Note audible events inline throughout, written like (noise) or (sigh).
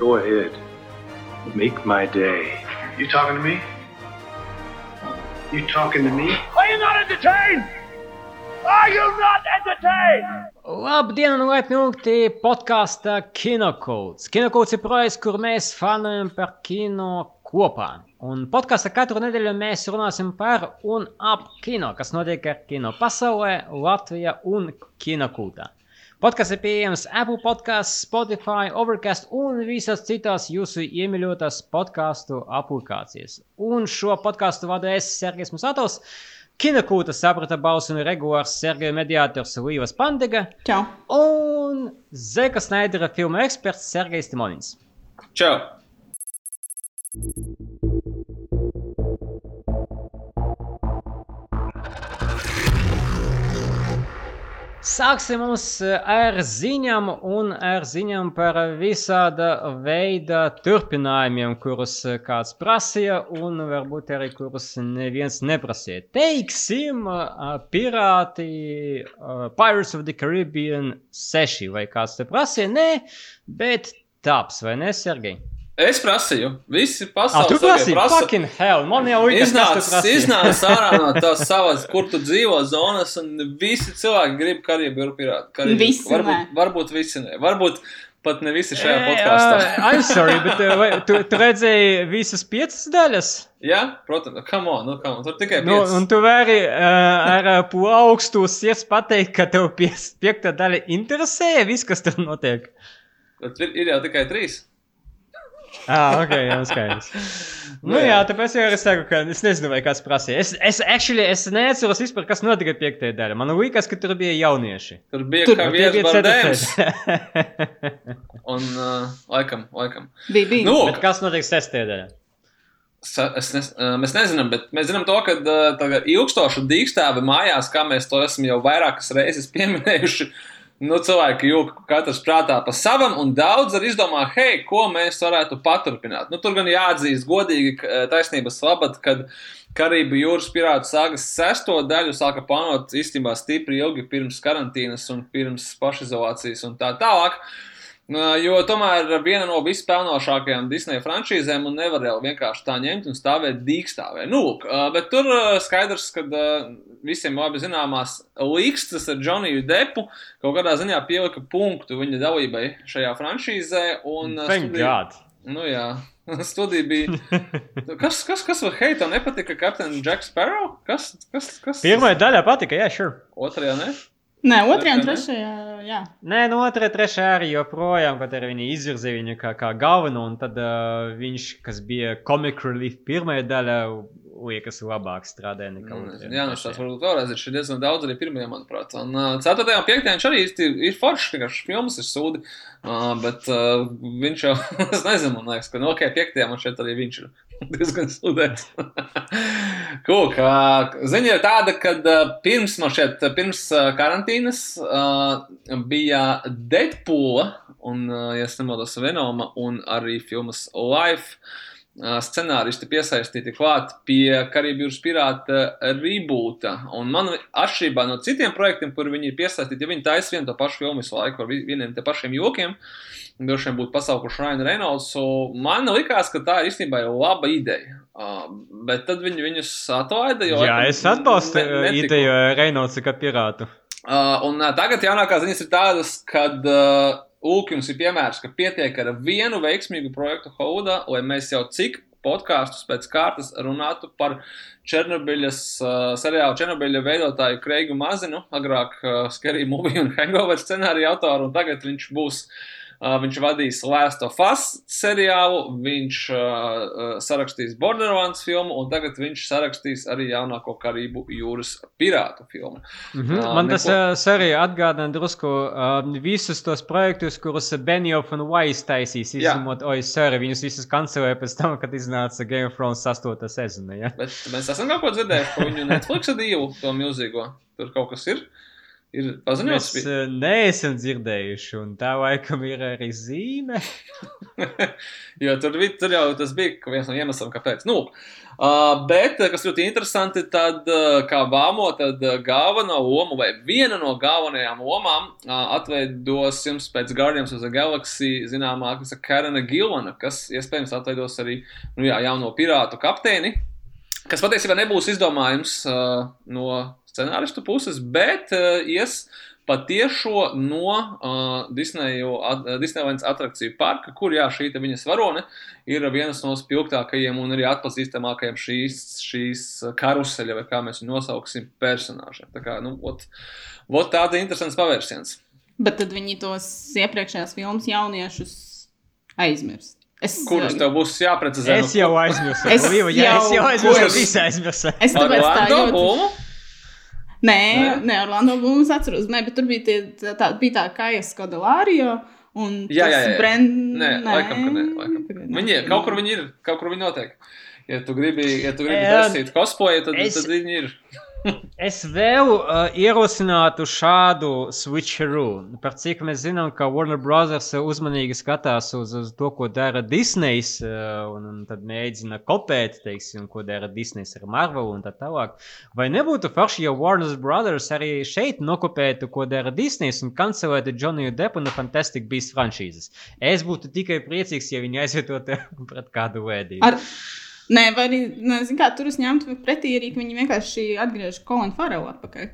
Go ahead. Make my day. You talking to me? You talking to me? Are you not entertained? Are you not entertained? Labdien, un laipni lūgti podkāstā Kinokults. Kinokults ir projekts, kur mēs fanojam par kino kopā. Un podkāstā katru nedēļu mēs runāsim par un ap kino, kas notiek ar kino pasaulē, Latvijā un Kinokultā. Podkāsts ir pieejams Apple podkāstā, Spotify, Overcast un visās citās jūsu iemīļotās podkāstu aplikācijas. Un šo podkāstu vada es, Sergejs Musatovs. Kinokūta saprata balsu un regulārs Sergeja mediātors Līvas Pandega Čau! un Zeka Snaidera filmu eksperts Sergejs Timonins. Čau! Sāksim mums ar ziņām un ar ziņām par visāda veida turpinājumiem, kurus kāds prasīja un varbūt arī kurus neviens neprasīja. Teiksim, ā, pirāti, Pirates of the Caribbean 6 vai kāds te prasīja? Nē, bet taps, vai ne, Sergei? Es prasīju, visi pasaules tu prasīji, prasa. fucking hell, man jau liekas, kas tu Iznāc, prasīji. iznāc ārā no tās (laughs) savas, kur tu dzīvo zonas, un visi cilvēki grib karību pirātu. Karību. Visi varbūt, varbūt visi ne. Varbūt pat ne visi šajā podkāstā. ā, I'm sorry, bet ā, vai, tu, tu redzēji visas piecas daļas? Jā, protams, come on, nu, come on. Tur tikai Nu, piecas. un tu vari uh, ar uh, plaukstu sirds pateikt, ka tev piekta daļa interesē viss, kas tur notiek. Bet ir, ir jau tikai trīs. (laughs) Ah, ok, jā, skaidrs. Nu, jā, tāpēc jau es saku, ka es nezinu, vai kāds prasīja. Es, es, actually, es neatceros vispār, kas notika piektajā daļā. Man liekas, ka tur bija jaunieši. Tur bija Tur viens bija ceturtais. (laughs) Un, uh, laikam, laikam. Bija, bija. Nu, Bet kas notiek sestajā daļā? Es nes, ā, mēs nezinām, bet mēs zinām to, ka ā, tagad ilgstoši dīkstāvi mājās, kā mēs to esam jau vairākas reizes pieminējuši. Nu, cilvēki jūg katrs prātā pa savam, un daudz arī izdomā, hei, ko mēs varētu paturpināt. Nu, tur gan jāatzīst godīgi, ā, taisnības labad, kad Karību jūras pirātu sāgas sesto daļu sāka plānot īstenībā stipri ilgi pirms karantīnas un pirms pašizolācijas un tā tālāk. Uh, Jo tomēr viena no vispelnošākajām Disneja franšīzēm un nevar jau vienkārši tā ņemt un stāvēt dīkstāvē. Nu, lūk, bet tur skaidrs, ka visiem labi zināmās līkstas ar Džoniju Depu kaut kādā ziņā pielika punktu viņa dalībai šajā franšīzē. Un, Thank studija- God. Nu jā, (laughs) studija bija. Kas, kas, kas vai hei, tev nepatika Captain Jack Sparrow? Kas, kas, kas? Pirmajā daļā patika, jā, sure. Otrajā, ne? Nē, otrajā un trešajā, jā. Nē, no otrā, trešā arī joprojām, kad arī viņi izvirzīja viņu kā, kā galveno, un tad uh, viņš, kas bija comic relief pirmajā daļā, liekas, labāk strādāja nekā otrajā. Jā, nu tas varbūt vēlreiz ir diezgan daudz arī pirmajā, manuprāt. Un uh, 4. un 5. viņš arī īsti ir foršs, vienkārši filmas ir sūdi. Uh, bet uh, viņš jau, (laughs) es nezinu, man liekas, ka no ok, 5. man šeit arī viņš ir (laughs) diezgan sūdēts. Kūk, uh, ziņa ir tāda, ka uh, pirms man šeit, pirms uh, karantīnas bija Deadpoola un, ja es nemaldos, Venoma un arī filmas Life scenāristi piesaistīti klāt pie Karību jūras pirāta reboota. Un man, atšķirībā no citiem projektiem, kur viņi ir piesaistīti, ja viņi taisa vienu to pašu filmu visu laiku ar vi- vieniem te pašiem jokiem, droši vien būtu pasaukuši Rainu Reynoldsu, man likās, ka tā ir īstenībā laba ideja. Uh, bet tad viņi viņus atlaida. Jo, Jā, es atbalstu ne- ideju Reinolds kā pirātu. Uh, un uh, tagad jaunākās ziņas ir tādas, ka uh, Jums ir piemērs, ka pietiek ar vienu veiksmīgu projektu Haudā, lai mēs jau cik podkāstus pēc kārtas runātu par Černobiļas uh, seriālu Černobiļa veidotāju Kreigu Mazinu, agrāk uh, Scary Movie un Hangover scenāriju autoru, un tagad viņš būs. Uh, viņš vadīs Last of Us seriālu, viņš uh, uh, sarakstīs Borderlands filmu, un tagad viņš sarakstīs arī jaunāko Karību jūras pirātu filmu. Mhm. Ā, Man tas neko- uh, arī atgādina drusku uh, visus tos projektus, kurus Benioff un Weiss taisīs. Izņemot, oi, sorry, viņus visus kancelēja pēc tam, kad iznāca Game of Thrones 8. sezona. Ja? Bet mēs esam kaut ko dzirdējuši par viņu Netflix divu, to milzīgo. Tur kaut kas ir. Ir paziņots, Mēs uh, neesam dzirdējuši, un tā laikam ir arī zīme. (laughs) jo tur, vi- tur jau tas bija viens no iemesliem, kāpēc. Nu, uh, bet, eh, kas ļoti interesanti, tad, uh, kā vāmo, tad uh, galveno lomu vai viena no galvenajām lomām uh, atveidos jums pēc Guardians of the Galaxy zināmā Karina Gilvana, kas iespējams atveidos arī nu, jā, jauno pirātu kapteini, kas patiesībā nebūs izdomājums uh, no scenāristu puses, bet uh, ies patiešo no uh, Disneju, at, uh, Disneylands atrakciju parka, kur jā, šī te viņas varone ir vienas no spilgtākajiem un arī atpazīstamākajiem šīs, šīs karuseļa, vai kā mēs viņu nosauksim, personāžiem. Tā kā, nu, ot, ot tāda interesants pavērsiens. Bet tad viņi tos iepriekšējās filmas jauniešus aizmirst. Es, Kurus tev būs jāprecizē? Es jau aizmirsu. Es Līva, jā, es jau jau- aizmirsu. Kurus? Visu aizmirsu. Es tāpēc tā Orlando ļoti. Bloom? Nē, Nē? nē, Orlando Blūms atceros. Nē, bet tur bija, tie, tā, bija tā Kajas Kodelārio. Un Jā, jā, jā. Brand... Nē, laikam, ka nē. Laikam. Tagad Viņi ir, nē. kaut kur viņi ir, kaut kur viņi notiek. Ja tu gribi, ja tu gribi Jā, taisīt cosplay, tad, es- tad viņi ir. (laughs) Es vēl uh, ierosinātu šādu switcheroo. Par cik mēs zinām, ka Warner Bros. uzmanīgi skatās uz, uz to, ko dara Disneja, uh, un, un tad mēģina kopēt, teiksim, ko dara Disneja ar Marvel un tā tālāk. Vai nebūtu forši, ja Warner Bros. arī šeit nokopētu, ko dara Disneja un kancelētu Johnny Deppu no Fantastic Beasts franšīzes? Es būtu tikai priecīgs, ja viņi aizvietotu (laughs) pret kādu vēdību. Ar... Nē, vai arī, nezinu, kā tur es ņemtu pretī arī, ka viņi vienkārši atgriež Kolinu Farelu atpakaļ.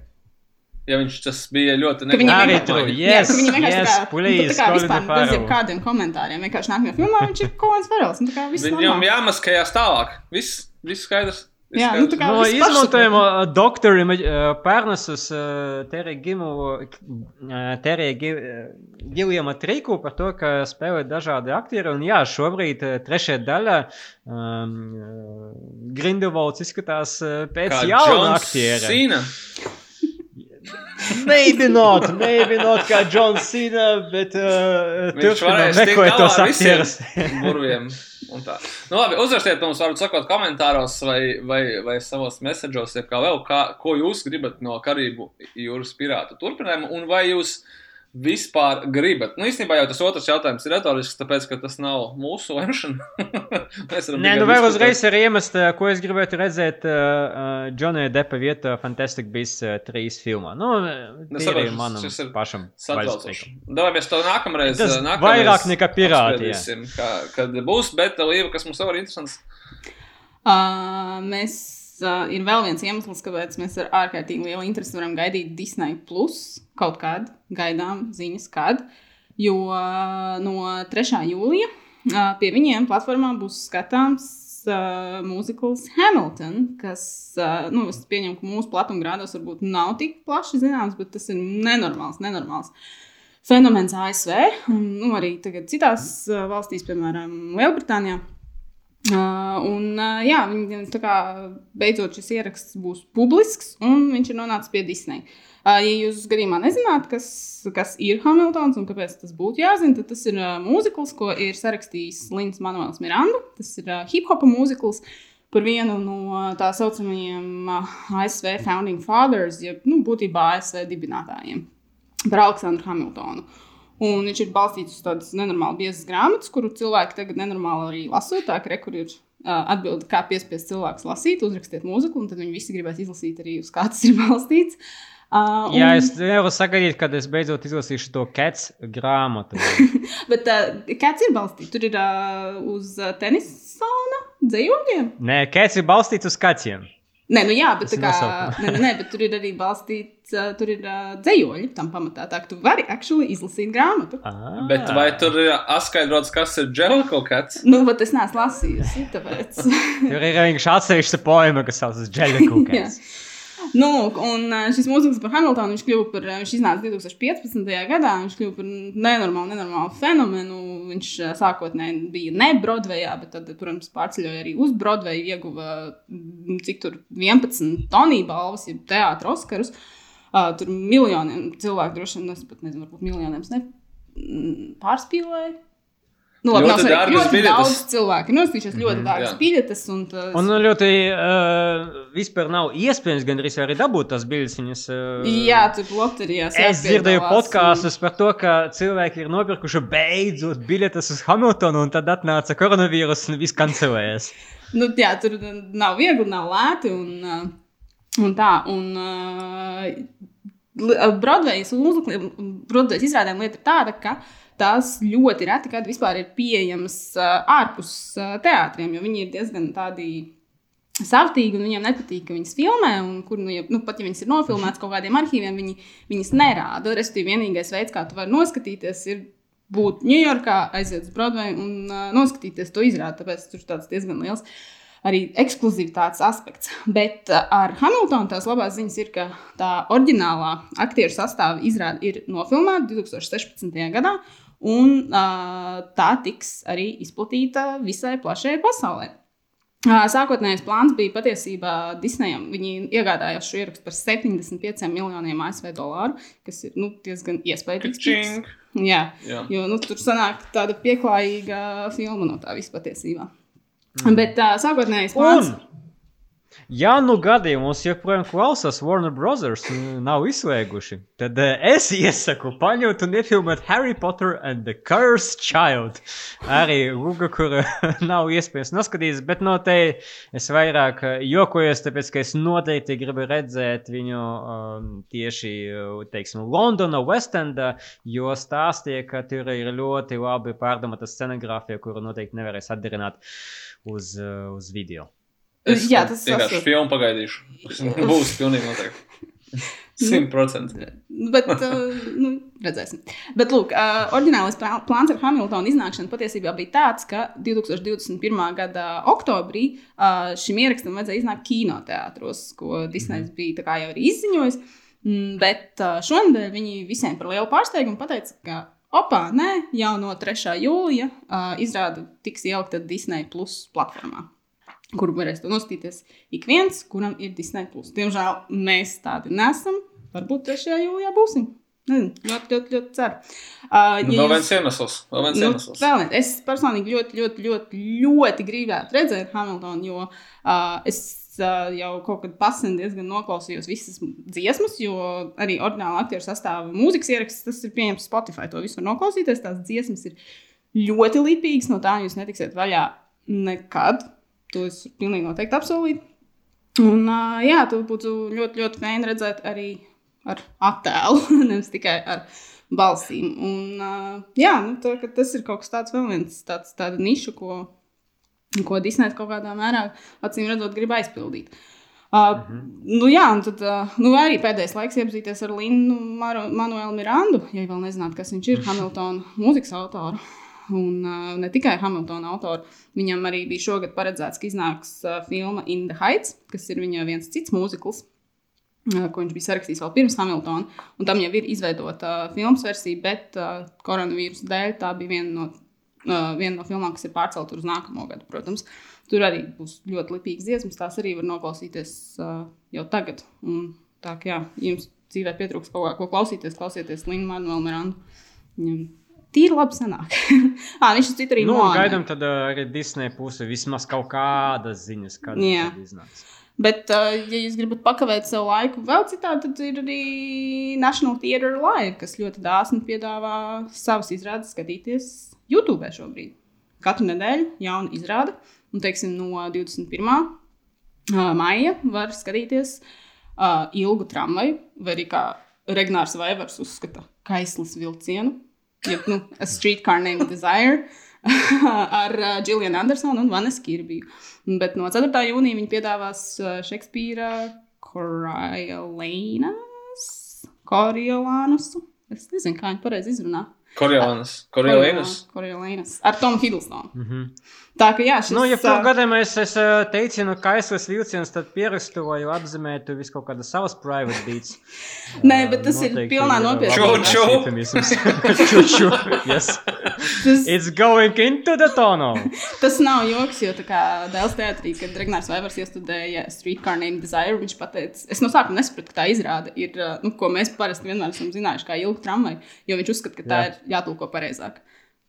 Ja viņš tas bija ļoti nepatīkami. yes, ka viņi vienkārši yes, tā kā, please, nu, tā kā Colin vispār bez jebkādiem komentāriem. Vienkārši nākamajā filmā viņš ir Kolins Farels. un Tā kā viss Viņam jāmaskējās tālāk. Viss, viss skaidrs. Jā, nu, tā kā No viss izmantojuma uh, doktoriem uh, pārnesus uh, Giljama triku par to, ka spēlē dažādi aktieri. Un jā, šobrīd trešajā daļā um, Grindelvalds izskatās pēc jauna aktiera. Cena. (laughs) Maybe not, maybe not kā John Cena, bet uh, turpinām varēs tikt meklēt galā tos aktierus. (laughs) Nu, labi, uzrakstiet mums, varbūt sakot komentāros vai, vai, vai savos messageos, kā vēl, kā, ko jūs gribat no Karību jūras pirātu turpinājumu, un vai jūs vispār gribat. Nu, īstenībā jau tas otrs jautājums ir retorisks, tāpēc, ka tas nav mūsu lemšana. (laughs) Nē, nu vēl uzreiz ir iemest, uh, ko es gribētu redzēt uh, Džonija Depa vietā Fantastic Beasts uh, 3 filmā. Nu, Nu, tas ir manam šis ir pašam. Satraucoši. Davai mēs to nākamreiz. Tas nākamreiz vairāk nekā pirāti, Kā, kad būs, bet Līva, kas mums vēl ir interesants. Uh, mēs, uh, ir vēl viens iemesls, kāpēc mēs ar ārkārtīgi lielu interesi varam gaidīt Disney Plus kaut kad, gaidām ziņas, kad. Jo no 3. jūlija pie viņiem platformā būs skatāms uh, mūzikls Hamilton, kas, uh, nu, es pieņemu, ka mūsu platumgrādos varbūt nav tik plaši zināms, bet tas ir nenormāls, nenormāls. Fenomens ASV un nu, arī citās valstīs, piemēram, Lielbritānijā. Uh, un, uh, jā, tā kā beidzot šis ieraksts būs publisks, un viņš ir nonācis pie Disneja. Uh, ja jūs gadījumā nezināt, kas, kas ir Hamiltons un kāpēc tas būtu jāzina, tad tas ir uh, mūzikls, ko ir sarakstījis Lins Manuels Miranda. Tas ir uh, hip hop mūzikls par vienu no uh, tā saucamajiem uh, ASV Founding Fathers, jeb nu, būtībā ASV dibinātājiem, par Aleksandru Hamiltonu. Un viņš ir balstīts uz tādas nenormāli biezas grāmatas, kuru cilvēki tagad nenormāli arī lasot. Tā kā rekur ir uh, atbilde, kā piespiest cilvēkus lasīt, uzrakstiet mūziku, un tad viņi visi gribēs izlasīt arī, uz kā tas ir (laughs) balstīts. Uh, Jā, es nevaru sagaidīt, kad es beidzot izlasīšu to Cats grāmatu. (laughs) Bet uh, kāds ir balstīts? Tur ir uh, uz tenisona dzējoļiem. Nē, Cats ir balstīts uz katiem. Nē, nu jā, bet, kā, nē, nē, bet tur ir arī balstīts, uh, tur ir uh, dzējoļi tam pamatā. Tā ka tu vari actually izlasīt grāmatu. Ah. Bet vai tur ir atskaidrots, kas ir Jelko Cats? Nu, bet es neesmu lasījusi, tāpēc. Tur ir vienkārši atsevišķa poema, kas saucas Jellicoe Cats. (laughs) Nu, un uh, šis mūzikas par Hamiltonu viņš kļuva par, viņš iznāca 2015. gadā, viņš kļuva par nenormālu, nenormālu fenomenu. Viņš sākotnēji bija ne Broadwayā, bet tad, protams, pārceļoja arī uz Broadway, ieguva cik tur 11 toniju balvas, jeb teātros Oskarus. Uh, tur miljoniem cilvēku droši vien, es pat nezinu, varbūt miljoniem ne, pārspīlēju. Nu, labi, Ļoti dārgas ļoti biļetes. daudz cilvēku ir nosījušies ļoti Mhm, dārgas jā. biļetes. Un, tas, Un nu, ļoti uh, vispār nav iespējams gandrīz arī dabūt tās. Viņas, uh, jā, tur loterijās. Es dzirdēju podkāstus par to, ka cilvēki ir nopirkuši beidzot biļetes uz Hamiltonu, un tad atnāca koronavīruss un viss kancelējās. Un, (laughs) nu, jā, tur nav viegli, nav lēti. Un, uh, un tā, un uh, Broadway's izrādēm lieta ir tāda, ka tās ļoti reti, kad vispār ir pieejamas uh, ārpus uh, teātriem, jo viņi ir diezgan tādi savtīgi, un viņiem nepatīk, ka viņas filmē, un kur, nu, ja, nu, pat ja viņas ir nofilmētas kaut kādiem arhīviem, viņi viņas nerāda. Respektīvi, vienīgais veids, kā tu vari noskatīties, ir būt Ņujorkā, aiziet uz Broadway un uh, noskatīties to izrādi. Tāpēc tur tāds diezgan liels arī ekskluzivitātes aspekts. Bet uh, ar Hamiltonu tās labās ziņas ir, ka tā oriģinālā aktieru sastāvā izrāde ir nofilmēta 2016. gadā. Un uh, tā tiks arī izplatīta visai plašajai pasaulē. Uh, Sākotnējais plāns bija patiesībā Disneyam. Viņi iegādājās šo ierakstu par 75 miljoniem ASV dolāru, kas ir nu, diezgan iespaidīgs. Čing. Jā, Jā. jo nu, tur sanāk tāda pieklājīga filma no tā visa patiesībā. Mm. Bet uh, sākotnējais plāns. Un, ja nu gadījumos joprojām klausās Warner Brothers un nav izslēguši, tad uh, es iesaku paņemt un iefilmēt Harry Potter and the Cursed Child. Arī Lūga, kur uh, (laughs) nav iespējams noskatīties, bet no te es vairāk uh, jokojos, tāpēc, ka es noteikti gribu redzēt viņu um, tieši, teiksim, Londona, Westenda, jo stāstīja, ka tur ir ļoti labi pārdomāta scenogrāfija, kuru noteikti nevarēs atdarināt uz, uz video. Es Jā, tas ir vienkārši filmu pagaidīšu. Būs pilnīgi noteikti. Simt procenti. Bet, uh, nu, redzēsim. Bet, lūk, uh, oriģinālais plā- plāns ar Hamiltonu iznākšanu patiesībā bija tāds, ka 2021. gada oktobrī uh, šim ierakstam vajadzēja iznākt kinoteātros, ko Disneys bija tā kā jau arī izziņojis. Mm, Bet uh, šonadēļ viņi visiem par lielu pārsteigumu pateica, ka opā, nē, jau no 3. jūlija uh, izrāda tiks ielikta Disney Plus platformā kuru varēs to nostīties ik viens, kuram ir Disney. Plus. Diemžēl mēs tādi nesam. Varbūt 3. jūlijā būsim. Nezinu, ļoti, ļoti, ļoti ceru. Uh, Nu, vēl viens iemesls. Vēl viens Nu, iemesls. vēl viens. Es personīgi ļoti, ļoti, ļoti, ļoti gribētu redzēt Hamiltonu, jo uh, es uh, jau kaut kad pasen diezgan noklausījos visas dziesmas, jo arī oriģināla aktieru sastāvā mūzikas ieraksts, tas ir pieejams Spotify. To visu var noklausīties. Tās dziesmas ir ļoti lipīgas, no tā jūs netiksiet vaļā nekad. To es pilnīgi noteikti apsolītu. Un, uh, jā, tu būtu ļoti, ļoti fēni redzēt arī ar attēlu, (laughs) nevis tikai ar balsīm. Un, uh, jā, nu, tā, tas ir kaut kas tāds, vēl viens tāds, niša, ko, ko Disneja kaut kādā mērā, acīm redzot, grib aizpildīt. Uh, -hmm. nu, jā, un tad uh, nu, arī pēdējais laiks iepazīties ar Linu Manuelu Mirandu, ja vēl nezināt, kas viņš ir, Hamiltona mūzikas autoru. Un uh, ne tikai Hamiltona autoru. Viņam arī bija šogad paredzēts, ka iznāks uh, filma In the Heights, kas ir viņa viens cits mūzikls, uh, ko viņš bija sarakstījis vēl pirms Hamiltona. Tam jau ir izveidota uh, filmas versija, bet uh, koronavīrusa dēļ tā bija viena no, uh, viena no filmām, kas ir pārcelta uz nākamo gadu, protams. Tur arī būs ļoti lipīgas dziesmas, tās arī var noklausīties uh, jau tagad. Un, tā kā jā, jums dzīvē pietrūks kaut kā, ko klausīties, klausieties Linu Manuelu Mirandu. Viņam tīri labi sanāk. (laughs) ah, viņš ir citur arī Nu, Moana. gaidām tad uh, arī Disneja puse vismaz kaut kādas ziņas, kad tad iznāks. Bet, uh, ja jūs gribat pakavēt savu laiku vēl citādi, tad ir arī National Theatre Live, kas ļoti dāsni piedāvā savas izrādes skatīties YouTube šobrīd. Katru nedēļu jauna izrāde, un teiksim, no 21. uh, maija var skatīties uh, ilgu tramvaju, vai arī kā Regnārs Vaivars uzskata, kaislas vilcienu, jeb nu, A Streetcar Named Desire. (laughs) ar uh, Julianu Andersonu un Vanesu Kirbiju. Bet no 4. jūnija viņi piedāvās uh, Šekspīra Coriolanus. Coriolanus. Es nezinu, kā viņi pareizi izrunā. Korejānas. Coriolanus. Ar Tomu Hiddlestonu. Mm -hmm. Tā ka jā, šis... Nu, ja ā, tur gadījumā es, es ā, teicienu kaislas vilciens, tad pierakstoju, atzīmētu visu kaut kādas savas private beats. (laughs) Nē, bet tas ir pilnā nopietni. Ču, ču. Čuču. Yes. (laughs) Tas, It's going into the tunnel. (laughs) tas nav joks, jo tā kā Dēls teātrī, kad Regnārs Vaivars iestudēja Streetcar Named Desire, viņš pateica, es no sākuma nesapratu, ka tā izrāda ir, nu, ko mēs parasti vienmēr esam zinājuši, kā ilgu tramvaju, jo viņš uzskata, ka tā Jā. ir jātulko pareizāk.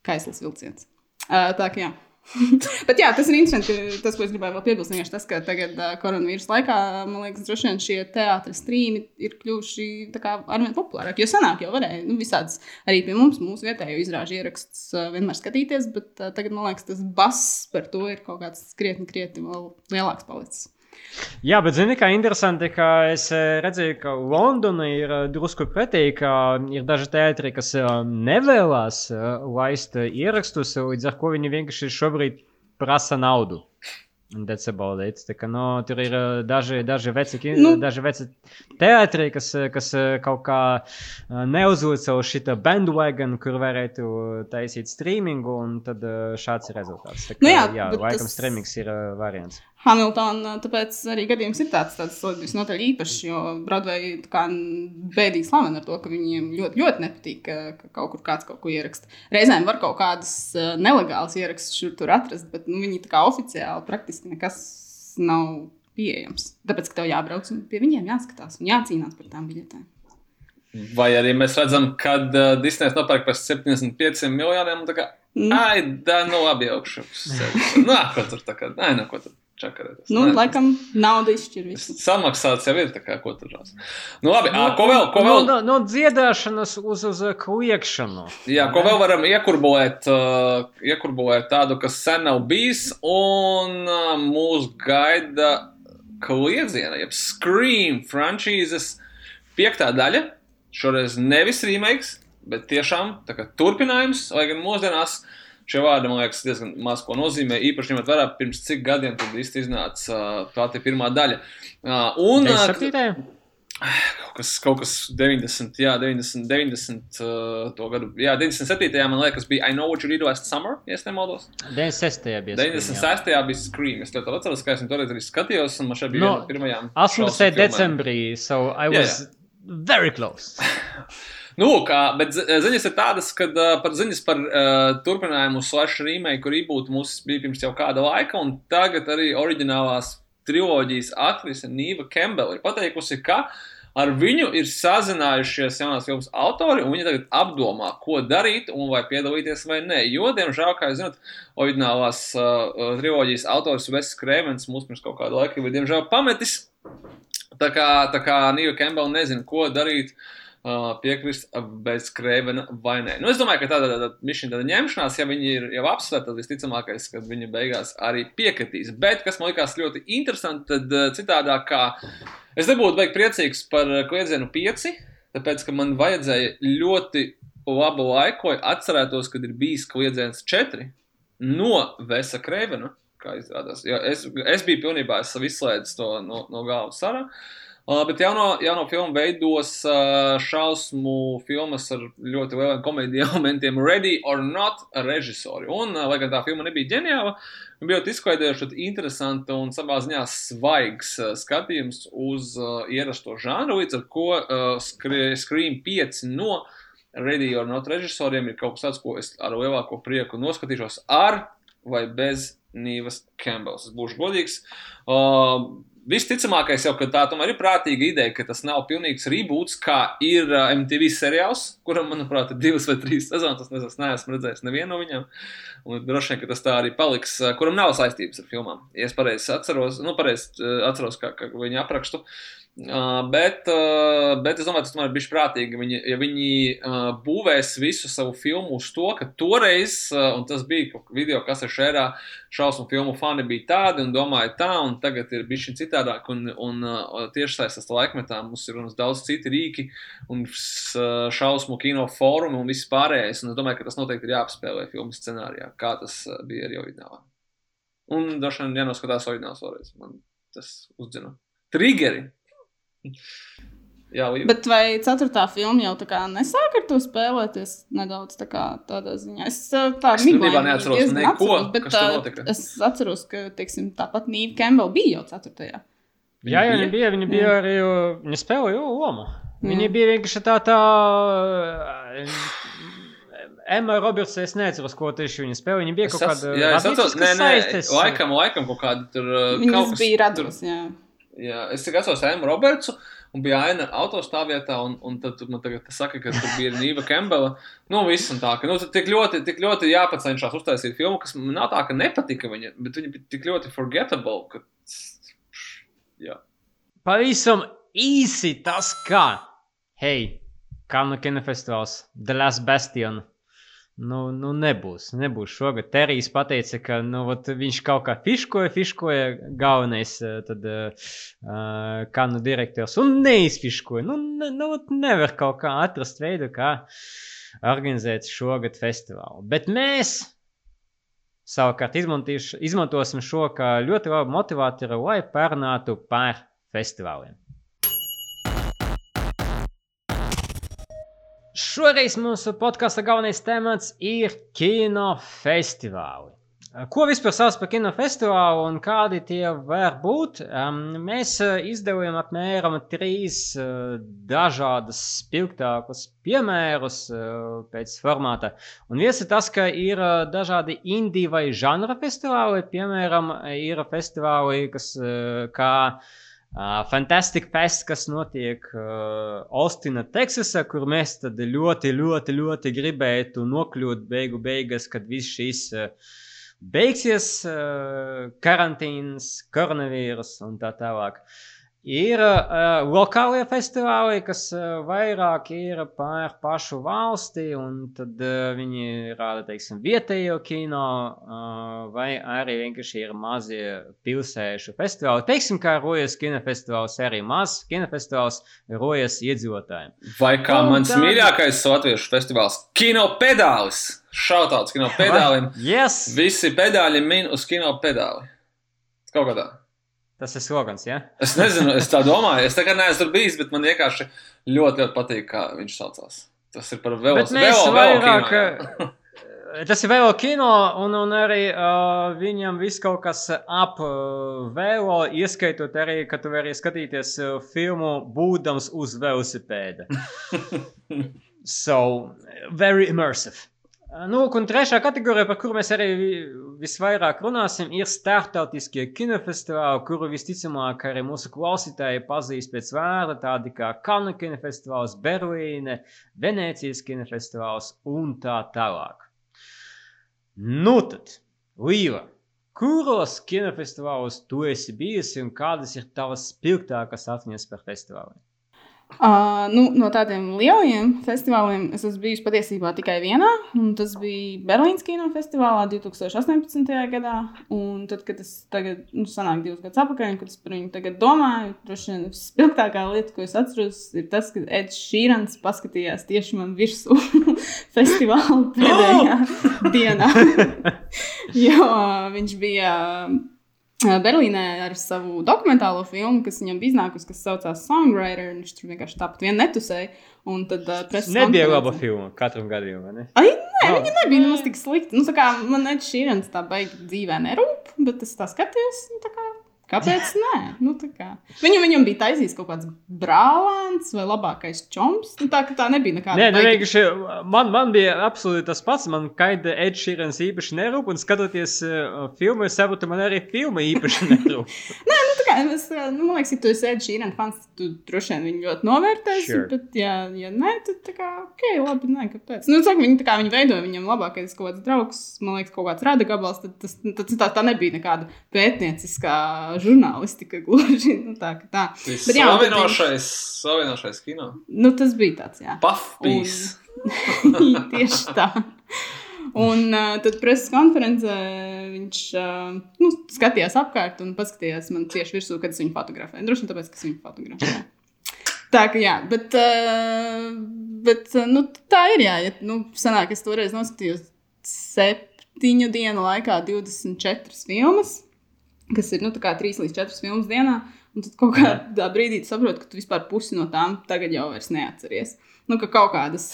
Kaislas vilciens. Uh, tā kā jā. (laughs) Bet jā, tas ir interesanti. Tas, ko es gribēju vēl piebilst, ir tas, ka tagad, koronavīrusa laikā, man liekas, droši vien šie teātris strīmi ir kļuvuši arvien populārāki. Jo senāk jau varēja nu, visādas arī pie mums, mūsu vietējo izrāžu ierakstus vienmēr skatīties, bet tagad, man liekas, tas bass par to ir kaut kāds krietni, krietni lielāks palicis. Jā, bet zini, kā interesanti, ka es eh, redzēju, ka Londona ir eh, drusku pretī, ka ir daži teātri, kas eh, nevēlas laist ierakstus, līdz ar ko viņi vienkārši šobrīd prasa naudu. Un That's about it. Tā kā, no, tur ir daži, daži veci, Nu. daži veci teātri, kas, kas kaut kā neuzlica uz šita bandwagon, kur varētu taisīt streamingu, un tad šāds ir rezultāts. Tā kā, Nu jā, jā laikam tas- streamings ir variants. Hamiltonā tāpēc arī gadījums ir tāds, tāds visnotaļ īpašs, jo Broadway bēdīgi slavena ar to, ka viņiem ļoti, ļoti nepatīk, ka, ka kaut kur kāds kaut ko ieraksta. Reizēm var kaut kādas nelegālas ierakstus šur tur atrast, bet nu, viņi tā kā oficiāli praktiski nekas nav pieejams. Tāpēc, ka tev jābrauc un pie viņiem jāskatās un jācīnās par tām biļetēm. Vai arī mēs redzam, ka uh, Disneja nopērk par 75 miljoniem. un tā Kā, Mm. Ai, tā nu labi augšu. Nā, ko tur tā kā, ai, nu, ko tur čakarēties. Nu, Nē, laikam nauda izšķir visu. Samaksāts jau ir, tā kā, ko tur rās. Nu, labi, ā, ko vēl, ko vēl? No, no, no dziedāšanas uz, uz eh, kliekšanu. Jā, ko vēl varam iekurbulēt, uh, iekurbulēt tādu, kas sen nav bijis, un uh, mūs gaida kliedziena, jeb Scream franšīzes piektā daļa. Šoreiz nevis remakes, bet tiešām tā kā turpinājums, lai gan mūsdienās šie vārdi, man liekas, diezgan maz ko nozīmē. Īpaši ņemot vērā, pirms cik gadiem tad īsti iznāca uh, tā te pirmā daļa. Uh, un, uh, 97. Kaut kas, kaut kas 90, jā, 90, 90 uh, to gadu. Jā, 97. man liekas, bija I Know What You Did Last Summer, ja es nemaldos. 96. bija. 96. bija Scream. Es ļoti atceros, ka es viņu toreiz arī skatījos, un man šeit bija No, pirmajām. 18. šausmu filmām. decembrī, so I Jā, was very close. (laughs) Nu, kā, bet zi- ziņas ir tādas, ka uh, par ziņas par uh, turpinājumu slash remake, kur reboot mums bija pirms jau kāda laika, un tagad arī oriģinālās triloģijas aktrise Nīva Kembele ir pateikusi, ka ar viņu ir sazinājušies jaunās filmas autori, un viņi tagad apdomā, ko darīt, un vai piedalīties vai nē. Jo, diemžēl, kā jūs zināt, oriģinālās uh, triloģijas autors Vesis Krēmens mums pirms kaut kāda laika ir, diemžēl, pametis. Tā kā, tā kā Nīva Kembele nezina, ko darīt. Uh, piekrist bez krēvena vai nē. Nu, es domāju, ka tāda, tāda mišana tāda ņemšanās, ja viņi ir jau apsvērti, tad visticamākais, ka viņi beigās arī piekritīs. Bet, kas man likās ļoti interesanti, tad citādāk kā es nebūtu beig priecīgs par kliedzienu pieci, tāpēc, ka man vajadzēja ļoti labu laiku, lai atcerētos, kad ir bijis kliedziens četri no Vesa Krēvena, kā izrādās. Jo es, es biju pilnībā es savu izslēdzis to no, no galvas sarā. Bet jauno, jauno filmu veidos šausmu filmas ar ļoti lieliem komēdiju (laughs) elementiem, Ready or Not režisori. Un, lai gan tā filma nebija ģeniāla, bija izklaidējuši interesanta un savā ziņā svaigs skatījums uz ierasto žanru, līdz ar ko Scre- Scream 5 no Ready or Not režisoriem ir kaut kas tāds, ko es ar lielāko prieku noskatīšos ar vai bez Nīvas Campbells. Būšu godīgs. Uh, Visticamākais jau, ka tā tomēr ir prātīga ideja, ka tas nav pilnīgs reboots, kā ir uh, MTV seriāls, kuram, manuprāt, ir divas vai trīs sezonas. Es nezinu, es neesmu redzējis nevienu no viņiem. Un droši vien, ka tas tā arī paliks, uh, kuram nav saistības ar filmām. Ja es pareizi atceros, nu, pareizi uh, atceros, kā, kā viņi aprakstu. Uh, bet, uh, bet es domāju, tas tomēr bija prātīgi. Viņi, ja viņi uh, būvēs visu savu filmu uz to, ka toreiz, uh, un tas bija video kasešu ērā, šausmu filmu fani bija tādi un domāja tā, un tagad ir bijis citādāk. Un, un uh, tieši saistās laikmetā mums ir daudz citi rīki, un uh, šausmu kino fórumi un viss pārējais. Un es domāju, ka tas noteikti ir jāapspēlē filmu scenārijā, kā tas uh, bija arī oriģinālā. Un droši vien jānoskatās oriģināls vēlreiz. Man tas uzdzina. Triggeri! Jā, Līva. Bet vai ceturtā filma jau tā kā nesāk ar to spēlēties nedaudz tā kā tādā ziņā? Es uh, tā Es pilnībā miglaini neatceros neko, atceros, bet, kas tur uh, notika. Es atceros, ka, teiksim, tāpat Nīva Campbell bija jau ceturtajā. Jā, jā, bija? viņa bija, viņa bija arī, uh, viņa spēlēja lomu. Viņa bija vienkārši tā, tā. Emma Roberts, es neatceros, ko tieši viņa spēlēja. Viņa bija Es kaut kāda jā, es atceros, nē, nē, laikam, laikam kaut kāda tur uh, Viņas kaut kas bija tur- radusi, jā. Jā, es atceros Ēmu Robertsu, un bija aina autostāvvietā, un, un tad man tagad saka, ka tur bija Nīva Kembela. Nu, viss un tā, ka, nu, tik ļoti, tik ļoti jāpacenšas uztaisīt filmu, kas man nav tā, ka nepatika viņa, bet viņa bija tik ļoti forgettable, ka, jā. Pavisam īsi tas, kā, hei, Kanu kinofestivāls, The Last Bastion. Nu, nu nebūs, nebūs šogad. Terijs pateica, ka nu, vat, viņš kaut kā fiškoja, fiškoja galvenais tad, uh, kanu direktors un neizfiškoja. Nu, ne, nu, nevar kaut kā atrast veidu, kā organizēt šogad festivālu. Bet mēs savukārt izmantosim šo kā ļoti labu motivātoru, lai parunātu par festivāliem. Šoreiz mūsu podkāstu galvenais temats ir kinofestivāli. Ko vispār sauc par kinofestivālu un kādi tie var būt? Mēs izdevām apmēram trīs uh, dažādas spilgtākus piemērus uh, pēc formāta. Un viens ir tas, ka ir dažādi indiju vai žanra festivāli. Piemēram, ir festivāli, kas kā Uh, Fantastic Fest, kas notiek uh, Austinā, Teksasā, kur mēs ļoti, ļoti, ļoti gribētu nokļūt beigu beigās, kad viss šis uh, beigsies, uh, karantīnas, koronavīrus un tā tālāk. Uh, Ir uh, lokālie festivāli, kas uh, vairāk ir par pašu valsti, un tad uh, viņi rāda, teiksim, vietējo kino, uh, vai arī vienkārši ir mazie pilsēšu festivāli. Teiksim, kā Rojas kinofestivāls, arī mazs kinofestivāls Rojas iedzīvotājiem. Vai kā un mans tā... mīļākais latviešu festivāls - Kino pedālis! Šautauts kino pedālim! (laughs) Yes! Visi pedāļi min uz kino pedāli. Kaut kā tā. Tas ir slogans, ja? Es nezinu, es tā domāju. Es tagad neesmu tur bijis, bet man vienkārši ļoti, ļoti patīk, kā viņš saucās. Tas ir par vēl vienu vairāk. Kino, tas ir vēl kino, un, un arī uh, viņam viss kaut kas ap uh, vēlo, ieskaitot arī, ka tu vari skatīties uh, filmu būdams uz velosipēda. (laughs) so, very immersive. Nu, un trešā kategorija, par kuru mēs arī visvairāk runāsim, ir startautiskie kinofestivāli, kuru visticamāk arī mūsu klausītāji pazīst pēc vārda, tādi kā Kanu kinofestivāls, Berlīne, Venecijas kinofestivāls un tā tālāk. Nu tad, Līva, kuros kinofestivālos tu esi bijusi un kādas ir tavas spilgtākās atmiņas par festivāliem? Uh, nu, no tādiem lieliem festivāliem es esmu bijusi patiesībā tikai vienā, tas bija Berlīnas kinofestivālā 2018. gadā. Un tad, kad es tagad, nu, sanāk divus gadus atpakaļ, kad es par viņu tagad domāju, droši vien spilgtākā lieta, ko es atceros, ir tas, ka Edžs Šīrans paskatījās tieši man virsū (laughs) festivāla (gasps) pēdējā dienā. (laughs) jo viņš bija Berlīnē ar savu dokumentālo filmu, kas viņam bija iznākusi, kas saucās Songwriter. Viņš tur vienkārši tāpat vien netusēja. Un tad uh, preses nebija konference... laba filma katram gadījumam. Ne? Ai, nē, no. viņa nebija nemaz tik slikta. Nu, kā, man Edžers Šīrens tā baigi dzīvē nerūp, bet es tā skatījos. Tā kā Kāpēc? Nē, nu, kā. Viņu, viņam bija taisījis kaut kāds brālēns vai labākais čoms. Nu, tā, tā nebija nekāda. Nē, vienkārši man, man bija absolūti tas pats. Man kaida Edžers Šīrens īpaši nerūp, un skatoties uh, filmu, es saprotu, man arī filma īpaši (laughs) nerūp. Nē, nu, tā kā, es, nu, man liekas, ja tu esi Edžers Šīrens fans, tu droši vien viņu ļoti novērtēsi. Sure. Bet, ja, ja nē, tad tā kā, ok, labi, nē, kāpēc. Nu, saka, viņi, tā kā viņi veidoja viņam labākais kaut kāds draugs, man liekas, kaut kāds rada gabals, tad tas, tas, tā, tā nebija nekāda pētnieciskā žurnālistika gluži. Nu, tā, tā. Bet, jā, savienošais, savienošais kino. Nu, tas bija tāds, jā. Puffpīs. Un... (laughs) Tieši tā. Un uh, tad preses konferencē viņš uh, nu, skatījās apkārt un paskatījās man tieši virsū, kad es viņu fotografēju. Droši vien tāpēc, ka es viņu fotografēju. Tā kā jā, bet, uh, bet nu, tā ir. Jā, ja, nu, sanāk, es toreiz noskatījos septiņu dienu laikā 24 filmas kas ir nu, 3 līdz 4 filmas dienā. Un tad kaut kādā brīdī saproti, ka tu vispār pusi no tām tagad jau neatceries. Nu, ka kaut kādas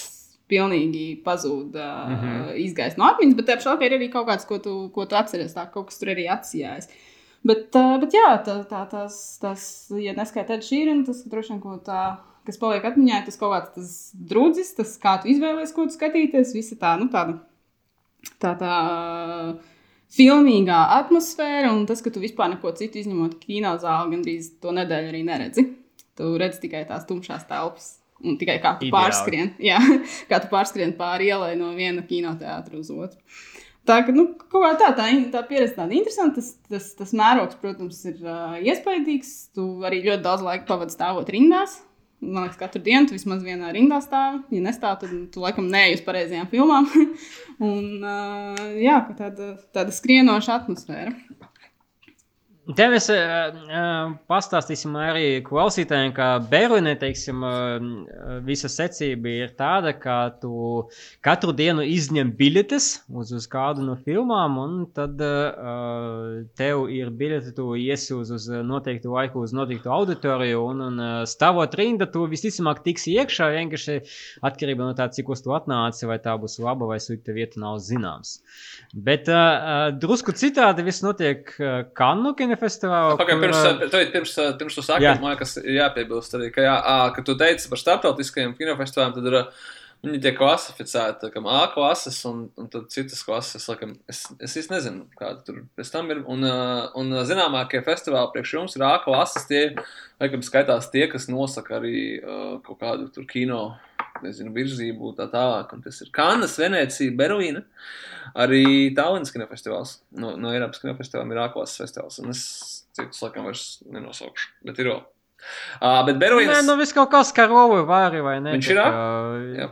pilnīgi pazuda, mm -hmm. izgaisa no atmiņas, bet laikā ir arī kaut kāds, ko tu, ko tu atceries, tā kaut kas tur arī atsijājas. Bet, bet jā, tā, tā, tās, tās, ja neskaitāt šī, tas droši vien kaut tā, kas paliek atmiņā, tas kaut kāds tas drudzis, tas kā tu izvēlējies, ko tu skatīties, visa tā, nu tāda, tā, tā filmīgā atmosfēra un tas, ka tu vispār neko citu izņemot kino zāli, gandrīz to nedēļu arī neredzi. Tu redz tikai tās tumšās telpas. Un tikai kā tu Ideāli. pārskrien, (laughs) jā, kā tu pārskrien pāri ielai no viena kinoteātra uz otru. Tā kā nu, kā tā, tā, in- tā pieredze tāda interesanta. Tas, tas, tas mērogs, protams, ir uh, iespaidīgs. Tu arī ļoti daudz laika pavadi stāvot rindās. Man liekas, katru dienu tu vismaz vienā rindā stāvi. Ja nestāv, tad tu laikam neej uz pareizajām filmām. (laughs) Un, uh, jā, tāda, tāda skrienoša atmosfēra. Tev mēs uh, pastāstīsim arī klausītājiem, ka Berlīnē, teiksim, uh, visa secība ir tāda, ka tu katru dienu izņem biļetes uz, uz kādu no filmām, un tad uh, tev ir biļete, tu iesi uz, uz noteiktu laiku, uz noteiktu auditoriju, un, un stāvot rinda, tu visticamāk tiksi iekšā, vienkārši atkarībā no tā, cik uz tu atnāci, vai tā būs laba vai slikta vieta, nav zināms. Bet uh, drusku citādi viss notiek uh, Kannu kinofestivālā. Pagaidām, pirms, uh, uh, tev- pirms, uh, pirms tu saki, Jā. man liekas, jāpiebilst arī, ka, jā, ā, ka tu teici par starptautiskajiem kinofestivāliem, tad ir, uh, viņi tiek klasificēti, kā A klases un, un citas klases, laikam, es, es īsti nezinu, kāda tur pēc tam ir, un, un zināmākie festivāli priekš jums ir A klases, tie, laikam, skaitās tie, kas nosaka arī kaut kādu tur kino, nezinu, virzību tā tālāk, un tas ir Kannas, Venecija, Berlīna, arī Tallinas kinofestivāls, no, no Eiropas kinofestivāliem ir A klases festivāls, un es citus, laikam, vairs nenosaukšu, bet ir vēl. Uh, bet Nē, Berlīnas... nu viss kaut kā rovi vai arī, vai ne? Viņš ir, ā?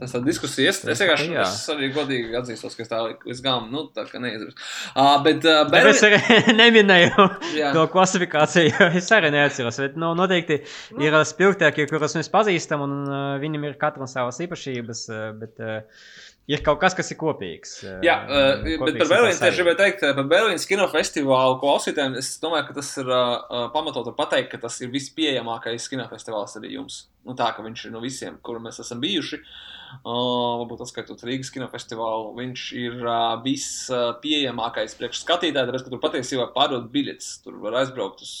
Tas ir diskusijas. Es, es vienkārši es arī godīgi atzīstos, ka es tā līdz galam, nu, neizdarīju. Uh, bet, uh, Bet es arī (laughs) neminēju Jā. to klasifikāciju, jo es arī neatceros. Bet, nu, noteikti ir ā, spilgtākie, kurus mēs pazīstam, un uh, viņam ir katram savas īpašības, uh, bet uh, ir kaut kas, kas ir kopīgs. Jā, uh, bet kopīgs par ar Berlīnu tieši gribēju teikt, par Berlīnas kinofestivālu klausītājiem. Es domāju, ka tas ir uh, pamatot ar pateikt, ka tas ir vispieejamākais kinofestivāls arī jums. Nu, tā, ka viņš ir no visiem, kur mēs esam bijuši. Uh, varbūt atskaitot Rīgas kinofestivālu, viņš ir uh, vispieejamākais priekš skatītāju, tāpēc, ka tur patiesībā pārdod biļetes. Tur var aizbraukt uz,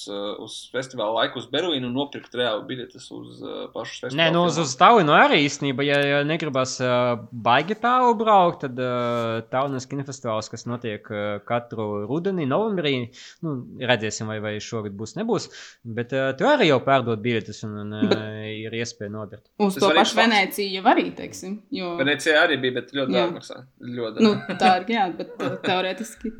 uz festivālu laiku uz Berlīnu un nopirkt reāli biļetes uz uh, pašu festivālu. Nē, nu uz, uz Talinu arī īstenībā, ja, ja negribas uh, baigi tālu braukt, tad uh, Talinas kinofestivāls, kas notiek uh, katru rudenī, novembrī, nu, redzēsim, vai, vai šogad būs, nebūs, bet uh, tu arī jau pārdod biļetes un, un uh, (laughs) ir iespēja nopirkt. Uz to pašu. Venēciju jau arī, teiksim. Jo, Venecijā arī bija, bet ļoti Jā. dārgi maksā. Ļoti nu, dārgi. tā ir, jā, bet uh, teorētiski.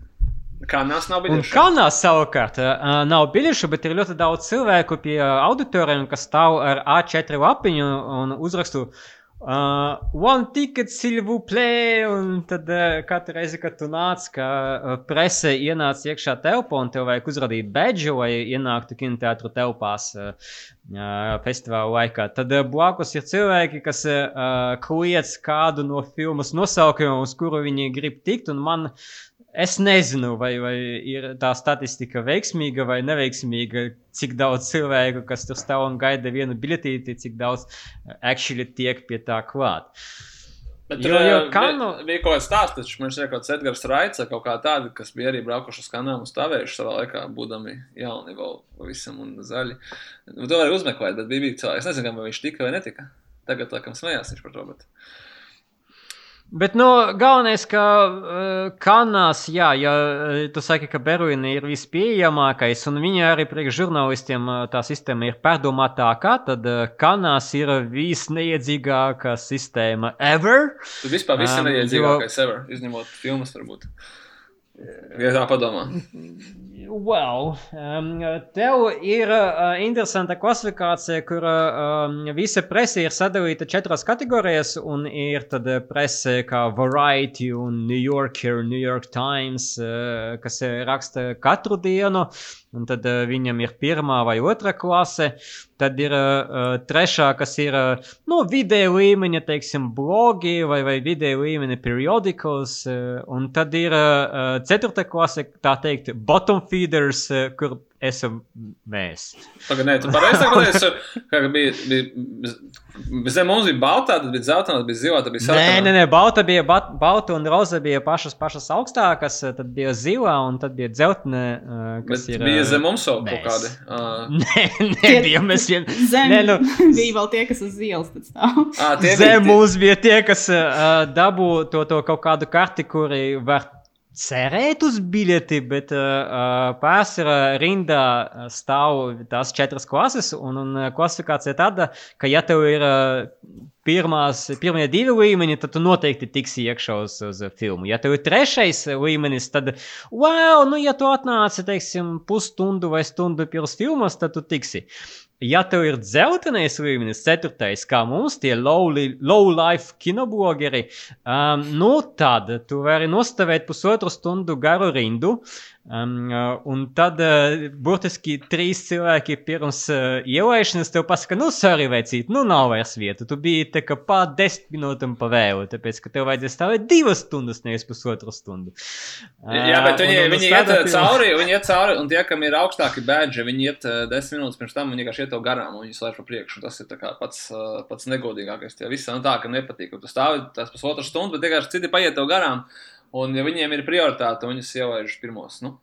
Kā nāc nav Un bijuši? Kanā savukārt uh, nav biļešu, bet ir ļoti daudz cilvēku pie auditorijiem, kas stāv ar A4 lapiņu un uzrakstu. Uh, one ticket, s'il vous plaît, un tad uh, katru reizi, kad tu nāc, ka uh, prese ienāc iekšā telpā un tev vajag uzrādīt badžu, lai ienāktu kinoteātru telpās uh, uh, festivāla laikā, tad uh, blakus ir cilvēki, kas uh, kliedz kādu no filmas nosaukumiem, uz kuru viņi grib tikt, un man Es nezinu, vai, vai ir tā statistika veiksmīga vai neveiksmīga, cik daudz cilvēku, kas tur stāv un gaida vienu biļetīti, cik daudz uh, actually tiek pie tā klāt. Bet Jo- tur jo jo, Kanu- bija, bija kaut kāds stāsts, taču man šķiet, ka Edgars Raits vai kaut kā tāda, kas bija arī braukuši uz kanālu un stāvējuši savā laikā, būdami jauni vēl pavisam un zaļi. Nu, to var uzmeklēt, bet bija, bija cilvēks. Es nezinu, vai viņš tika vai netika. Tagad, laikam, smējās viņš par to. Bet... Bet nu, galvenais, ka uh, kanās, jā, ja uh, tu saki, ka Berlīna ir vispieejamākais, un viņa arī priekš žurnālistiem uh, tā sistēma ir pārdomātākā, tad uh, kanās ir visneiedzīgākā sistēma ever. Tur vispār viss ir Um, neiedzīgākais ever, izņemot filmas varbūt. Ja tā padomā. (laughs) Well, um, tev ir uh, interesanta klasifikācija, kur uh, um, visa presa ir sadalīta četrās kategorijās, un ir tad uh, presa kā Variety un New Yorker, New York Times, uh, kas uh, raksta katru dienu, un tad uh, viņam ir pirmā vai otra klase. Tad ir uh, trešā, kas ir uh, nu, video līmeņa, teiksim, blogi vai, vai video līmeņa periodicals. Uh, un tad ir uh, ceturtā klase, tā teikt, bottom feeders, uh, kur esam mēs. Tagad, nē, tu pareizi saprotiesi, ka bija, bija zem mums bija baltā, tad bija zeltainā, tad bija zilā, tad bija Nē, sarkanā. nē, nē, balta bija balta un roza bija pašas, pašas augstākas, uh, tad bija zilā un tad bija dzeltene, uh, kas Bet ir. bija zem mums vēl kaut kādi. (laughs) Uh, Nē, nebija. Mēs vien... Zem Nē, nu, bija vēl tie, kas uz tad stāv. ā, tie Zem bija- mums bija tie, kas uh, dabū to, to kaut kādu karti, kuri var cerēt uz biļeti, bet uh, pārsvarā rindā stāv tās četras klases, un, un klasifikācija tāda, ka ja tev ir pirmās, pirmie divi līmeņi, tad tu noteikti tiksi iekšā uz, uz filmu. Ja tev ir trešais līmenis, tad, wow, nu, ja tu atnāci, teiksim, pusstundu vai stundu pirms filmas, tad tu tiksi. Ja tev ir dzeltenais līmenis, ceturtais, kā mums, tie low-life low kinoblogeri, um, nu tad tu vari nostāvēt pusotru stundu garu rindu, Um, uh, un tad, uh, burtiski, trīs cilvēki pirms uh, ielaišanas tev pasaka, nu, sorry, vecīt, nu, nav vairs vieta. Tu biji tā kā pār desmit minūtēm pa vēlu, tāpēc, ka tev vajadzēja stāvēt divas stundas, nevis pusotru stundu. Uh, Jā, bet viņi, viņi iet uh, cauri, viņi iet cauri, un tie, kam ir augstāki bēdži, viņi iet uh, desmit minūtes pirms tam, viņi vienkārši iet tev garām, un viņi slēdz pa priekšu. Tas ir pats, uh, pats negodīgākais. Tie visi nav tā, ka nepatīk, ka tu stāvi tās pusotru stundu, bet vienkārši citi paiet tev garām. Un, ja viņiem ir prioritāte, viņus ielaiž pirmos. Nu.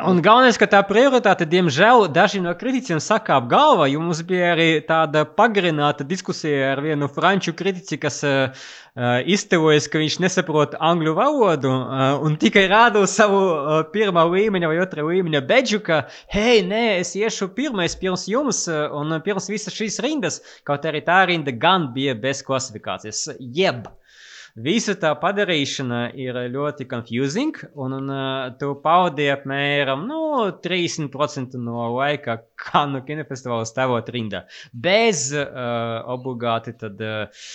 Un galvenais, ka tā prioritāte, diemžēl, dažiem no kritiķiem sakāp galvā, jo mums bija arī tāda pagarināta diskusija ar vienu franču kritiķi, kas uh, iztevojas, ka viņš nesaprot angļu valodu uh, un tikai rāda savu uh, pirmā līmeņa vai otrā līmeņa beidžu, ka, hei, nē, es iešu pirmais pirms jums un pirms visas šīs rindas, kaut arī tā rinda gan bija bez klasifikācijas. Jeb! Visa tā padarīšana ir ļoti confusing, un, un uh, tu paudi apmēram nu, 30% no laika, kā no kinofestivāla stāvot rindā. Bez uh, obligāti tad, uh,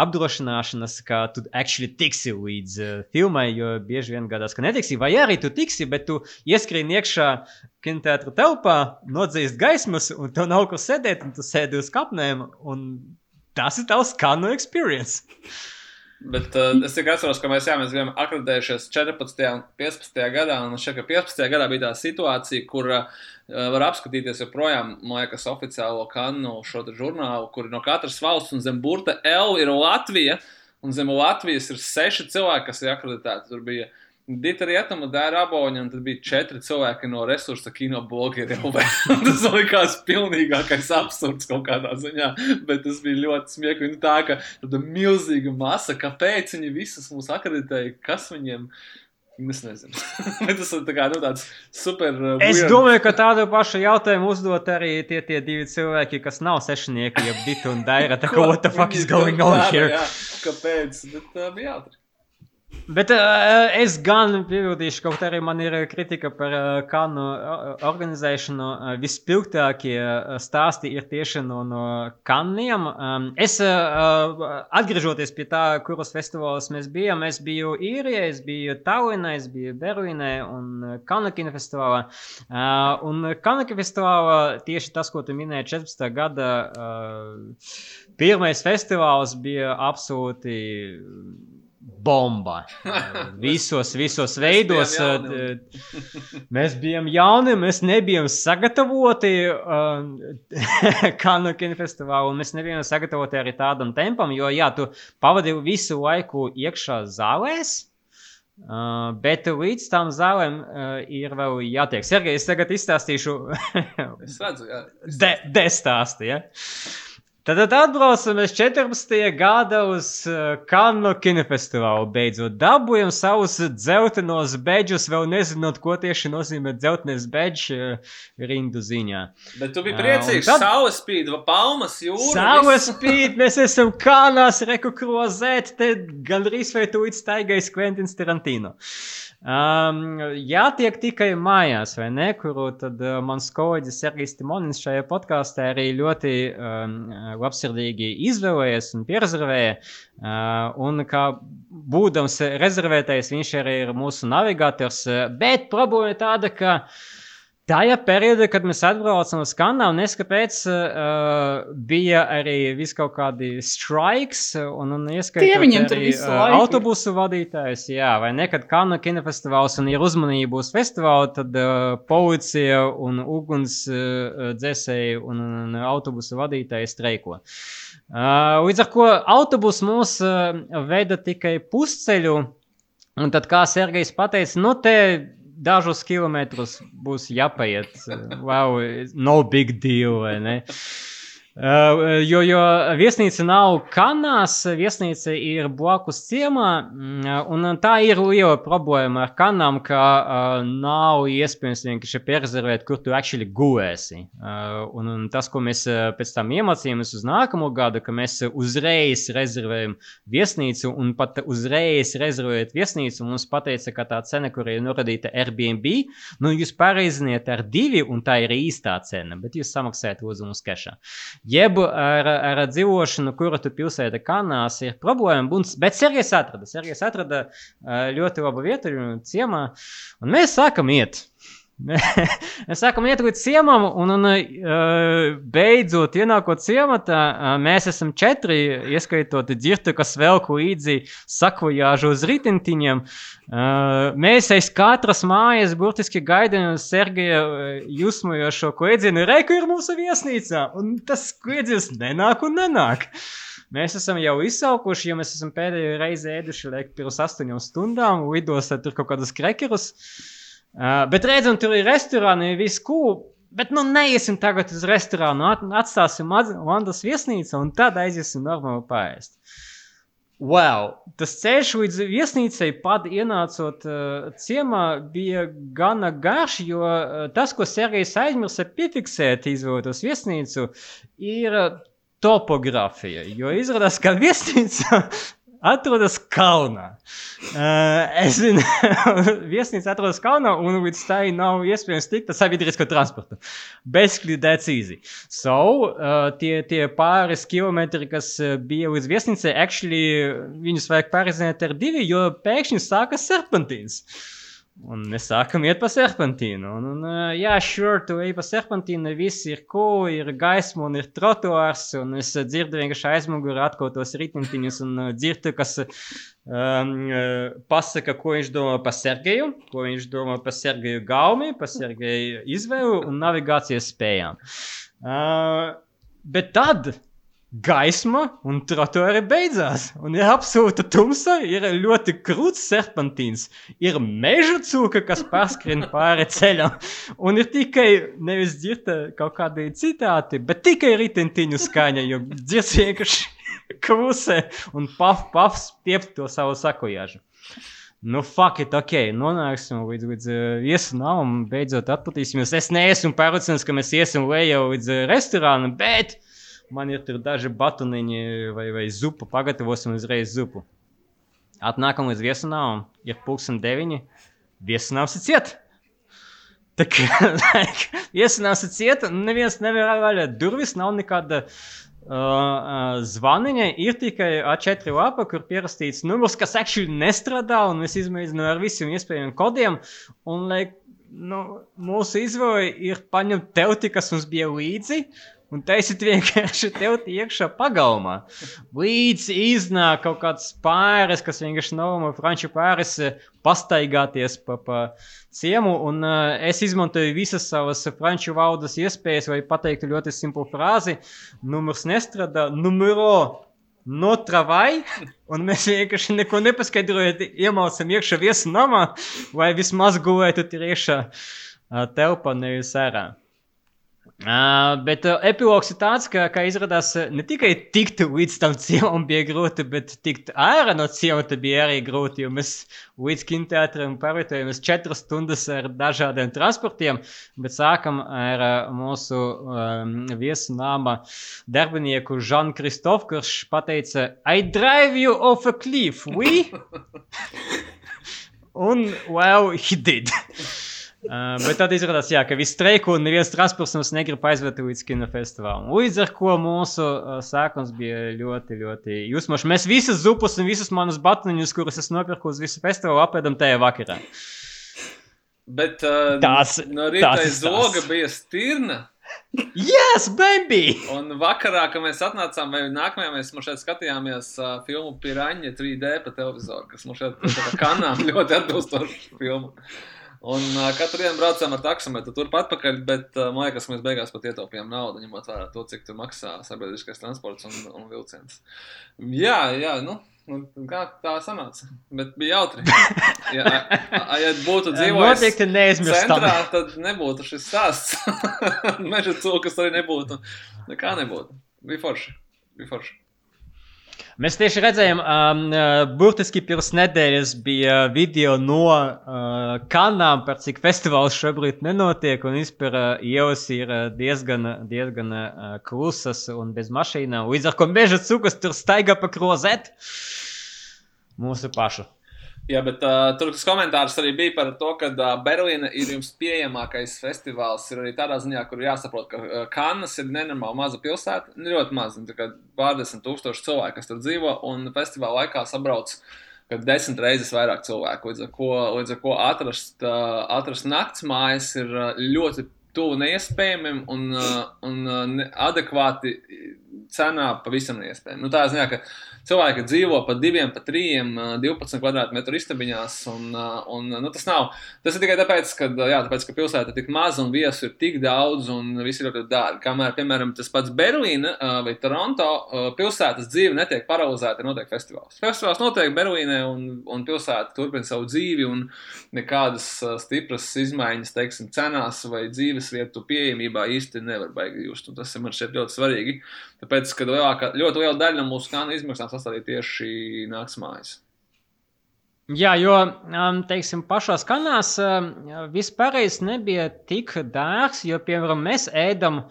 apdrošināšanas, ka tu actually tiksi līdz uh, filmai, jo bieži vien gadās, ka netiksi, vai arī tu tiksi, bet tu ieskrien iekšā kinoteātra telpā, nodzīst gaismas, un tev nav kur sēdēt, un tu sēdi uz kapnēm, un tas ir tavs kanu experience. Bet uh, es tikai atceros, ka mēs, jā, mēs bijām akreditējušies 14. un 15. gadā. Un šeit, ka 15. gadā bija tā situācija, kur uh, var apskatīties joprojām, man liekas, oficiālo kanu šo žurnālu, kur no katras valsts un zem burta L ir Latvija. Un zem Latvijas ir seši cilvēki, kas ir akreditēti. Tur bija uh, Dita Rietama, Dēra Aboņa, un tad bija četri cilvēki no resursa kino blogeriem. (laughs) tas likās pilnīgākais absurds kaut kādā ziņā, bet tas bija ļoti smieklīgi. Tā kā tāda milzīga masa, kāpēc viņi visus mūs akreditēja, kas viņiem. Es nezinu. (laughs) tas ir tā kā, nu, tāds super. Uh, es weird. domāju, ka tādu pašu jautājumu uzdot arī tie, tie divi cilvēki, kas nav sešnieki, ja Dita un Daira. Tā kā, what the fuck is going on here? Jā, kāpēc? Bet uh, bija jautri. Bet uh, es gan piebildīšu, kaut arī man ir kritika par uh, kanu organizēšanu. Uh, vispilgtākie stāsti ir tieši no, no kaniem. Um, es, uh, atgriežoties pie tā, kuros festivālos mēs bijām, es biju īrijā, es biju Tallinā, es biju Berlīnē un Kanu kinofestivālā. Uh, un Kanu kinofestivālā tieši tas, ko tu minēji 14. gada, uh, pirmais festivāls bija absolūti bomba. (laughs) Visos, visos veidos. Mēs bijām, (laughs) mēs bijām jauni, mēs nebijām sagatavoti uh, (laughs) Kanu kinofestivālu, un mēs nebijām sagatavoti arī tādam tempam, jo, jā, tu pavadīji visu laiku iekšā zālēs. Uh, bet līdz tam zālēm uh, ir vēl jātiek. Sergei, es tagad izstāstīšu. es redzu, jā. De, destāsti, ja? Tad, tad atbraucam mēs 14. gada uz uh, Kanu kinofestivālu. Beidzot, dabūjam savus dzeltenos beidžus, vēl nezinot, ko tieši nozīmē dzeltenis beidžs uh, rindu ziņā. Bet tu biji priecīgs, uh, tad... saule spīd, palmas jūra. Saule spīd, mēs esam kanās, reku krozēt, te gandrīz vai tu līdz staigais Kventins Tarantino. Uh, Um, jātiek tikai mājās, vai ne? Kuru tad uh, mans kolēģis Sergejs Timonins šajā podkāstā arī ļoti um, labsirdīgi izvēlējies un pierezervēja. Uh, un kā būdams rezervētais, viņš arī ir mūsu navigators. Bet problēma ir tāda, ka uh, Tajā periodā, kad mēs atbraucām uz Kanādu, neskapēc uh, bija arī vis kaut kādi strikes, un, un ieskaitot arī uh, autobusu vadītājus, jā, vai ne, kad Kanā kinofestivāls un ir uzmanība uz festivālu, tad uh, policija un uguns uh, dzēsēji un, un autobusu vadītāji streiko. Uh, līdz ar ko autobus mūs uh, veda tikai pusceļu, un tad, kā Sergejs pateica, nu te dažus kilometrus būs jāpaiet. Wow, no big deal, vai ne? Jo, jo viesnīca nav kanās, viesnīca ir blakus ciemā, un tā ir liela problēma ar kanām, ka uh, nav iespējams vienkārši pierezervēt, kur tu actually gulēsi. Uh, un, un tas, ko mēs pēc tam iemācījāmies uz nākamo gadu, ka mēs uzreiz rezervējam viesnīcu, un pat uzreiz rezervējot viesnīcu, mums pateica, ka tā cena, kur ir norādīta Airbnb, nu jūs pareiziniet ar divi, un tā ir īstā cena, bet jūs samaksājat lūdzu mums kešā. Jeb ar, ar dzīvošanu, kura tu pilsēta kanās, ir problēma. Un, bet Sergejs atrada, Sergejs atrada ļoti labu vietu ciemā, un mēs sākam iet. Mēs sākam iet līdz ciemam, un, un uh, beidzot, ienākot ciematā, uh, mēs esam četri, ieskaitot dzirtu, kas velk līdzi sakojāžu uz ritentīņiem. Uh, mēs aiz katras mājas burtiski gaidām Sergeja jūsmojošo kliedzienu, reiku ir mūsu viesnīcā, un tas kliedziens nenāk un nenāk. Mēs esam jau izsaukuši, jo mēs esam pēdējo reizi ēduši, liek, pirms astoņām stundām, lidostat tur kaut kādus krekerus. Uh, Uh, bet redzam, tur ir restorāni, viss cool. Bet nu neiesim tagad uz restorānu, atstāsim Landas viesnīcu un tad aiziesim normāli pāriest. Wow, tas ceļš līdz viesnīcai pat ienācot uh, ciemā bija gana garš, jo uh, tas, ko Sergejs aizmirsa piefiksēt, izvēlētos viesnīcu, ir topogrāfija. Jo izrādās, ka viesnīca (laughs) atrodas Kalnā. Uh, es zinu, (laughs) viesnīca atrodas Kalnā, un līdz tai nav iespējams tikt ar sabiedrisko transportu. Basically, that's easy. So, uh, tie, tie pāris kilometri, kas bija līdz viesnīcai, actually, viņus vajag pārizināt ar divi, jo pēkšņi sākas serpentīns. Uh, Un mēs sākam iet pa serpentīnu. Un, un, jā, sure, tu ej pa serpentīnu, viss ir cool, ir gaisma un ir trotuārs. Un es dzirdu vienkārši aizmugurē atkotos ritentīņus un dzirdu, kas um, pasaka, ko viņš domā par Sergeju, ko viņš domā par Sergeju gaumi, par Sergeju izvēlu un navigācijas spējām. Uh, bet tad gaisma un trotuāri beidzās. Un ir absolūta tumsa, ir ļoti krūts serpentīns, ir meža cūka, kas pārskrien pāri ceļam. Un ir tikai nevis dzirta kaut kādi citāti, bet tikai ritentiņu skaņa, jo dzirds vienkārši (laughs) krūsē un paf, paf stiep to savu sakojāžu. Nu, fuck it, ok, nonāksim līdz, līdz uh, viesunām un beidzot atpūtīsimies. Es neesmu pārliecināts, ka mēs iesim lejā līdz uh, restorānam, bet uh, man ir daži batoniņi vai, vai zupa, pagatavosim uzreiz zupu. Atnākam līdz viesunām, ir pulksten deviņi, viesunāms ir ciet. Tā kā viesunāms ir ciet, neviens nevar vaļā durvis, nav nekāda zvaniņa, ir tikai A4 lapa, kur pierakstīts numurs, kas actually nestrādā, un es izmēģinu ar visiem iespējamiem kodiem, un, lai, nu, mūsu izvēle ir paņemt telti, kas mums bija līdzi, un taisīt vienkārši tev iekšā pagalmā. Līdz iznāk kaut kāds pāris, kas vienkārši nav no franču pāris, eh, pastaigāties pa, pa ciemu, un uh, es izmantoju visas savas franču valodas iespējas, lai pateiktu ļoti simplu frāzi. Numurs nestrādā, numuro no travai, un mēs vienkārši neko nepaskaidrojot, iemācām iekšā viesu namā, lai vismaz gulētu tur iekšā uh, telpā, nevis ārā. Uh, bet uh, epilogs ir tāds, ka, ka izrādās ne tikai tikt līdz tam ciemam bija grūti, bet tikt ārā no ciemata bija arī grūti, mēs līdz kinoteātrim pārvietojamies četras stundas ar dažādiem transportiem, bet sākam ar uh, mūsu um, viesu nāma darbinieku Žanu Kristofu, kurš pateica I drive you off a cliff, we? (laughs) Un, well, he did. Uh, bet tad izrādās, jā, ka viss streiko un neviens transports mums negrib aizvest līdz kinofestivālam. Līdz ar to mūsu uh, sākums bija ļoti, ļoti jūsmoši. Mēs visas zupas un visas manas batoniņus, kuras es nopirku uz visu festivālu, apēdam tajā vakarā. Bet uh, tās, no rīta zoga bija stirna. Yes, baby! Un vakarā, kad mēs atnācām, vai nākamajā mēs šeit skatījāmies uh, filmu Piraņa 3D pa televizoru, kas mums šeit kanām (laughs) ļoti atbilstoši filmu. Un uh, katru dienu braucām ar taksometru turpat atpakaļ, bet uh, man liekas, mēs beigās pat ietaupījām naudu, ņemot vērā to, cik tur maksā sabiedriskais transports un, un vilciens. Jā, jā, nu, kā tā sanāca? Bet bija jautri. (laughs) Ja, a, ja būtu dzīvojis centrā, tad nebūtu šis stāsts. (laughs) Meža cūkas arī nebūtu. Nekā nebūtu. Bija forši. Bija forši. Mēs tieši redzējām, um, uh, burtiski pirms nedēļas bija video no uh, kanām par cik festivāls šobrīd nenotiek, un vispār uh, ielas ir diezgan, diezgan uh, klusas un bez mašīnām. Līdz ar to meža cūkas tur staigā pa krozēt mūsu pašu. Jā, bet uh, tur tas komentārs arī bija par to, ka uh, Berlīna ir jums pieejamākais festivāls. Ir arī tādā ziņā, kur jāsaprot, ka uh, Kannas ir nenormāli maza pilsēta. Nu, ļoti maza, kā pārdesmit tūkstoši cilvēku, kas tur dzīvo, un festivāla laikā sabrauc kad desmit reizes vairāk cilvēku. Līdz ar ko, līdz ar ko atrast, uh, atrast nakts mājas ir ļoti tuvu neiespējamiem un, uh, un uh, adekvāti cenā pavisam neiespējami. Nu, tā ziņā, ka cilvēki dzīvo pa diviem, pa uh, 12 kvadrātmetru istabiņās, un, un nu, tas nav. Tas ir tikai tāpēc, ka, jā, tāpēc, ka pilsēta ir tik maza un viesu ir tik daudz un viss ir ļoti dārgi. Kamēr, piemēram, tas pats Berlīna vai Toronto pilsētas dzīve netiek paralizēta, ir notiek festivāls. Festivāls notiek Berlīnē un, un pilsēta turpina savu dzīvi un nekādas stipras izmaiņas, teiksim, cenās vai dzīves vietu pieejamībā īsti nevar baigi just. Un tas ir man šķiet ļoti svarīgi. Tāpēc, ka lielākā, ļoti liela daļa no mūsu kānu izmaksām sastādīja tieši naktsmājas. Jā, jo, um, teiksim, pašās kanās um, vispārējais nebija tik dārgs, jo, piemēram, mēs ēdam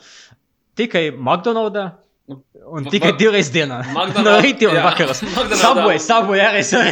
tikai McDonald's. Un Va- tikai divreiz dienā. (laughs) No rīta un. McDonald's. Saboj, saboj arī. sorry.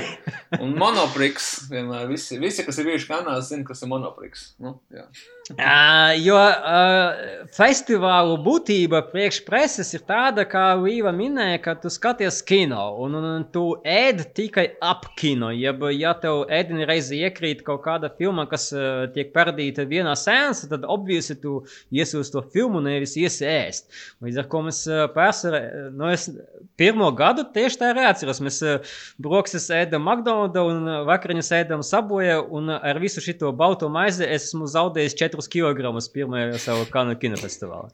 Un monopriks vienmēr visi, visi kas ir bijuši kanālā, zina, kas ir monopriks. Nu, jā. Uh, jo uh, festivālu būtība priekš preses ir tāda, kā Līva minēja, ka tu skaties kino un, un, un tu ēd tikai ap kino. Jeb, ja tev ēdienu reizi iekrīt kaut kāda filma, kas uh, tiek parādīta vienā sēnesā, tad obviously tu iesi uz to filmu, nevis iesi ēst. Līdz ar to mēs uh, pārsvarā, nu es pirmo gadu tieši tā arī atceros. Mēs uh, broksas ēdam McDonald's un vakariņas ēdam Saboja un ar visu šito balto maizi esmu zaudējis 4 kg pirmajā savu kanu kinofestivālā.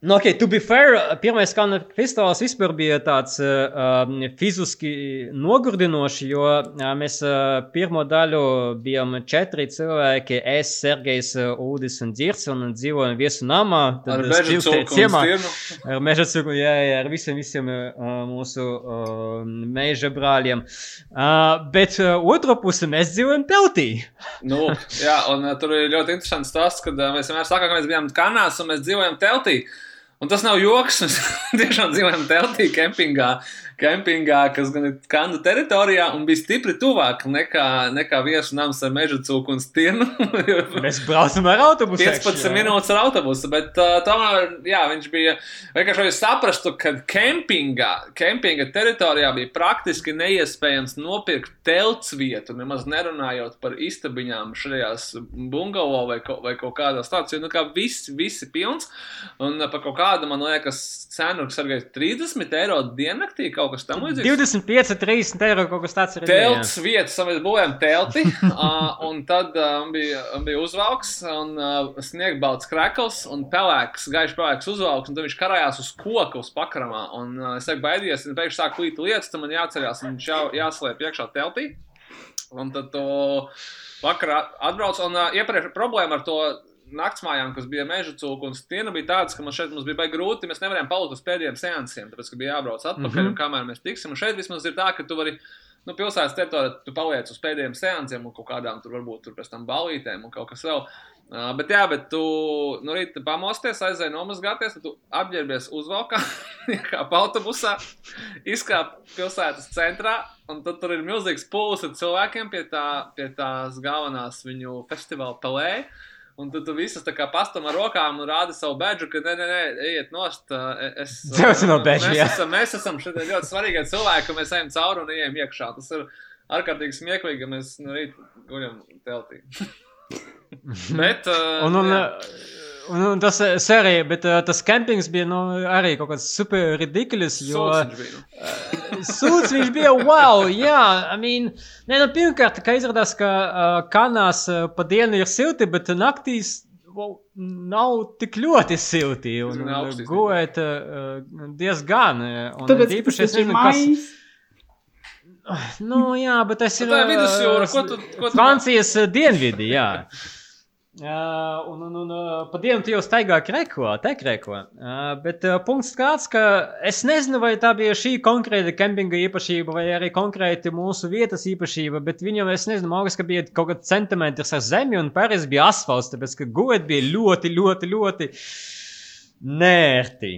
Nu, ok, to be fair, pirmais kanu festivāls vispār bija tāds uh, fiziski nogurdinošs, jo uh, mēs uh, pirmo daļu bijām četri cilvēki, es, Sergejs, uh, Udis un Dzirts, un dzīvojam viesu namā. Ar tad cūku un ciemā. Ar meža cūku, jā, jā, ar visiem, visiem uh, mūsu uh, meža brāļiem. Uh, bet uh, otru pusi mēs dzīvojam teltī. Nu, jā, un uh, tur ir ļoti interesants tas, ka uh, mēs vienmēr sakām, ka mēs bijām kanās un mēs dzīvojam teltī. Un tas nav joks. (laughs) Mēs tiešām dzīvojam teltī, kempingā, kempingā kas gan ir kandu teritorijā un bija stipri tuvāk nekā, nekā viesu nams ar meža cūku un stirnu. (laughs) Mēs braucam ar autobusu. 15 minūtes ar autobusu, bet uh, tomēr jā, viņš bija vienkārši, lai saprastu, ka kempingā, kempinga teritorijā bija praktiski neiespējams nopirkt telts vietu, nemaz nerunājot par istabiņām šajās bungalo vai, ko, vai kaut kādās tāds, jo nu kā viss, visi pilns, un uh, par kaut kādu, man liekas, cenu, kas ir 30 eiro diennaktī, kaut kas tam līdzīgs. 25, 30 eiro kaut kas tāds ir. Telts vietas, un mēs būvējām telti, (laughs) uh, un tad uh, bija, bija uzvalks, un uh, sniegbalts krekls, un pelēks, gaišs pelēks uzvalks, un tad viņš karājās uz koka uz pakramā, un uh, es teiktu, baidies, un pēkšņi sāk klīt lietas, tad man jāceļās, un viņš jā, jāslēp iekšā teltī, un tad to vakarā atbrauc, un uh, iepriekš problēma ar to naktsmājām, kas bija meža cūka un stiena, bija tādas, ka man šeit mums bija grūti. Mēs nevarējām palikt uz pēdējiem seansiem, tāpēc, ka bija jābrauc atpakaļ, mm. -hmm. un kamēr mēs tiksim. Un šeit vismaz ir tā, ka tu vari, nu, pilsētas teritorijā, tu paliec uz pēdējiem seansiem un kaut kādām tur varbūt tur pēc tam balītēm un kaut kas vēl. Uh, bet, jā, bet tu no rīta pamosties, aizēji nomazgāties, tad tu apģērbies uzvalkā, (laughs) kā autobusā, izkāp pilsētas centrā, un tad tur ir milzīgs pūlis ar cilvēkiem pie, tā, pie tās galvenās viņu festivāla pelē. Un tad tu visas tā kā pastam ar rokām un rādi savu bedžu, ka nē, nē, nē ejiet nost. Es, Dzēsi no bedža, mēs, esam, mēs esam šeit ļoti svarīgi cilvēki, ka mēs ejam cauri un ejam iekšā. Tas ir ārkārtīgi smieklīgi, ka mēs no rīta guļam teltī. (laughs) Bet, uh, Un, un, jā. Un, un tas serija, bet uh, tas kempings bija nu, arī kaut kāds super ridiculous, jo Sūds viņš bija, nu. sūds viņš bija wow, jā, I mean, ne, nu, pirmkārt, ka izrādās, ka uh, kanās uh, pa dienu ir silti, bet naktīs wow, nav tik ļoti silti, un augsti gulēt uh, diezgan, uh, un Tāpēc, īpaši tas es nezinu, kas... Nu, jā, bet tas ir. Tā ir vidusjūra, ko tu, ko tu Francijas dienvidi, jā. (laughs) Uh, un, un, un pa dienu tu jau staigā kreko, te kreko. Uh, bet uh, punkts tāds, ka es nezinu, vai tā bija šī konkrēta kempinga īpašība, vai arī konkrēti mūsu vietas īpašība, bet viņam, es nezinu, man liekas, ka bija kaut kāds centimetrs ar zemi, un pārējais bija asfalts, tāpēc, ka gulēt bija ļoti, ļoti, ļoti nērti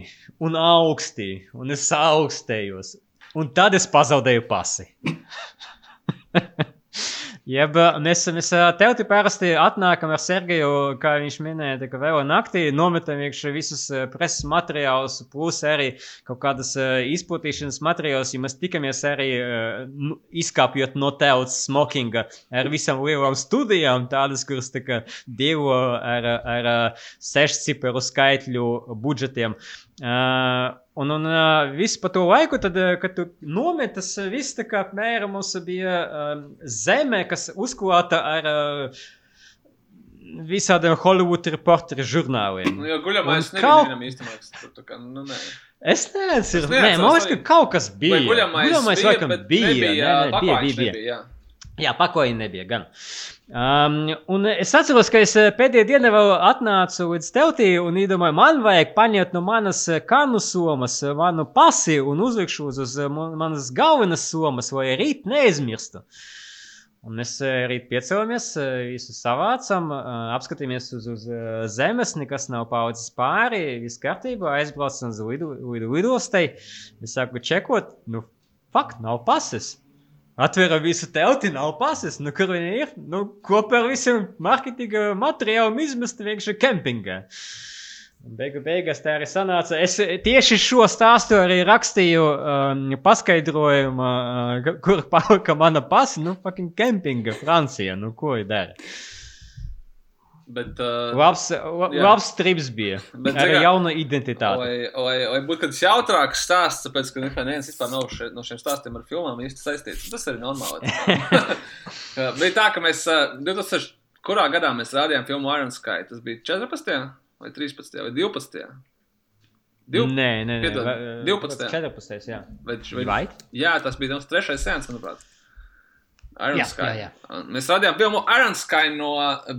un augsti, un es augstējos. Un tad es pazaudēju pasi. (laughs) Jeb mēs, mēs ā, tev parasti atnākam ar Sergeju, kā viņš minēja, tā, ka vēl naktī nometam iekšā visus preses materiālus, plus arī kaut kādas izplatīšanas materiālus, ja mēs tikamies arī nu, izkāpjot no telts smokinga ar visam lielām studijām, tādas, kuras tā kā dievo ar, ar, ar sešciperu skaitļu budžetiem. Uh, un, un uh, viss pa to laiku, tad, uh, kad tu nometas, uh, viss tā kā apmēram mums bija uh, zeme, kas uzklāta ar uh, visādiem Hollywood reporteru žurnāliem. Nu, jo guļamais nebija kaut- īstenībā. tā kā, Nu, nē. Es neatceros, nē, man liekas, ka kaut kas bija. Guļamais, guļamais bija, laikam bija. Nebija, nē, nē, bija, paklājiņš bija, bija. Jā. Pakoji nebija gan. Um, es atceros, ka es eh, pēdējā dienā vēl atnācu līdz teltī un iedomāju, man vajag paņemt no manas eh, kanu somas eh, manu pasi un uzlikšu uz, uz man- manas galvenas somas, lai rīt neaizmirstu. Un mēs rīt piecēlamies, eh, visu savācam, apskatījāmies uz, uz zemes, nekas nav palicis pāri, viss kārtībā, aizbraucam uz lidu, lidu, lidostai. Es sāku čekot, nu, fakt, nav pases. Atveram visu telti, nav pases. Nu, kur viņi ir? Nu, kopā ar visiem marketinga materiāliem izmest vienkārši kempingā. Beigu beigās tā arī sanāca. Es tieši šo stāstu arī rakstīju um, paskaidrojumu, uh, kur palika mana pasa. Nu, fucking kempinga Francija. Nu, ko viņi dara? Bet, uh, Labs, la, labs trips bija. (laughs) Bet, Ar zini kā, jaunu identitāti. Lai, lai, lai būtu kāds jautrāks stāsts, tāpēc, ka neviens vispār nav še, no šiem stāstiem ar filmām īsti saistīts. Tas arī normāli. (laughs) (laughs) Uh, bija tā, ka mēs uh, 2000, kurā gadā mēs rādījām filmu Iron Sky? Tas bija 14. vai 13. vai 12. Div... Nē, nē, nē. Piedod, va- 12. 14. Jā. Vai, vai, Vai? jā, tas bija tas trešais sēns, manuprāt. Iron Jā, Sky. jā, Un Mēs rādījām filmu Iron Sky no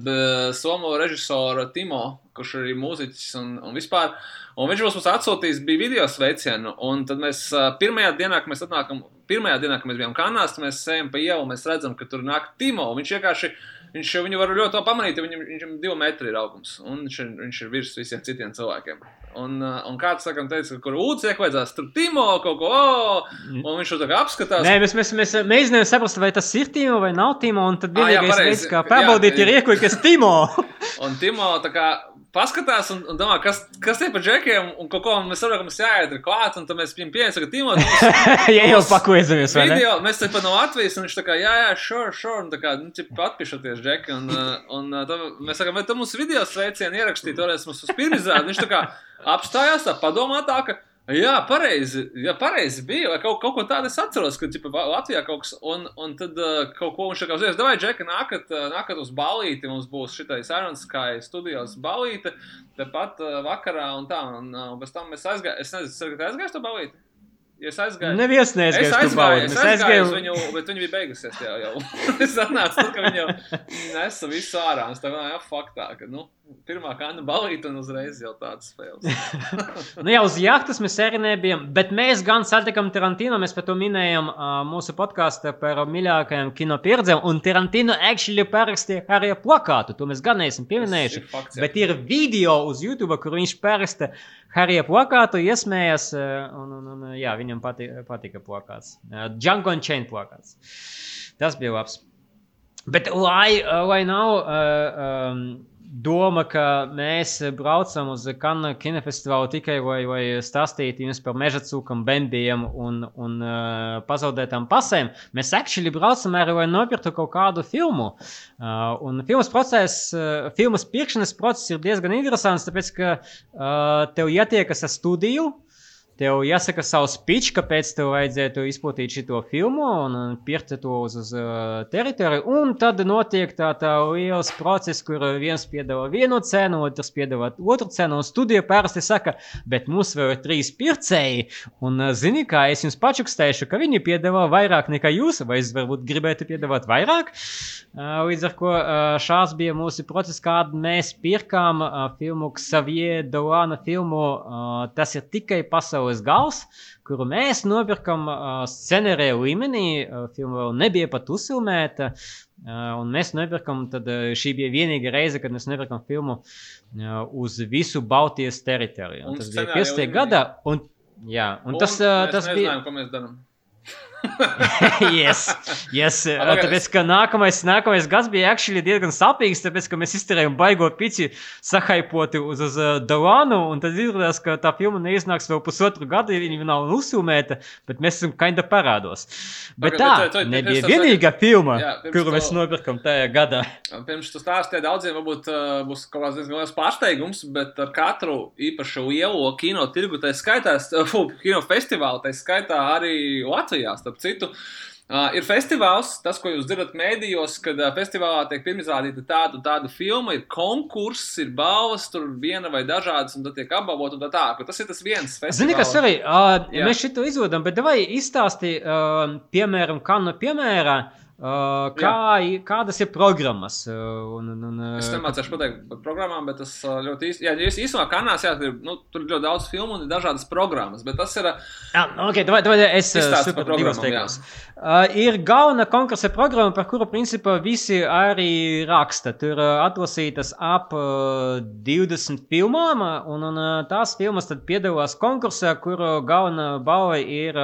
b, somu režisora Timo, kurš ir arī mūziķis un, un vispār. Un viņš mums atsūtījis, bija video sveicienu. Un tad mēs ā, pirmajā dienā, kad mēs atnākam, pirmajā dienā, kad mēs bijām kanālā, mēs ejam pa ielu, mēs redzam, ka tur nāk Timo. un Viņš vienkārši, viņš viņu var ļoti labi pamanīt, jo viņam, viņam divi metri ir augums. Un viņš ir, viņš ir virs visiem citiem cilvēkiem. Un, ā, un kāds sakam, teica, kur ūdens iekvaidzās, tur Timo kaut ko, oh! un viņš to apskatās. Nē, mēs, mēs, mēs mēģinājām saprast, vai tas ir Timo vai nav Timo. Un tad jā, vienīgais veids, kā pārbaudīt, ir iekļūt Timo. (laughs) Un Timo tā kā paskatās un, un domā, kas, kas tie par džekiem, un kaut ko mēs saprotam, ka mums jāiet ar klāt, un tad mēs viņam pieņemsim, ka Timo, tu (laughs) mums ja jau pakojamies, vai ne? video, mēs te pat no Latvijas, un viņš tā kā, jā, jā, sure, sure, un tā kā, nu, cip, atpišoties, džeki, un, uh, un uh, tad mēs sakām, vai tu mums video sveicienu ierakstīt, toreiz mums uz pirmizrādi, viņš tā kā apstājās, tā padomā tā, ka, jā, pareizi, jā, pareizi bija, vai kaut, kaut ko tādu es atceros, ka, cipa, Latvijā kaut kas, un, un tad uh, kaut ko viņš kā uzreiz, davai, džeki, nākat, uh, nākat uz balīti, mums būs šitais Iron Sky studijos balīte, tepat uh, vakarā un tā, un uh, pēc tam mēs aizgājām, es nezinu, Sergi, tu aizgājuši to balīti? Es aizgāju. Neviens Es neaizgāja to aizgāju, es aizgāju uz aizgājām. viņu, bet viņi bija beigusies jau. jau. (laughs) es atnācu, tad, ka viņi jau nesa visu ārā. Es domāju, ja faktā, ka, nu, pirmā kāda balīta un uzreiz jau tāds spēles. (laughs) Nu, jau uz jahtas mēs arī nebijām, bet mēs gan satikām Tarantino. Mēs par to minējām uh, mūsu podkāstā par mīļākajām kino pieredzēm. Un Tarantino actually parakstīja arī plakātu. To mēs gan neesam pieminējuši. Fakts, jā. Bet ir video uz YouTube, kur viņš paraksta Harija plakātu, iesmējas. uh, Un, un, un, jā, viņam patika, patika plakāts. Uh, Django Chain plakāts. Tas bija labs. Bet, lai, lai nav uh, um, doma, ka mēs braucam uz Kanu kinofestivālu tikai lai, lai stāstītu jums par meža cūkām, bendiem un, un uh, pazaudētām pasēm, mēs actually braucam arī, lai nopirktu kaut kādu filmu. Uh, un filmas process, uh, filmas pirkšanas process ir diezgan interesants, tāpēc, ka uh, tev jātiekas ar studiju. Tev jāsaka savs pitch, kāpēc tev vajadzētu izplatīt šo filmu un pirkt to uz, uz uh, teritoriju. Un tad notiek tā, tā liels process, kur viens piedāvā vienu cenu, otrs piedāvā otru cenu. Un studija parasti saka, bet mums vēl ir trīs pircēji. Un, uh, zini, kā es jums pačukstēšu, ka viņi piedāvā vairāk nekā jūs, vai es varbūt gribētu piedāvāt vairāk. Uh, līdz ar to uh, šāds bija mūsu process, kādu mēs pirkām uh, filmu Xavier Dolana filmu. Uh, tas ir tikai pasaules gals, kuru mēs nopirkam scenārija līmenī. Filma vēl nebija pat uzfilmēta. Un mēs nopirkām, tad šī bija vienīgā reize, kad mēs nopirkām filmu uz visu Baltijas teritoriju. Un Un tas bija scenārija 15. līmenī. gadā. Un, jā, un, un tas, uh, mēs tas bija. nezinājām, ko mēs darām. (laughs) yes, yes. Pagaid, tāpēc, ka nākamais, nākamais gads bija actually diezgan sapīgs, tāpēc, ka mēs izturējām baigo pici sahaipoti uz, uz uh, Dalānu, un tad izrādās, ka tā filma neiznāks vēl pusotru gadu, ja viņa nav uzfilmēta, bet mēs esam kinda parādos. Bet Pagaid, tā bet tu- tu- nebija vienīgā filma, Jā, kuru to- mēs nopirkam tajā gadā. Pirms tu stāstīji daudziem, varbūt uh, būs kaut kāds diezgan liels pārsteigums, bet ar katru īpašu lielo kino tirgu, tā skaitā, uh, (laughs) kino festivālu, tā skaitā arī Latvijā, starp citu. Uh, ir festivāls, tas, ko jūs dzirdat mēdījos, kad uh, festivālā tiek pirmizrādīta tāda, tāda filma, ir konkurss, ir balvas, tur viena vai dažādas, un tad tiek apbalvot, un tā tā. Tas ir tas viens festivāls. Zini, kas arī, uh, Jā. mēs šito izvedam, bet vai izstāsti, uh, piemēram, kā no piemēra, uh, kā, kādas ir programmas. Uh, un, un, un, Es uh, nemācīšu pateikt par programmām, bet tas ā, ļoti īsti. Jā, jūs īstenībā kanālā jā, tur, nu, tur ir ļoti daudz filmu un ir dažādas programmas, bet tas ir. Jā, okay, davai, davai, es uh, divos programmām, teikos. Uh, ir galvenā konkursa programma, par kuru principā visi arī raksta. Tur uh, atlasītas ap uh, 20 filmām, uh, un, un uh, tās filmas tad piedalās konkursā, kuru galvenā balva ir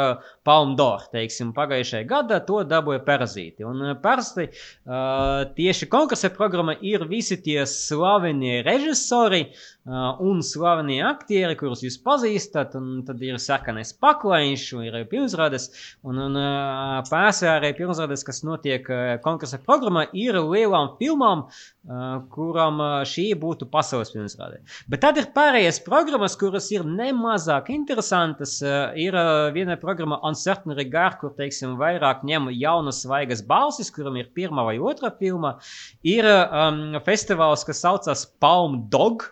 uh, Palm d'Or. Teiksim, pagājušajā gadā to dabūja parazīti. Un uh, parasti uh, tieši konkursa programma ir visi tie slavenie režisori, Uh, un slavenie aktieri, kurus jūs pazīstat, un tad ir sarkanais paklājiņš, ir pirmsrādes. Un, un uh, pārsvarā arī pirmsrādes, kas notiek uh, konkursa programmā, ir lielām filmām, uh, uh, šī būtu pasaules pirmsrāde. Bet tad ir pārējās programmas, kuras ir nemazāk interesantas. Uh, ir uh, viena programma Uncertain Regard, kur, teiksim, vairāk ņem jaunas svaigas balsis, kuram ir pirmā vai otrā filma. Ir um, festivāls, kas saucas Palm Dog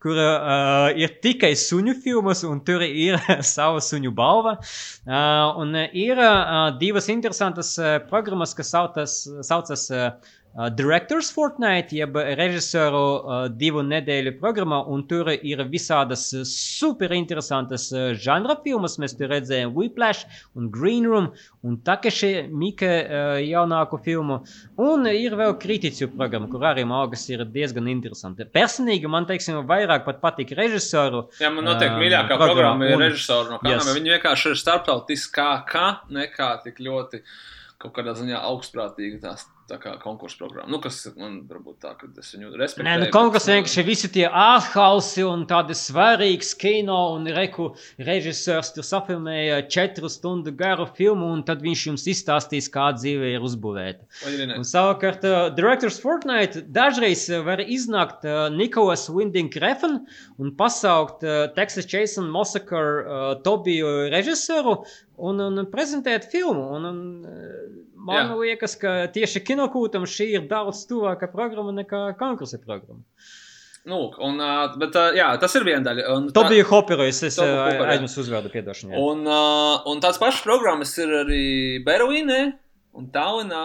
kur uh, ir tikai suņu filmas, un tur ir (laughs) sava suņu balva. Uh, un ir uh, divas interesantas uh, programmas, kas saucas, saucas uh, Directors Fortnite, jeb režisoru divu nedēļu programma, un tur ir visādas super interesantas uh, žanra filmas. Mēs tur redzējām Whiplash un Green Room un Takeshi Mika jaunāku filmu. Un ir vēl kritiķu programma, kur arī malgas ir diezgan interesanti. Personīgi man, teiksim, vairāk pat patīk režisoru. Jā, man noteikti Um, mīļākā programma programma ir un- režisora no kanāliem. Yes. Viņi vienkārši ir starptautiskākā nekā tik ļoti kaut kādā ziņā augstprātīga tās tā kā konkursu programma. Nu, kas man varbūt tā, ka es viņu respektēju. Nē, nu, bet, konkursā uh, vienkārši visi tie ārhausi un tādi svarīgi kino, un reku režisors tur safilmēja četru stundu garu filmu, un tad viņš jums izstāstīs, kā dzīve ir uzbūvēta. Un savukārt, uh, Directors Fortnite dažreiz uh, var iznākt uh, Nikolas Winding Refn un pasaukt uh, Texas Chainsaw Massacre uh, Tobiju režisoru un, un prezentēt filmu. Un, un, man Jā. liekas, ka tieši kinokūtam šī ir daudz tuvāka programma nekā konkursa programma. Nu, un, bet, jā, tas ir viena daļa. Un tā- Tobiju Hopperu es, aizmirsu uzvārdu piedošanu. jā. Un, un tāds pašs programmas ir arī Berlīnē un Tallinā.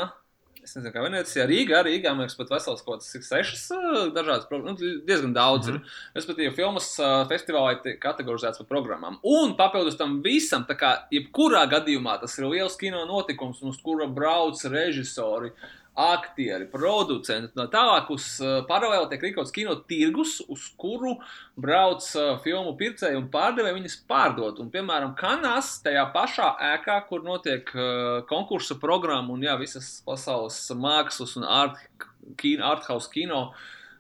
Es nezinu, kā Venecijā, Rīgā. Rīgā man liekas, pat vesels kaut kāds, sešas dažādas programmas. Nu, diezgan daudz Mhm. mm -hmm. ir. Respektīvi, filmas uh, festivālā ir kategorizēts par programmām. Un papildus tam visam, tā kā jebkurā gadījumā tas ir liels kino notikums, un uz kura brauc režisori. Aktieri, producenti, no tālāk uz uh, paralēli tiek rīkots kino tirgus, uz kuru brauc uh, filmu pircēji un pārdevēji viņas pārdot. Un, piemēram, Kanās, tajā pašā ēkā, kur notiek uh, konkursu programma un jā, visas pasaules mākslas un art, kino, arthouse kino.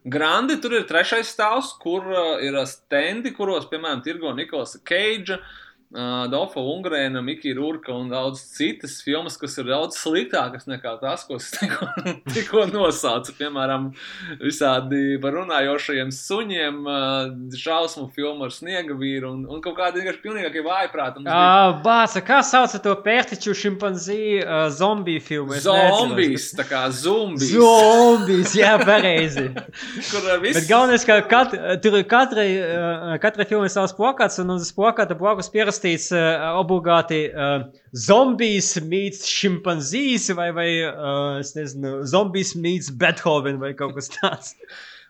Grandi tur ir trešais stāvs, kur ir stendi, kuros, piemēram, tirgo Nikolasa Keidža uh, Dolfa Ungrēna, Mikija Rūrka un daudz citas filmas, kas ir daudz sliktākas nekā tās, ko es (laughs) tikko, tikko nosaucu. Piemēram, visādi par runājošajiem suņiem, uh, šausmu filmu ar sniega vīru un, un kaut kādi vienkārši pilnīgākie vājprāti. Uh, Bāca, kā sauc to pērtiķu šimpanzī uh, zombiju filmu? Neatceros, tā kā zombijas. Zombijas, jā, pareizi. (laughs) Kur viss Bet galvenais, ka kat, tur katrai, uh, katrai filmai savs plakāts, un uz plakāta blakus pierakstīts uh, obligāti uh, zombijas meets šimpanzīs, vai, vai uh, es nezinu, zombijas meets Beethoven vai kaut kas tāds. (laughs)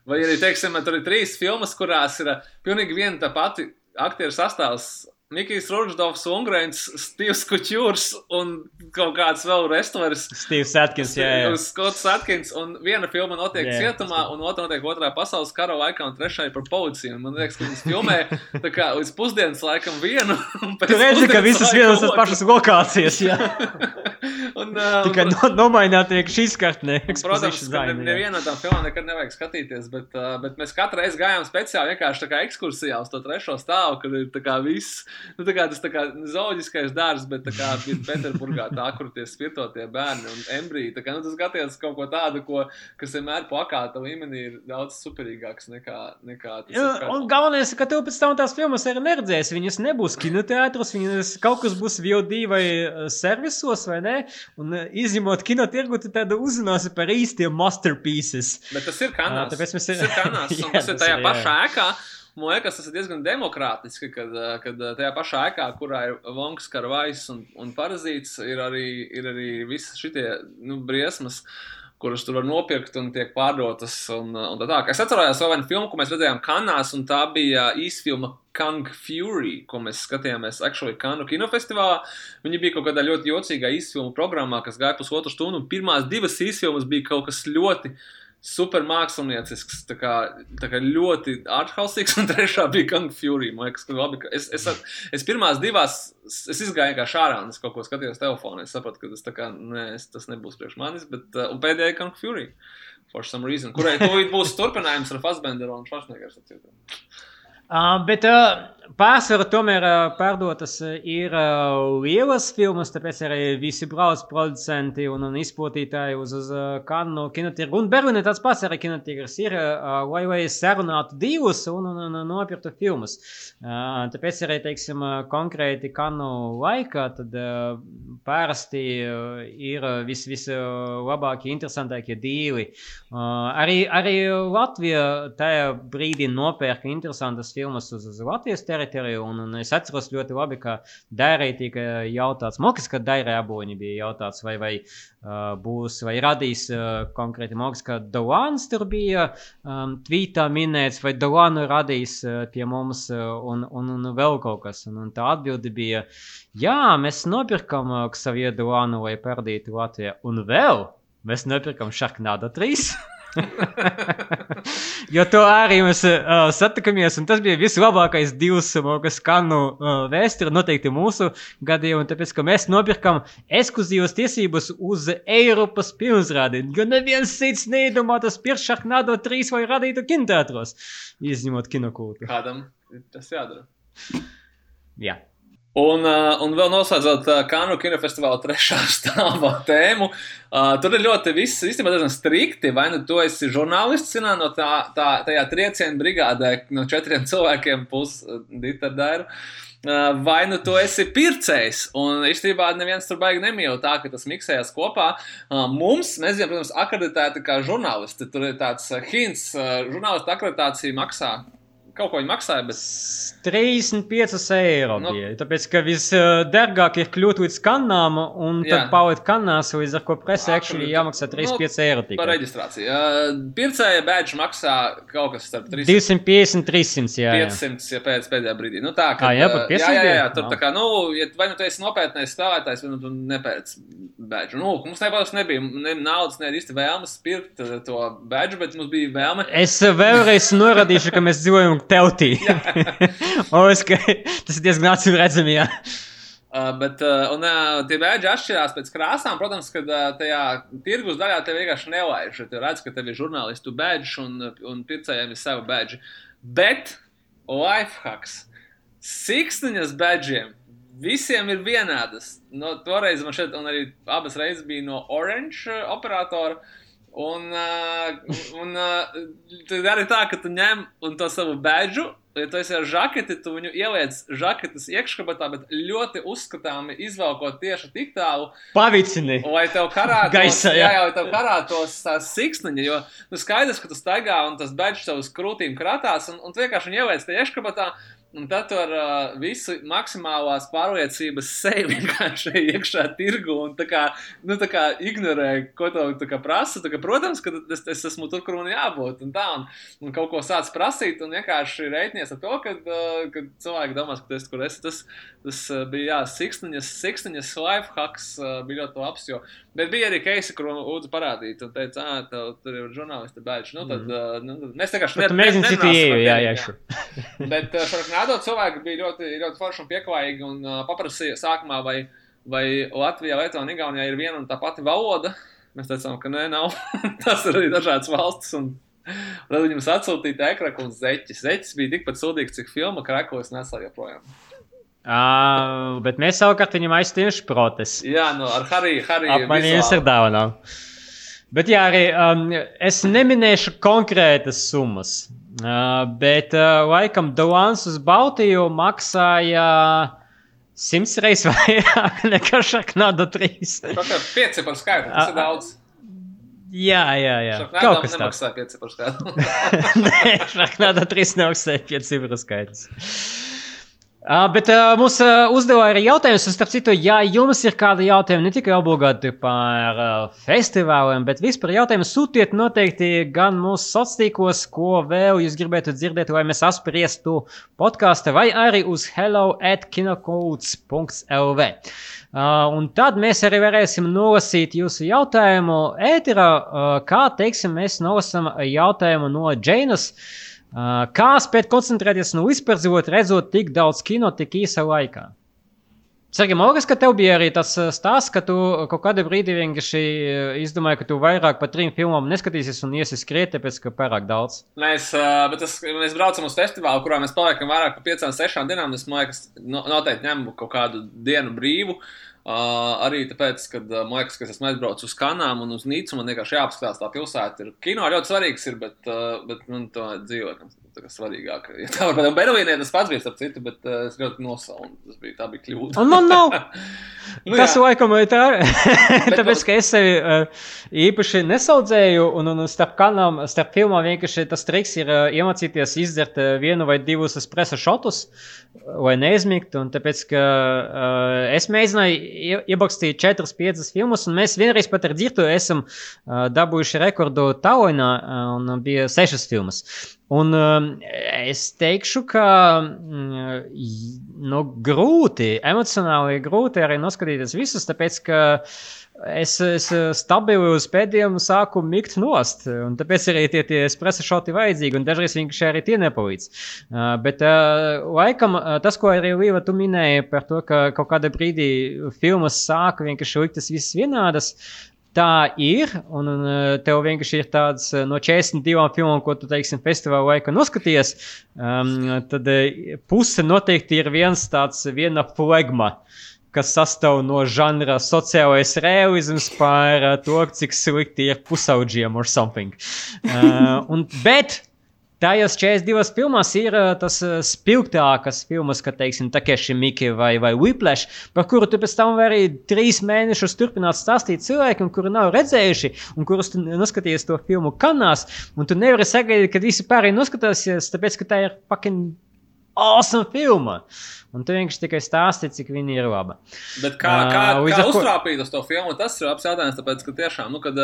Vai arī, teiksim, tur ir trīs filmas, kurās ir pilnīgi viena tā pati aktieru sastāvs. Mikls Rudolfs, Ungrēns, Stīvs Kučūrs un kaut kāds vēl restorāns. Steve's Atkins, jā, jā. Skots Atkins, un viena filma notiek yeah, cietumā, un otra notiek otrā pasaules kara laikā, un trešā ir par policiju. Man liekas, ka viņas filmē tā kā līdz pusdienas laikam vienu. un pēc Tu redzi, ka visas vienas tas pašas lokācijas, jā. (laughs) un, uh, Tikai no, nomaināt tiek šīs kartne. Protams, ka ne, nevienu no tām filmām nekad nevajag skatīties, bet, uh, bet mēs katru reizi gājām speciāli vienkārši tā kā ekskursijā uz to trešo stāvu, kad ir tā kā viss, nu tā kā tas tā kā zooloģiskais dārzs, bet kā ir Pēterburgā tā, kur tie spirtotie bērni un embriji. Tā kā nu, tas skaties kaut ko tādu, ko, kas vienmēr plakāta līmenī ir daudz superīgāks nekā, nekā tas. Jā, ir kā- Un galvenais, ka tev pēc tam tās filmas arī neredzēs. Viņas nebūs kinoteātros, viņas kaut kas būs VOD vai eh, servisos, vai ne? Un eh, izņemot kinotirgu, tu tad uzzināsi par īstiem masterpieces. Bet tas ir kanāls. Ā, tāpēc mēs tas ir- ir kanāls, un (laughs) Jā, tas ir tajā ir, jā. pašā ēkā. Man liekas, tas ir diezgan demokrātiski, kad, ā, kad ā, tajā pašā ēkā, kurā ir Vonks, Karvais un, un Parazīts, ir arī, ir arī visi šitie nu, briesmas, kuras tur var nopirkt un tiek pārdotas. Un, un tā tā. Es atceros vēl vienu filmu, ko mēs redzējām Kanās, un tā bija īsfilma Kung Fury, ko mēs skatījāmies actually Kanu kinofestivālā. Viņa bija kaut kādā ļoti jocīgā īsfilmu programmā, kas gāja pusotru stundu, un pirmās divas īsfilmas bija kaut kas ļoti super māksliniecisks, tā kā, tā kā ļoti arthausīgs, un trešā bija Kung Fury. Man liekas, ka labi, ka es, es, es pirmās divās, es izgāju kā šārā, un es kaut ko skatījos telefonā. Es sapratu, ka tas, kā, nē, tas nebūs priekš manis, bet, uh, pēdējā Kung Fury. For some reason, kurai tūlīt būs turpinājums ar Fassbenderu un Schwarzeneggeru. Uh, bet uh, pārsvarā tomēr pārdotas ir lielas filmas, tāpēc arī visi brauc producenti un, un izplatītāji uz, uz kanu kinotirgu. Un Berlīnē tāds pats arī kinotirgs ir, lai, lai sarunātu divus un, un, un nopirktu filmas. Tāpēc arī, teiksim, konkrēti kanu laikā, tad parasti ir vis, vislabākie, interesantākie dīli. Arī, arī Latvija tajā brīdī nopērka interesantas filmas uz, uz Latvijas teritoriju, un, un es atceros ļoti labi, ka Dairai tika jautāts, Mokas, ka Dairai aboņi bija jautāts, vai, vai uh, būs, vai radīs uh, konkrēti Mokas, ka Dolāns tur bija um, tvītā minēts, vai Dolānu radīs uh, pie mums, uh, un, un, un vēl kaut kas, un, un tā atbildi bija, jā, mēs nopirkam uh, Xavier Dolānu, lai pardītu Latvijā, un vēl mēs nopirkam Sharknado 3. (laughs) jo to arī mēs uh, satikāmies, un tas bija vislabākais divs, kas skanu uh, vēsturē, noteikti mūsu gadījumā, tāpēc, ka mēs nopirkām ekskluzīvas tiesības uz Eiropas pirmsrādi, jo neviens cits neiedomā tas pirms Sharknado 3 vai radītu kinoteātros, izņemot kinokultu. Kādam tas jādara? Jā. Un, uh, un vēl noslēdzot uh, Kanu kinofestivāla trešā (laughs) stāvā tēmu, uh, tur ir ļoti viss, īstenībā diezgan strikti. Vai nu tu esi žurnālists, zinā, no tā, tā, tajā trieciena brigādē no četriem (laughs) cilvēkiem plus uh, Dita Dēra. Uh, vai nu tu esi pircējs, un īstenībā neviens tur baigi nemīl tā, ka tas miksējas kopā. Uh, mums, mēs zinām, protams, akreditēti kā žurnālisti. Tur ir tāds uh, hints, uh, žurnālistu akreditācija maksā. Kaut ko viņi maksāja, bet 35 eiro Nu. bija. Tāpēc, ka visdārgāk ir kļūt līdz kanām, un Jā. tad palikt kanās, līdz ar ko presē actually jāmaksā 35 eiro par tikai. reģistrāciju. Uh, pircēja bēdžu maksā kaut kas starp 300 250, 300, jā. jā. 500, ja pēc pēdējā brīdī. Nu, tā, ka, Ā, jā, pat 500 jā, jā, jā, bija? tur tā kā, nu, ja, vai nu tu esi nopietnais spēlētājs, vai nu tu nepēc bēdžu. Nu, mums nebūs nebija ne naudas, ne īsti vēlmes pirkt uh, to bēdžu, bet mums bija vēlme. Es vēlreiz norādīšu, ka mēs dzīvojam (laughs) ka, tas ir diezgan acīm redzami, jā. Uh, bet uh, un, uh, tie bēdži atšķirās pēc krāsām. Protams, ka uh, tajā tirgus daļā tev vienkārši nelaiž. Tu redz, ka tev ir žurnālistu bēdžs un, un pircējiem ir savi bēdži. Bet lifehacks. Siksniņas bēdžiem visiem ir vienādas. No, toreiz man šeit, un arī abas reizes bija no Orange uh, operatora. Un, uh, un uh, tad arī tā, ka tu ņem to savu badžu, ja tu esi ar žaketi, tu viņu ieliec žaketes iekškabatā, bet ļoti uzskatāmi izvelkot tieši tik tālu, Pavicini! lai tev karātos, Gaisā, jā, jā. lai tev karātos tās siksniņa, jo nu, skaidrs, ka tu staigā un tas badžs tev uz krūtīm kratās, un, un tu vienkārši ieliec tajā iekškabatā, un tad tur uh, visu maksimālās pārliecības sevi (laughs) vienkārši iekšā tirgu un tā kā, nu, tā kā ignorē, ko tev tā kā prasa. Tā kā, protams, ka es, es esmu tur, kur man jābūt, un tā, un, un kaut ko sāc prasīt, un vienkārši reitnies ar to, ka, uh, ka cilvēki domās, ka tu esi, kur esi. Tas, tas uh, bija, jā, siksniņas, siksniņas life hacks uh, bija ļoti labs, jo, bet bija arī keisi, kur lūdzu parādīt, un teica, ā, tev tur ir žurnālisti bēdži. Nu, tad, uh, nu, mēs vienkārši Bet tu mēģini citu ieju, jā, jā, šo. Bet uh, (laughs) Šarknādo cilvēki bija ļoti, ļoti forši un pieklājīgi un uh, paprasīja sākumā, vai, vai Latvijā, Lietuvā un Igaunijā ir viena un tā pati valoda. Mēs teicām, ka nē, nav. (laughs) Tas ir arī dažādas valstis. Un, tad viņam atsūtīja ekrānu un zeķis. Zeķis bija tikpat sūdīgs, cik filma Krakos nesā joprojām. Uh, bet mēs savukārt viņam aizstāvjam šprotes. Jā, nu ar Hariju. Apmainījums vizuāli. dāvanām. Bet jā, arī um, es neminēšu konkrētas summas. Bet laikam Dāvāns uz Baltiju maksāja simts reizes (laughs) vairāk nekā Šaknāda 3. Kaut kā pieci par skaitu, tas ir daudz. jā, jā, jā. Šarknādo Kaut kas tāds. nemaksā pieci par skaitu. (laughs) Nē, Šaknāda 3 nemaksāja 5 cifru skaits. Uh, bet uh, mums uh, uzdeva arī jautājumus, un starp citu, ja jums ir kādi jautājumi ne tikai obligāti par uh, festivāliem, bet vispār jautājumi sūtiet noteikti gan mūsu sociālos ko vēl jūs gribētu dzirdēt, lai mēs apspriestu podkāstu, vai arī uz hello at kinocodes.lv. Uh, un tad mēs arī varēsim nolasīt jūsu jautājumu ēterā, uh, kā teiksim, mēs nolasām jautājumu no Džeinas. Uh, kā spēt koncentrēties un izpērzot, redzot tik daudz kino tik īsa laikā? Sergei, man liekas, ka tev bija arī tas stāsts, ka tu kaut kādā brīdī vienkārši izdomāji, ka tu vairāk par trim filmām neskatīsies un iesi skriet, tāpēc ka pārāk daudz. Mēs, tas, mēs braucam uz festivālu, kurā mēs paliekam vairāk par piecām, sešām dienām. Es domāju, ka no, noteikti ņemu kaut kādu dienu brīvu. Uh, arī tāpēc, ka uh, man liekas, ka es esmu aizbraucis uz Kanām un uz Nīcu. Man vienkārši jāapskatās tā pilsēta. Ir. Kino ļoti svarīgs, ir, bet, uh, bet man to dzīvot. Svarīgāk. Ja tā var būt Berlīnē, tas pats bija starp citu, bet uh, es ļoti nosaunu. Tas bija, tā bija kļūda. Un man nav. (laughs) Nu Tas laikam ir tā, (laughs) (laughs) tāpēc, ka es sevi uh, īpaši nesaudzēju, un, un starp kanām, starp filmām vienkārši tas triks ir uh, iemācīties izdzert uh, vienu vai divus espreso šotus, lai neizmigtu. Un tāpēc, ka uh, es mēģināju ie- iebakstīt 4-5 filmas, un mēs vienreiz pat ar dzirtu esam uh, dabūjuši rekordu uh, un bija 6 filmas. Un um, es teikšu, ka mm, nu, grūti, emocionāli grūti arī noskatīties visus, tāpēc ka es, es stabili uz pēdējiem sāku mikt nost. Tāpēc arī tie, tie espreso šoti vajadzīgi, un dažreiz vienkārši arī tie nepalīdz. Uh, bet uh, laikam uh, tas, ko arī Līva tu minēji par to, ka kaut kādā brīdī filmas sāka vienkārši liktas visas vienādas. Tā ir, un, un uh, tev vienkārši ir tāds uh, no 42 filmām, ko tu, teiksim, festivāla laikā noskaties, um, tad uh, puse noteikti ir viens tāds, viena flegma, kas sastāv no žanra sociālais realisms par to, cik slikti ir pusauģiem or something. Uh, (laughs) un, bet Tajās 42 filmās ir uh, tas uh, spilgtākas filmas, kā teiksim, Takeshi Miki vai, vai Whiplash, par kuru tu pēc tam vari trīs mēnešus turpināt stāstīt cilvēkiem, kuri nav redzējuši, un kurus noskatījies to filmu kanās, un tu nevari sagaidīt, kad visi pārējie noskatīsies, tāpēc, ka tā ir fucking awesome filma. Un tu vienkārši tikai stāsti, cik viņa ir laba. Bet kā, kā, līdz kā uztrāpīt uz to filmu, tas ir labs jautājums. Tāpēc, ka tiešām, nu, kad,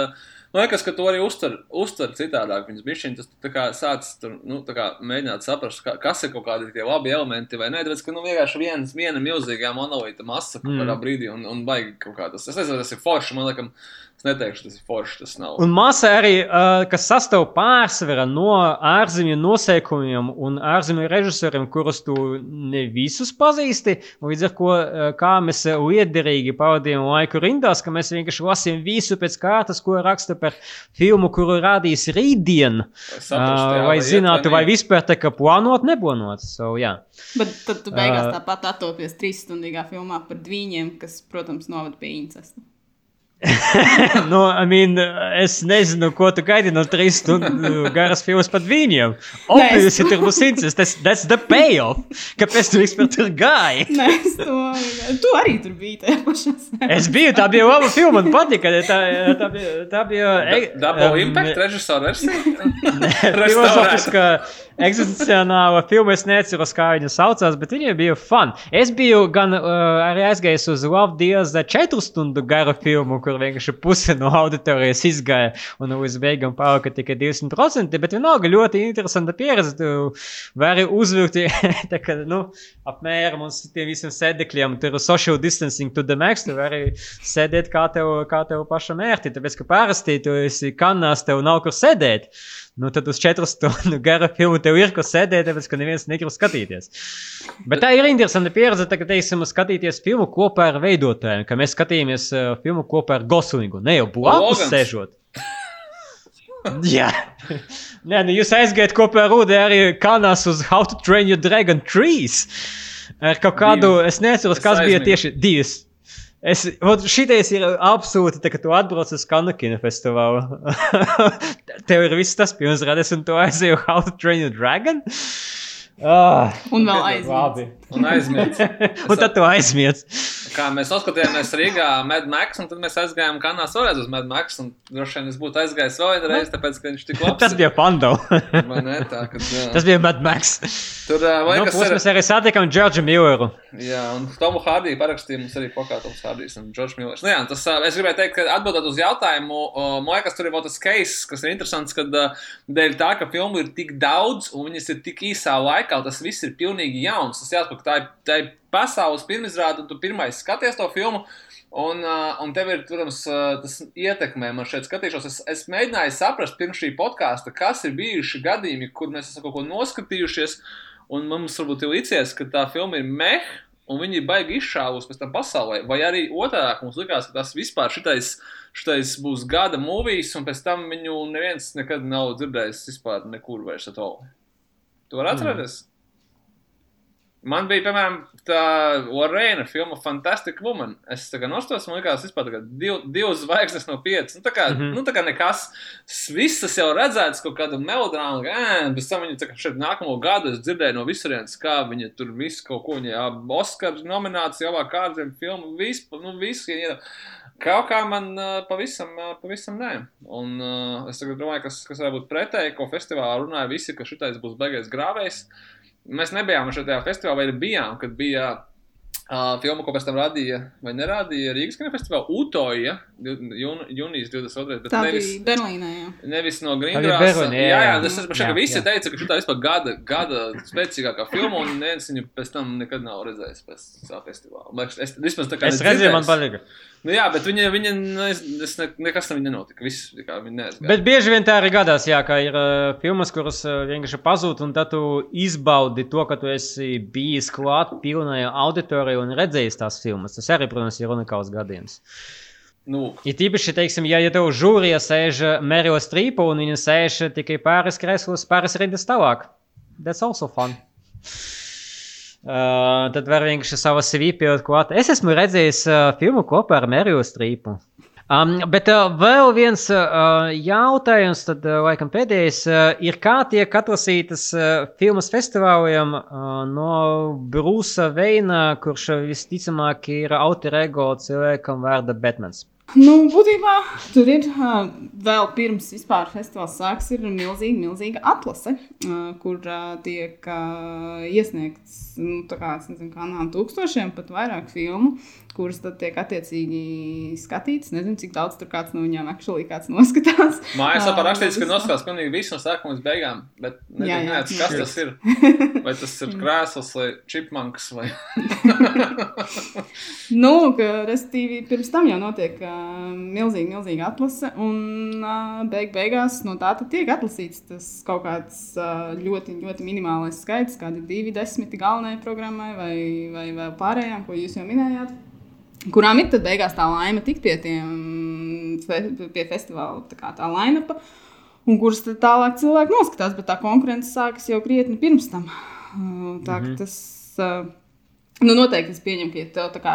man liekas, ka to arī uztver, uztver citādāk. Viņas bija tas, tā kā sāc tur, nu, tā kā mēģināt saprast, ka, kas ir kaut kādi tie labi elementi vai nē. Tāpēc, ka, nu, vienkārši viens, viena milzīgā monolīta masa kaut kādā Mm. brīdī un, un baigi kaut kā tas. Es nezinu, tas ir forši, man liekas, Es neteikšu, tas ir forši. Tas nav. Un masa arī, uh, kas sastāv pārsvarā no ārzemju noseikumiem un ārzemju režisoriem, kurus tu ne visus pazīsti. Līdz ar to, uh, kā mēs liederīgi pavadījām laiku rindās, ka mēs vienkārši lasījām visu pēc kārtas, ko raksta par filmu, kuru rādīs rītdien. Saprastu, jā, Uh, iet, zinātu, vai vispār tā kā plānot, neplānot. So, jā. Bet tad tu beigās Ā. tāpat attopies trīs stundīgā filmā par dvīņiem, kas, protams, novada pie incesta. (laughs) nu, I mean, es nezinu, ko tu gaidi no trīs stundu garas filmas par viņiem. Obviously, tur būs (laughs) incest. Tas that's the payoff. Kāpēc tu vispār tur gāji? Nē, es to tu arī tur biji tajā pašā. Es biju, tā bija laba filma, man patika. Tā, tā bija. Tā bija Double um, Impact režisora versija. (laughs) Filozofiska eksistenciālā filma. Es neatceros, kā viņa saucās, bet viņa bija fun. Es biju gan uh, arī aizgājis uz Love Deals četru stundu garu filmu, kur vienkārši puse no auditorijas izgāja un līdz beigām palika tikai 20%. Bet vienalga ļoti interesanta pieredze. Tu vari uzvilkt (laughs) kā, nu, apmēram uz tiem visiem sēdekļiem. Tur ir social distancing to the max. Tu vari sēdēt kā tev, kā tev pašam ērti. Tāpēc, ka parasti tu esi kanās, tev nav kur sēdēt. Nu, tad uz četru stundu (laughs) gara filmu tev ir ko sēdēt, tāpēc, ka neviens negrib skatīties. Bet tā ir interesanta pieredze, ka, teiksim, skatīties filmu kopā ar veidotājiem, ka mēs skatījāmies uh, filmu kopā ar Goslingu, ne jau blakus sēžot. (laughs) Jā, Nē, nu jūs aizgājat kopā ar Rūdu arī kanās uz How to Train Your Dragon 3. Ar kaut kādu, Divi. es Es kas bija aizmigu. tieši divas. Es, vot šitais ir absolūti, tā, ka tu atbrauc uz Kanakina festivālu. (laughs) Tev ir viss tas pilns radies, un tu aizēji uz How to Train Your Dragon. Ah, Un vēl aizmirst. Labi. Un aizmirst. (laughs) un tad tu aizmirsti. Kā mēs noskatījāmies Rīgā, Mad Max, un tad mēs aizgājām kanālās vēlreiz uz Mad Max. Un droši vien es būtu aizgājis vēl vienreiz, tāpēc, ka viņš tik labs. Tas bija Pando. (laughs) ir. Ne? Tā, kad, jā. Tas bija Mad Max. Tur uh, Nu, vajag, plus kas mēs arī satikām Džordžu Milleru. Jā, un Tomu Hārdiju parakstīja mums arī pokatums Hārdijs un Džordžs Millers. Nu, jā, tas, ā, es gribēju teikt, ka atbildot uz jautājumu, o, man liekas, tur ir vēl tas case, kas ir interesants, kad ā, dēļ tā, ka filmu ir tik daudz un viņas ir tik īsā laikā, tas viss ir pilnīgi jauns. Tas jāsaka, tā ir, tā ir pasaules pirmizrāde, un tu pirmais skaties to filmu. Un, uh, un tev ir, protams, uh, tas ietekmē man šeit skatīšos. Es, es mēģināju saprast pirms šī podkāsta, kas ir bijuši gadījumi, kur mēs esam kaut ko noskatījušies, un mums varbūt ir licies, ka tā filma ir meh, un viņi ir baigi izšāvusi pēc tam pasaulē. Vai arī otrādi mums likās, ka tas vispār šitais, šitais būs gada mūvijas, un pēc tam viņu neviens nekad nav dzirdējis vispār nekur vairs at all. Tu vari atcerēties? Mm. Man bija, piemēram, tā Lorēna filma Fantastic Woman. Es tā kā nostos, man liekas, vispār div, divas zvaigznes no piecas. Nu, tā kā, mm. -hmm. nu, tā kā nekas. S- Viss tas jau redzēts, kaut kāda melodrāma, ka, ē, bez tam viņa tā kā šeit nākamo gadu es dzirdēju no visurienes, kā viņa tur visu kaut ko, viņa Oskars nominācija, labāk kārdiem filmu, visu, nu, visu, ja Kaut kā man uh, pavisam, uh, pavisam nē. Un uh, es tagad domāju, kas, kas varētu būt pretēji, ko festivālā runāja visi, ka šitais būs beigais grāvējs. Mēs nebijām šajā festivālā, vai arī bijām, kad bija uh, filma, ko pēc tam radīja, vai nerādīja Rīgas kinofestivālā Utoja, jūn, jūnijas 22. Bet Tā nevis, bija Berlīnē. Jā. nevis no. Berlīnē, Jā, jā, jā, tas ir šeit, ka visi jā. teica, ka šī ir gada, gada spēcīgākā filma, un neviens viņu pēc tam nekad nav redzējis pēc tā festivāla. Man liekas, Es, vismaz tā kā Es redzēju, man patika. Nu, jā, bet viņa, viņa nu, es, es ne, nekas tam nenotika. Viss kā viņa neaizgāja. Bet bieži vien tā arī gadās, jā, ka ir uh, filmas, kuras uh, vienkārši pazūd, un tad tu izbaudi to, ka tu esi bijis klāt pilnajā auditorijā un redzējis tās filmas. Tas arī, protams, ir unikāls gadījums. Nu, Ir tīpaši, teiksim, ja, ja tev žūrijā sēž Merila Strīpa un viņa sēž tikai pāris krēslos, pāris rindas tālāk. That's also fun. Uh, tad var vienkārši savā CV pielikt klāt. Es esmu redzējis uh, filmu kopā ar Merilu Strīpu. Um, bet uh, vēl viens uh, jautājums, tad, uh, laikam, pēdējais, uh, ir kā tiek atlasītas uh, filmas festivāliem uh, no Brūsa Veina, kurš uh, visticamāk ir autor ego cilvēkam vārda Batmans. Nu, būtībā tur ir uh, vēl pirms vispār festivāls sāks, ir milzīga, milzīga atlase, uh, kur uh, tiek uh, iesniegts, nu, tā kā, es nezinu, kā nām tūkstošiem, pat vairāk filmu. Kuras tad tiek attiecīgi skatītas. Nezinu, cik daudz tur kāds no viņiem actually kāds noskatās. Mājas Ā, lapā rakstīts, ka noskatās pilnīgi visu no sākuma līdz beigām, bet nezinu, kas tas ir. (laughs) Vai tas ir krēsls vai čipmanks vai... (laughs) Nu, ka, respektīvi, pirms tam jau notiek uh, milzīga, milzīga atlase, un uh, beig beigās no tā tad tiek atlasīts tas kaut kāds uh, ļoti, ļoti minimālais skaits, kādi divi desmiti galvenajai programmai vai, vai vēl pārējām, ko jūs jau minējāt. Kurām ir tad beigās tā laime tikt pie tiem fe, pie festivāla tā, kā tā lainapa, un kuras tad tālāk cilvēki noskatās, bet tā konkurence sākas jau krietni pirms tam. Tā ka tas. Nu, noteikti es pieņemu, ka, ja tev tā kā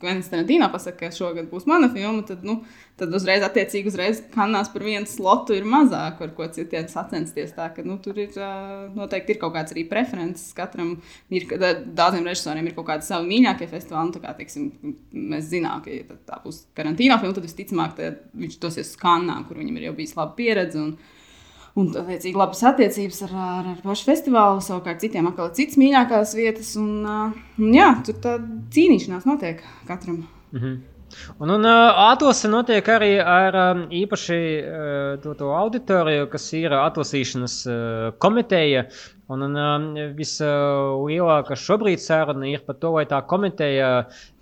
Kventas Tarantīnā pasaka, ka šogad būs mana filma, tad, nu, tad uzreiz, attiecīgi, uzreiz kanāls par vienu slotu ir mazāk, ar ko citiem sacensties. Tā ka, nu, tur ir noteikti ir kaut kāds arī preferences. Katram ir, daudziem režisoriem ir kaut kādi savi mīļākie festivāli. Nu, kā, teiksim, mēs zinām, ka, ja tā- būs Tarantīnā filma, tad visticamāk, viņš dosies uz kanālā, kur viņam ir jau bijis laba pieredze. Un, Un, attiecīgi, labas attiecības ar, ar, ar pašu festivālu. Savukārt, citiem atkal ir citas mīļākās vietas. Un, un, jā, tur tā cīnīšanās notiek katram. Un, un atlasē notiek arī ar īpaši to, to auditoriju, kas ir atlasīšanas komiteja. Un, un vislielākā šobrīd saruna ir par to, vai tā komiteja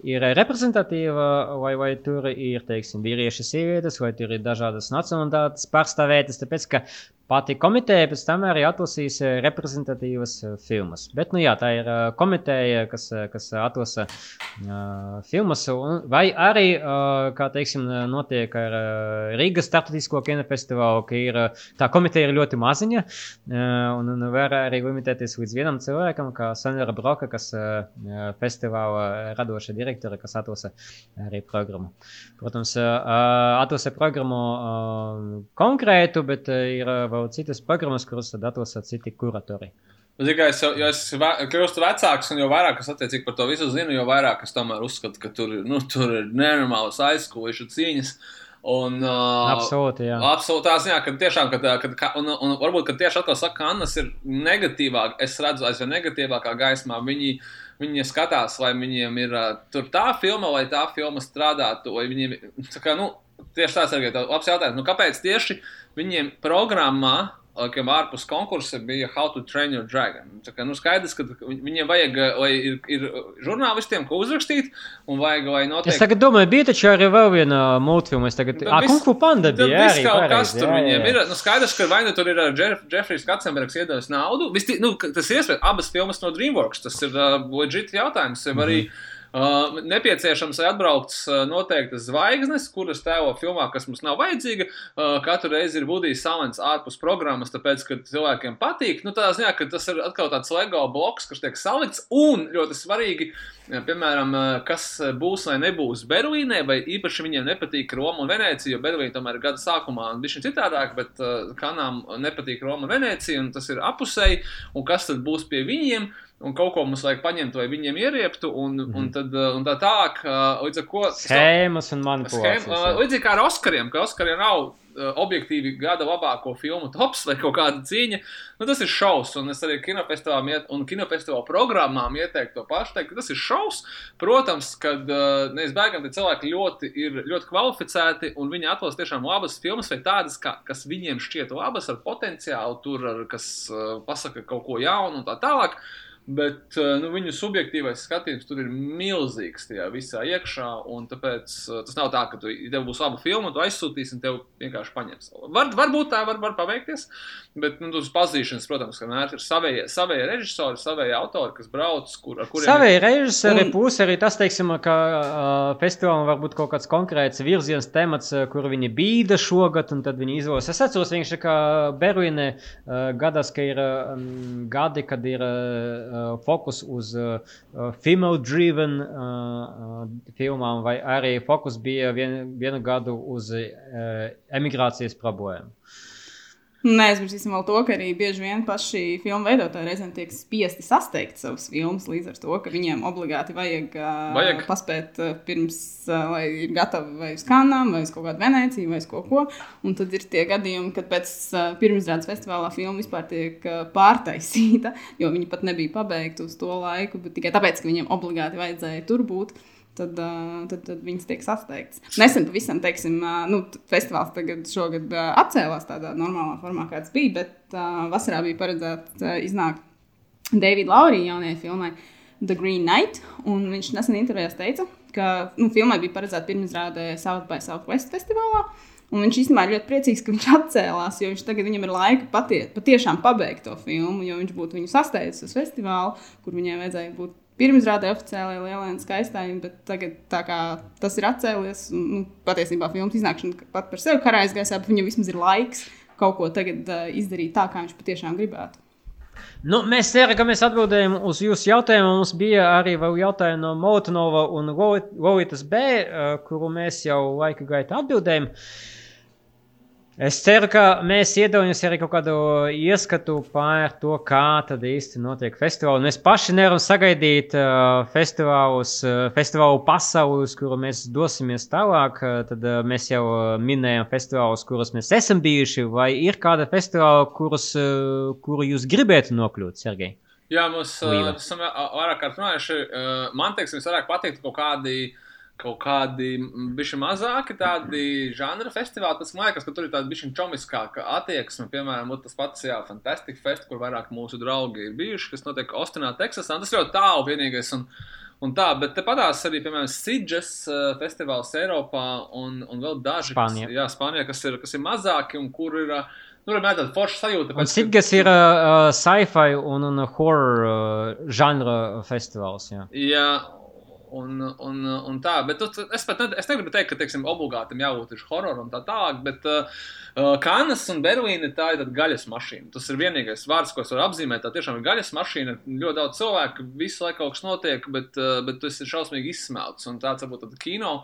ir reprezentatīva, vai, vai tur ir teiksim, vīrieši, sievietes, vai tur ir dažādas nacionālitātes pārstāvētas. Tāpēc, ka pati komiteja pēc tam arī atlasīs eh, reprezentatīvas eh, filmas. Bet, nu jā, tā ir eh, komiteja, kas, kas atlasa uh, filmas, un, vai arī, uh, kā teiksim, notiek ar uh, Rīgas starptautisko kinofestivālu, ka ir, tā komiteja ir ļoti maziņa, uh, un, un var arī limitēties līdz vienam cilvēkam, kā Sandra Broka, kas uh, festivāla radoša direktore, kas atlasa arī programmu. Protams, uh, atlasa programmu uh, konkrētu, bet uh, ir vēl citas programmas, kuras tad atlasa citi kuratori. Zini, kā es jo es kļūstu vecāks, un jo vairāk es attiecīgi par to visu zinu, jo vairāk es tomēr uzskatu, ka tur, nu, tur ir nenormālas aizskuļu cīņas. Un, uh, Absolūti, jā. Absolūti, tā ziņā, ka tiešām, kad, kad, ka, un, un varbūt, ka tieši atkal saka, ka Annas ir negatīvāk, es redzu aizvien negatīvākā gaismā. Viņi, viņi skatās, vai viņiem ir uh, tur tā filma, vai tā filma strādātu, vai viņiem, tā kā, nu, tieši tāds ir labs jautājums. Nu, kāpēc tieši viņiem programmā, kam ārpus konkursa bija How to Train Your Dragon? Tā kā, nu, skaidrs, ka viņ- viņiem vajag, lai ir, ir žurnālistiem, ko uzrakstīt, un vajag, lai Es notiek. tagad domāju, bija taču arī vēl viena multfilma. Es tagad, Bet ah, Kung Fu Panda bija arī. kaut kas tur jā, viņiem jā. ir. Nu, skaidrs, ka vai nu tur ir uh, Jeffrijs Katzenbergs iedevis naudu. Visti, nu, tas iespējams, abas filmas no DreamWorks. Tas ir uh, legit jautājums. Mm -hmm. Uh, nepieciešams, atbraukts uh, noteiktas zvaigznes, kuras tēlo filmā, kas mums nav vajadzīga. Uh, katru reizi ir Budijs Salants ārpus programmas, tāpēc, ka cilvēkiem patīk. Nu, tā ziņā, ka tas ir atkal tāds LEGO bloks, kas tiek salikts. Un ļoti svarīgi, ja, piemēram, uh, kas būs vai nebūs Berlīnē, vai īpaši viņiem nepatīk Roma un Venecija, jo Berlīna tomēr ir gada sākumā bija citādāk, bet uh, kanām nepatīk Roma un Venecija, un tas ir apusēji. Un kas tad būs pie viņiem? Un kaut ko mums vajag paņemt, lai viņiem ierieptu, un, mm un, tad, uh, un tā tālāk. uh, Līdz ar ko Schēmas un Schēma, manipulācijas. uh, jā. līdzīgi kā ar Oskariem, ka Oskariem nav uh, objektīvi gada labāko filmu tops vai kaut kāda cīņa. Nu, tas ir šausmas, un es arī kinofestivālām iet, un kinofestivāla programmām ieteiktu to pašu. Teikt, ka tas ir šausmas. Protams, ka uh, neizbēgami tie cilvēki ļoti, ir ļoti kvalificēti, un viņi atlasa tiešām labas filmas, vai tādas, kā, kas viņiem šķiet labas, ar potenciālu, tur, ar, kas uh, pasaka kaut ko jaunu un tā tālāk. Bet uh, nu, viņu subjektīvais skatījums tur ir milzīgs tajā visā iekšā. un Tāpēc uh, tas nav tā, ka tu, ja tev būs laba filma, tu aizsūtīsi un tev vienkārši paņems. Var, varbūt tā var, var paveikties, bet nu, tas pazīšanas, protams, ka vienmēr ir savējie, savējie režisori, savējie autori, kas brauc, kur, ar kuriem Savēji režisori Un- plus arī tas, teiksim, ka uh, festivālam var būt kaut kāds konkrēts virziens, temats, kur viņi bīda šogad, un tad viņi izvēlas. Es atceros vienkārši, ka Berlīnē uh, gadās, ka ir um, gadi, kad ir uh, fokus uz uh, uh, female-driven uh, uh, filmām, vai arī fokus bija vien, vienu gadu uz uh, emigrācijas problēmu. Neaizmirsīsim vēl to, ka arī bieži vien paši filmu veidotāji reizēm tiek spiesti sasteigt savus filmus līdz ar to, ka viņiem obligāti vajag, uh, Vajag. paspēt uh, pirms, uh, lai ir gatavi vai uz kanām, vai uz kaut kādu Venēciju, vai uz kaut ko. Un tad ir tie gadījumi, kad pēc uh, pirmizrādes festivālā filma vispār tiek uh, pārtaisīta, jo viņi pat nebija pabeigti uz to laiku, bet tikai tāpēc, ka viņiem obligāti vajadzēja tur būt. uh, tad, tad viņas tiek sasteigtas. Nesen pavisam, teiksim, nu, festivāls tagad šogad atcēlās tādā normālā formā, kāds bija, bet uh, vasarā bija paredzēts uh, iznākt Davida Laurija jaunajai filmai The Green Knight, un viņš nesen intervijās teica, ka nu, filmai bija paredzēta pirmizrāde South by Southwest festivālā. Un viņš īstenībā ir ļoti priecīgs, ka viņš atcēlās, jo viņš tagad viņam ir laika patie, patiešām pabeigt to filmu, jo viņš būtu viņu sasteidzis uz festivālu, kur viņai vajadzēja būt pirmizrādē oficiālajai lielai un skaistai, bet tagad kā tas ir atcēlies, un nu, patiesībā filmas iznākšana pat par sevi karā aizgaisā, bet viņam vismaz ir laiks kaut ko tagad uh, izdarīt tā, kā viņš patiešām gribētu. Nu, mēs ceram, ka mēs atbildējām uz jūsu jautājumu. Mums bija arī jautājumi no Motonova un Lovitas B, kuru mēs jau laika gaitā atbildējām. Es ceru, ka mēs iedodam jums arī kaut kādu ieskatu par to, kā tad īsti notiek festivāli. Mēs paši nevaram sagaidīt uh, festivālus, uh, festivālu pasauli, uz kuru mēs dosimies tālāk. Uh, tad uh, mēs jau uh, minējām festivālus, kurus mēs esam bijuši, vai ir kāda festivāla, kurus, uh, kuru jūs gribētu nokļūt, Sergei? Jā, mums uh, esam uh, vairāk kārt runājuši. Uh, man, teiksim, vairāk patīk kaut kādi. Kaut kādi bijuši mazāki tādi žanra festivāli. Tas man liekas, ka tur ir tāda bijusi čomiskāka attieksme. Piemēram, tas pats, jā, Fantastic Fest, kur vairāk mūsu draugi ir bijuši, kas notiek Austinā, Teksasā. Tas ļoti tālu vienīgais. Un, un tā, bet te padās arī, piemēram, Sidžas uh, festivāls Eiropā un, un vēl daži. Spānijā. Kas, jā, Spānijā, kas ir, kas ir mazāki un kur ir. Uh, Nu, ir tāda forša sajūta. Pēc- Sitgas ir uh, sci-fi un, un horror uh, žanra festivāls. Jā. Jā, un, un, un tā, bet es pat ne, es negribu teikt, ka, teiksim, obligāti jābūt uz hororu un tā tālāk, bet uh, uh, Kanas un Berlīna tā ir gaļas mašīna. Tas ir vienīgais vārds, ko es varu apzīmēt. Tā tiešām ir gaļas mašīna. Ļoti daudz cilvēku, visu laiku kaut kas notiek, bet, uh, bet tu esi šausmīgi izsmelts. Un tāds varbūt tāda kino.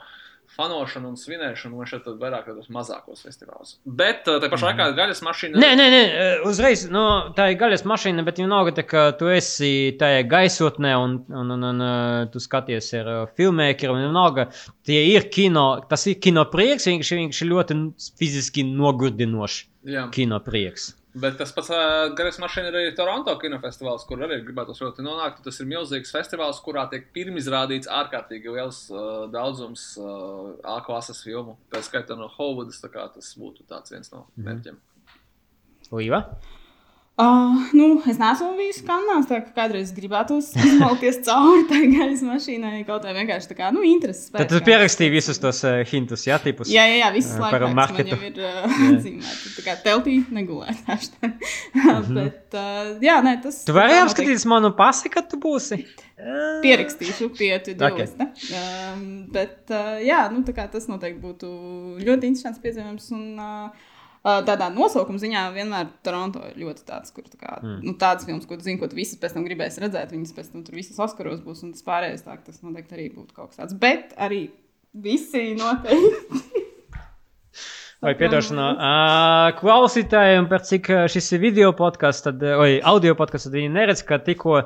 Fanošana un svinēšana man šeit vairāk tādos mazākos festivālos. Bet uh, tā pašā laikā ir gaļas mašīna. Nē, nē, nē, uh, uzreiz nu, tā ir gaļas mašīna, bet vienalga, tā, ka tu esi tajā gaisotnē un, un, un, un uh, tu skaties ar filmēkiem. Vienalga, tie ir kino, tas ir kino prieks, viņš ir ļoti fiziski nogurdinošs Jā. kino prieks. Bet tas pats uh, garais mašīna ir arī Toronto kinofestivāls, kur arī gribētu ļoti nonākt. Tas ir milzīgs festivāls, kurā tiek pirmizrādīts ārkārtīgi liels uh, daudzums uh, A klases filmu. Tā skaitā no Hollywoodas, tā kā tas būtu viens no mērķiem. Līva? Uh, nu, es neesmu bijis kanālā, tā kā kādreiz gribētu (laughs) izmalties cauri tai gaisa mašīnai, kaut vai vienkārši tā kā, nu, intereses. Tad tu pierakstīji visus tos uh, hintus, jā, tipus. Jā, jā, jā visas Eh, laikas man jau ir uh, (laughs) atzīmēta. Tā kā teltī negulēt. (laughs) hashtag. Mhm. Bet, uh, jā, nē, tas. Tu vari apskatīties manu pasi, kad tu būsi. Pierakstīšu pie Okay. Tudijas. Um, bet, uh, jā, nu, tā kā tas noteikti būtu ļoti interesants piedzīvojums. Un, uh, Uh, tādā nosaukuma ziņā vienmēr Toronto ir ļoti tāds, kur tā kā, mm. nu, tādas filmas, ko tu zini, ko tu visas pēc tam gribēsi redzēt, viņas pēc tam tur visas Oskaros būs, un tas pārējais tā, tas noteikti arī būtu kaut kas tāds. Bet arī visi noteikti. (laughs) Vai piedošanā, uh, klausītājiem, par cik šis ir video podkāsts, tad, vai audio podkāsts, tad viņi neredz, ka tikko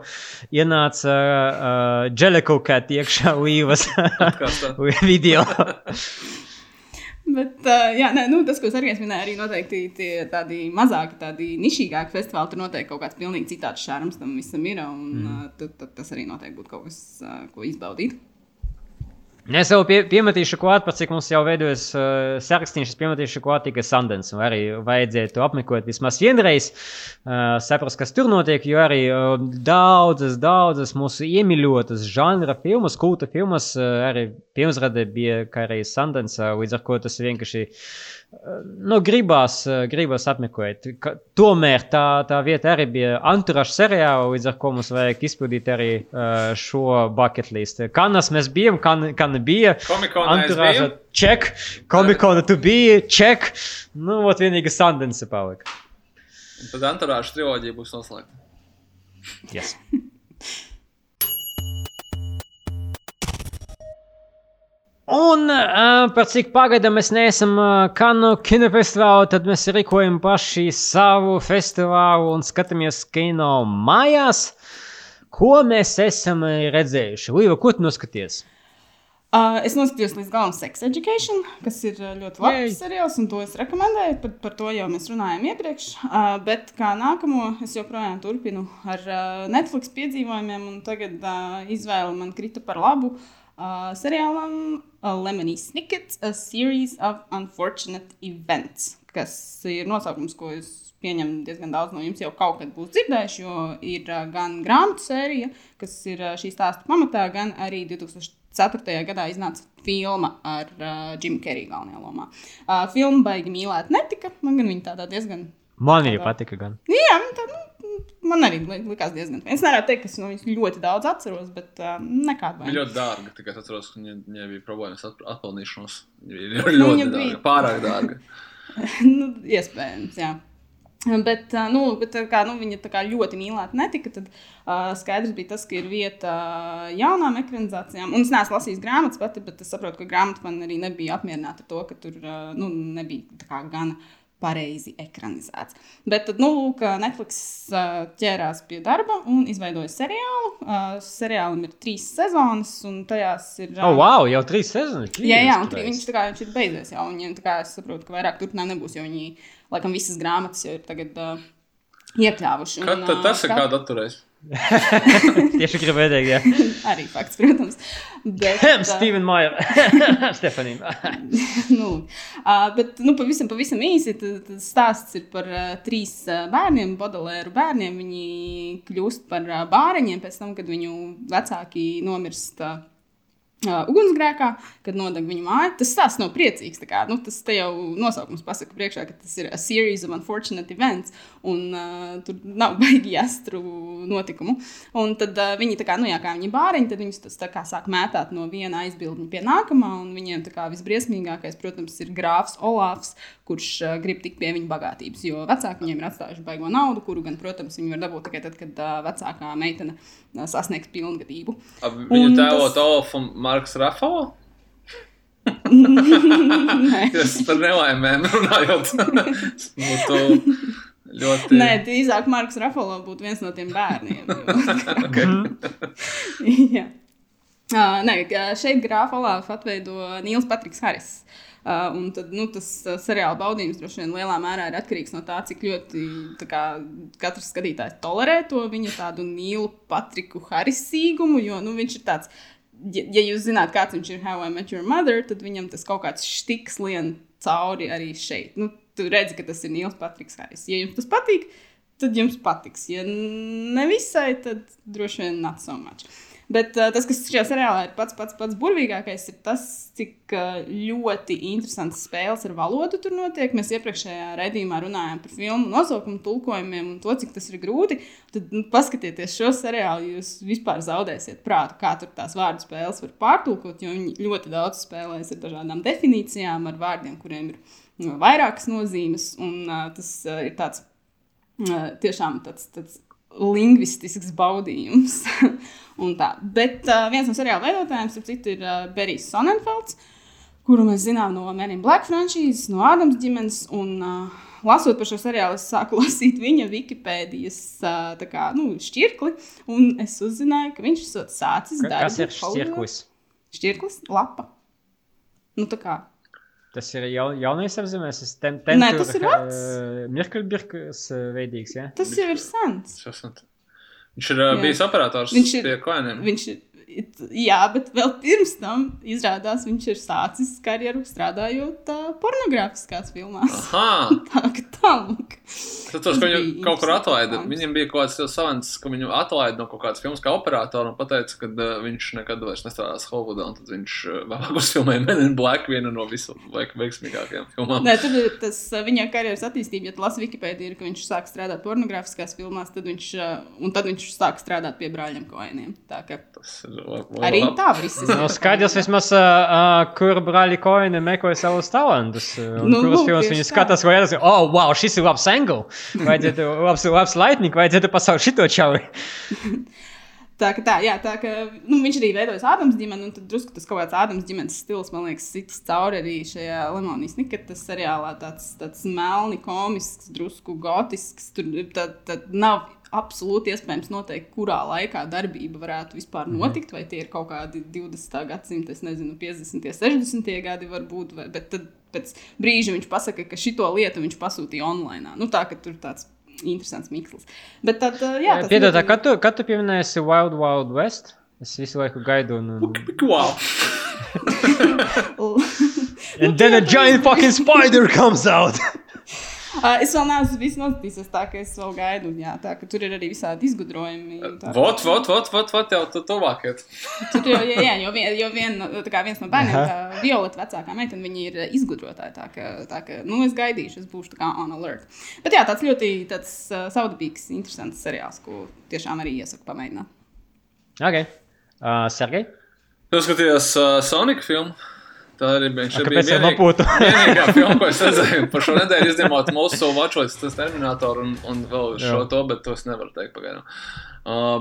ienāca uh, Jeleko kat iekšā līvas (laughs) video. (laughs) Bet, uh, jā, nē, nu, tas, ko arī minēju, arī noteikti tie tādi mazāki, tādi nišīgāki festivāli. Tur noteikti kaut kāds pilnīgi citāds šārums tam visam ir. Un mm. uh, tad, tad tas arī noteikti būtu kaut kas, uh, ko izbaudīt. Es vēl pie, piemetīšu klāt, par cik mums jau veidojas uh, sarakstīns, es piemetīšu klāt tikai Sundance. un Arī vajadzētu apmeklēt vismaz vienreiz, uh, saprast, kas tur notiek, jo arī uh, daudzas, daudzas mūsu iemīļotas žanra filmas, kulta filmas, uh, arī pirmsrade bija kā arī Sundance, uh, līdz ar ko tas vienkārši uh, nu, gribās, uh, gribās apmeklēt. Ka, tomēr tā, tā vieta arī bija anturaša seriāla, līdz ar ko mums vajag izpildīt arī uh, šo bucket list. Kanas mēs bijām, kan, kan bija. Biju. ček, komikona tu biji, ček. Nu, ot vienīga Sundance palika. Tad Anturāža triloģija būs noslēgta. Yes. (laughs) Un par cik pagaidām mēs neesam Kanu kinofestivālā, tad mēs rīkojam paši savu festivālu un skatāmies kino mājās. Ko mēs esam redzējuši? Līva, ko tu noskaties? Uh, es noskatījos līdz galam Sex Education, kas ir ļoti labs seriāls, un to es rekomendēju. Par, par to jau mēs runājām iepriekš. Uh, bet kā nākamo, es joprojām turpinu ar uh, Netflix piedzīvojumiem, un tagad uh, izvēle man krita par labu. uh, seriālam uh, Lemony Snickets, A Series of Unfortunate Events, kas ir nosaukums, ko es pieņemu diezgan daudz no jums jau kaut kad būs dzirdējuši, jo ir uh, gan grāmatu sērija, kas ir uh, šī stāsta pamatā, gan arī 2004. gadā iznāca filma ar uh, Jimu Keriju galvenajā lomā. Uh, filma baigi mīlēt netika, man gan viņa tādā diezgan Man arī patika. Gan. Jā, tā, nu, man arī li- likās diezgan. Es nevaru teikt, ka es no viņas ļoti daudz atceros, bet uh, nekāda Viņa baila. ļoti dārga. Tikai es atceros, ka viņai, viņai bija problēmas ar atpelnīšanos. Viņa (laughs) bija Nu, ļoti viņa dārga. bija- Pārāk dārga. (laughs) nu, iespējams, jā. Bet, nu, bet tā kā, nu, viņa tā kā ļoti mīlēta netika, tad uh, skaidrs bija tas, ka ir vieta jaunām ekranizācijām. Un es neesmu lasījis grāmatas pati, bet es saprotu, ka grāmata man arī nebija apmierināta ar to, ka tur uh, nu, nebija tā kā gana pareizi ekranizēts. Bet tad, nu, lūk, Netflix uh, ķērās pie darba un izveidoja seriālu. Uh, seriālam ir trīs sezonas, un tajās ir. uh, Oh, wow, jau trīs sezonas. Jā, jā, un tri, viņš, tā kā, viņš ir beidzies jau. Viņiem, kā, es saprotu, ka vairāk turpinājumi nebūs, jo viņi, laikam, visas grāmatas jau ir tagad uh, iekļāvuši. Kad tad tas ir kāda atturēs? (laughs) Tieši gribēju teikt, jā. (laughs) Arī fakts, protams. Bet, Steven Mayer. (laughs) Stefanija. nu, uh, bet, nu, pavisam, pavisam īsi tas stāsts ir par uh, trīs uh, bērniem, Bodolēru bērniem. Viņi kļūst par uh, bāriņiem pēc tam, kad viņu vecāki nomirst. Uh, Uh, ugunsgrēkā, kad nodeg viņu māju. Tas stāsts nav priecīgs. Kā, nu, tas jau nosaukums pasaka priekšā, ka tas ir a series of unfortunate events, un uh, tur nav (laughs) baigi jāstru notikumu. Un tad uh, viņi, kā, nu, jā, kā viņi bāriņi, tad viņus tas kā sāk mētāt no viena aizbildņa pie nākamā, un viņiem kā visbriesmīgākais, protams, ir grāfs Olafs, kurš uh, grib tikt pie viņa bagātības, jo vecāki viņiem ir atstājuši baigo naudu, kuru gan, protams, viņi var dabūt tikai tad, kad uh, vecākā meitene uh, sasniegs pilngadību. Viņu Un tēlo tas- Olaf un Marks Rafalo? (laughs) Es par nelaimēm runājot. Būtu ļoti. Nē, drīzāk Marks Rafalo būtu viens no tiem bērniem. (laughs) Jā. Uh, nē, šeit grāfa Olāfa atveido Nils Patriks Haris. Uh, un tad, nu, tas uh, seriāla baudījums droši vien lielā mērā ir atkarīgs no tā, cik ļoti tā kā, katrs skatītājs tolerē to viņa tādu Nīlu Patriku Harisīgumu, jo nu, viņš ir tāds. Ja, ja jūs zināt, kāds viņš ir How I Met Your Mother, tad viņam tas kaut kāds stiks lien cauri arī šeit. Nu, tu redzi, ka tas ir Nils Patriks Haris. Ja jums tas patīk, tad jums patiks. Ja nevisai, tad droši vien not so much. Bet uh, tas, kas šajā seriālā ir pats pats, pats burvīgākais, ir tas, cik uh, ļoti interesants spēles ar valodu tur notiek. Mēs iepriekšējā raidījumā runājām par filmu nosaukumu, tulkojumiem un to, cik tas ir grūti. Tad nu, paskatieties šo seriālu, jūs vispār zaudēsiet prātu, kā tur tās vārdu spēles var pārtulkot, jo viņi ļoti daudz spēlēs ar dažādām definīcijām, ar vārdiem, kuriem ir nu, vairākas nozīmes. Un uh, tas uh, ir tāds uh, tiešām tāds. tāds lingvistisks baudījums. (laughs) Bet uh, viens no seriāla veidotājiem, starp citu, ir uh, Berijs Sonnenfelds, kuru mēs zinām no Men in Black franšīzes, no Ādams ģimenes. Un, uh, lasot par šo seriālu, es sāku (laughs) lasīt viņa Wikipēdijas uh, kā, nu, šķirkli, un es uzzināju, ka viņš esot sācis darbu. Kas ir šķirklis? Šķirklis, lapa. Nu, tā kā. Tas ir jau, jaunais apzīmēs. Tas tem, Nē, tas ir vecs. Mirkelbirkas veidīgs, jā? Tas jau ir sens. Viņš ir uh, bijis operators Viņš ir- pie koiniem. Viņš ir. Jā, bet vēl pirms tam izrādās, viņš ir sācis karjeru strādājot uh, pornogrāfiskās filmās. Aha! (laughs) Tā kā tālāk. Tas tas, ka viņu kaut kur atlaida. Viņam bija kaut kāds savants, ka viņu atlaida no kaut kādas filmas kā operatoru un teica, ka uh, viņš nekad vairs nestrādās Hollywoodā. Un tad viņš uh, vēlāk uzfilmēja Men in Black vienu no visu laiku veiksmīgākajām filmām. Nē, tur ir tas viņa karjeras attīstība. Ja tu lasi Wikipēdiju, ir, ka viņš sāk strādāt pornogrāfiskās filmās, tad viņš, uh, un tad viņš sāk strādāt pie brāļiem Koeniem. Tā Tas ir la- arī tā viss ir. Nu, skaidrs vismaz, uh, kur brāļi Koini meklē savus talantus. Un Nu, kuras lūk, filmas viņi tā. skatās, vai arī, oh, wow, šis ir labs angle. Vajadzētu, (laughs) labs, labs lightning, vajadzētu pasaukt šito čauri. (laughs) Tā tā, jā, tā kā nu, viņš arī veidojas Ādams ģimeni, un tad drusku tas kaut kāds Ādams ģimenes stils, man liekas, sitas cauri arī šajā Lemonijas Niketas seriālā. Tāds, tāds melni, komisks, drusku gotisks. Tur tā, tā nav absolūti iespējams noteikt, kurā laikā darbība varētu vispār notikt. Vai tie ir kaut kādi 20. gadsimta, es nezinu, 50. 60. gadi varbūt, vai, bet tad pēc brīža viņš pasaka, ka šito lietu viņš pasūtīja online. Nu, tā ka tur tāds interesants mikslis. Bet tad, jā, tas Piedod, ļoti- kad tu, kad tu pieminēsi Wild Wild West? Es visu laiku gaidu. Un, un... (laughs) Wow! (laughs) And then a giant fucking spider comes out! (laughs) Uh, es vēl neesmu visu noskatījies, tā ka es vēl gaidu. un Jā, tā ka tur ir arī visādi izgudrojumi. Vot, vot, vot, vot, vot, jau tu tuvāk. Tur jau, jā, jā, jo, vien, jo vien, viens no bērniem, tā Violeta vecākā meitene, viņi ir izgudrotāji. Tā ka, tā ka, nu, es gaidīšu, es būšu tā kā on alert. Bet jā, tāds ļoti tāds, uh, saudabīgs, interesants seriāls, ko tiešām arī iesaku pamēģināt. Ok. Uh, Sergei? Tu skatījās uh, Sonic filmu? Tā arī bija. A, kāpēc jau nopūtu? (laughs) vienīgā filma, ko es redzēju par šo nedēļu, izņemot mūsu watchots, tas Terminator un, un vēl šo Jā. to, bet to es nevaru teikt pagaidām. Uh,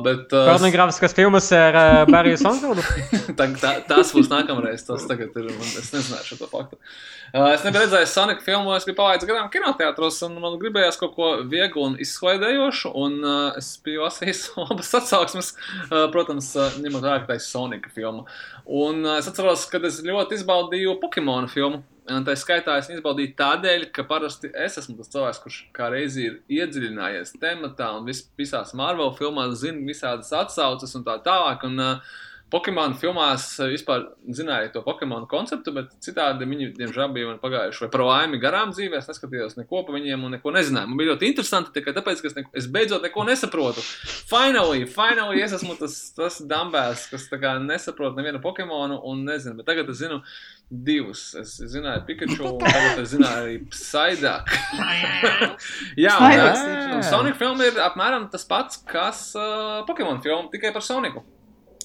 bet uh, Pornogrāfiskas filmas ar uh, Bariju Sonfildu? (laughs) tā, tā, tās būs nākamreiz. Tas tagad ir. Man, es nezināju šo faktu. Uh, es nebiju redzējis Sonic filmu, es biju palaidis garām kinoteātros, un man gribējās kaut ko vieglu un izklaidējošu. Un uh, es biju lasījis (laughs) abas atsauksmes, uh, protams, uh, ņemot vērā, ka tā ir Sonic filma. Un uh, es atceros, ka es ļoti izbaudīju Pokemonu filmu. Un tā skaitā es izbaudīju tādēļ, ka parasti es esmu tas cilvēks, kurš kā reizi ir iedziļinājies tematā un vis, visās Marvel filmās zina visādas atsauces un tā tālāk. Un, uh, Pokemon filmās eh, vispār zināja to Pokemon konceptu, bet citādi viņi, diemžēl, bija man pagājuši vai par laimi garām dzīvē. Es neskatījos neko par viņiem un neko nezināju. Man bija ļoti interesanti, tikai tāpēc, ka es, neko, es beidzot neko nesaprotu. Finally, finally es esmu tas, tas dambēs, kas nesaprot nevienu Pokemonu un nezinu. Bet tagad es zinu divus. Es zināju Pikachu, un tagad es zināju arī Psyduck. (laughs) Jā, un, un Sonic filma ir apmēram tas pats, kas uh, Pokemon filma, tikai par Soniku.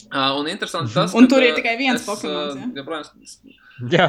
Uh, un interesanti tas, Un ka, tur ir uh, tikai viens es, Pokemons, ja? joprojām Jā.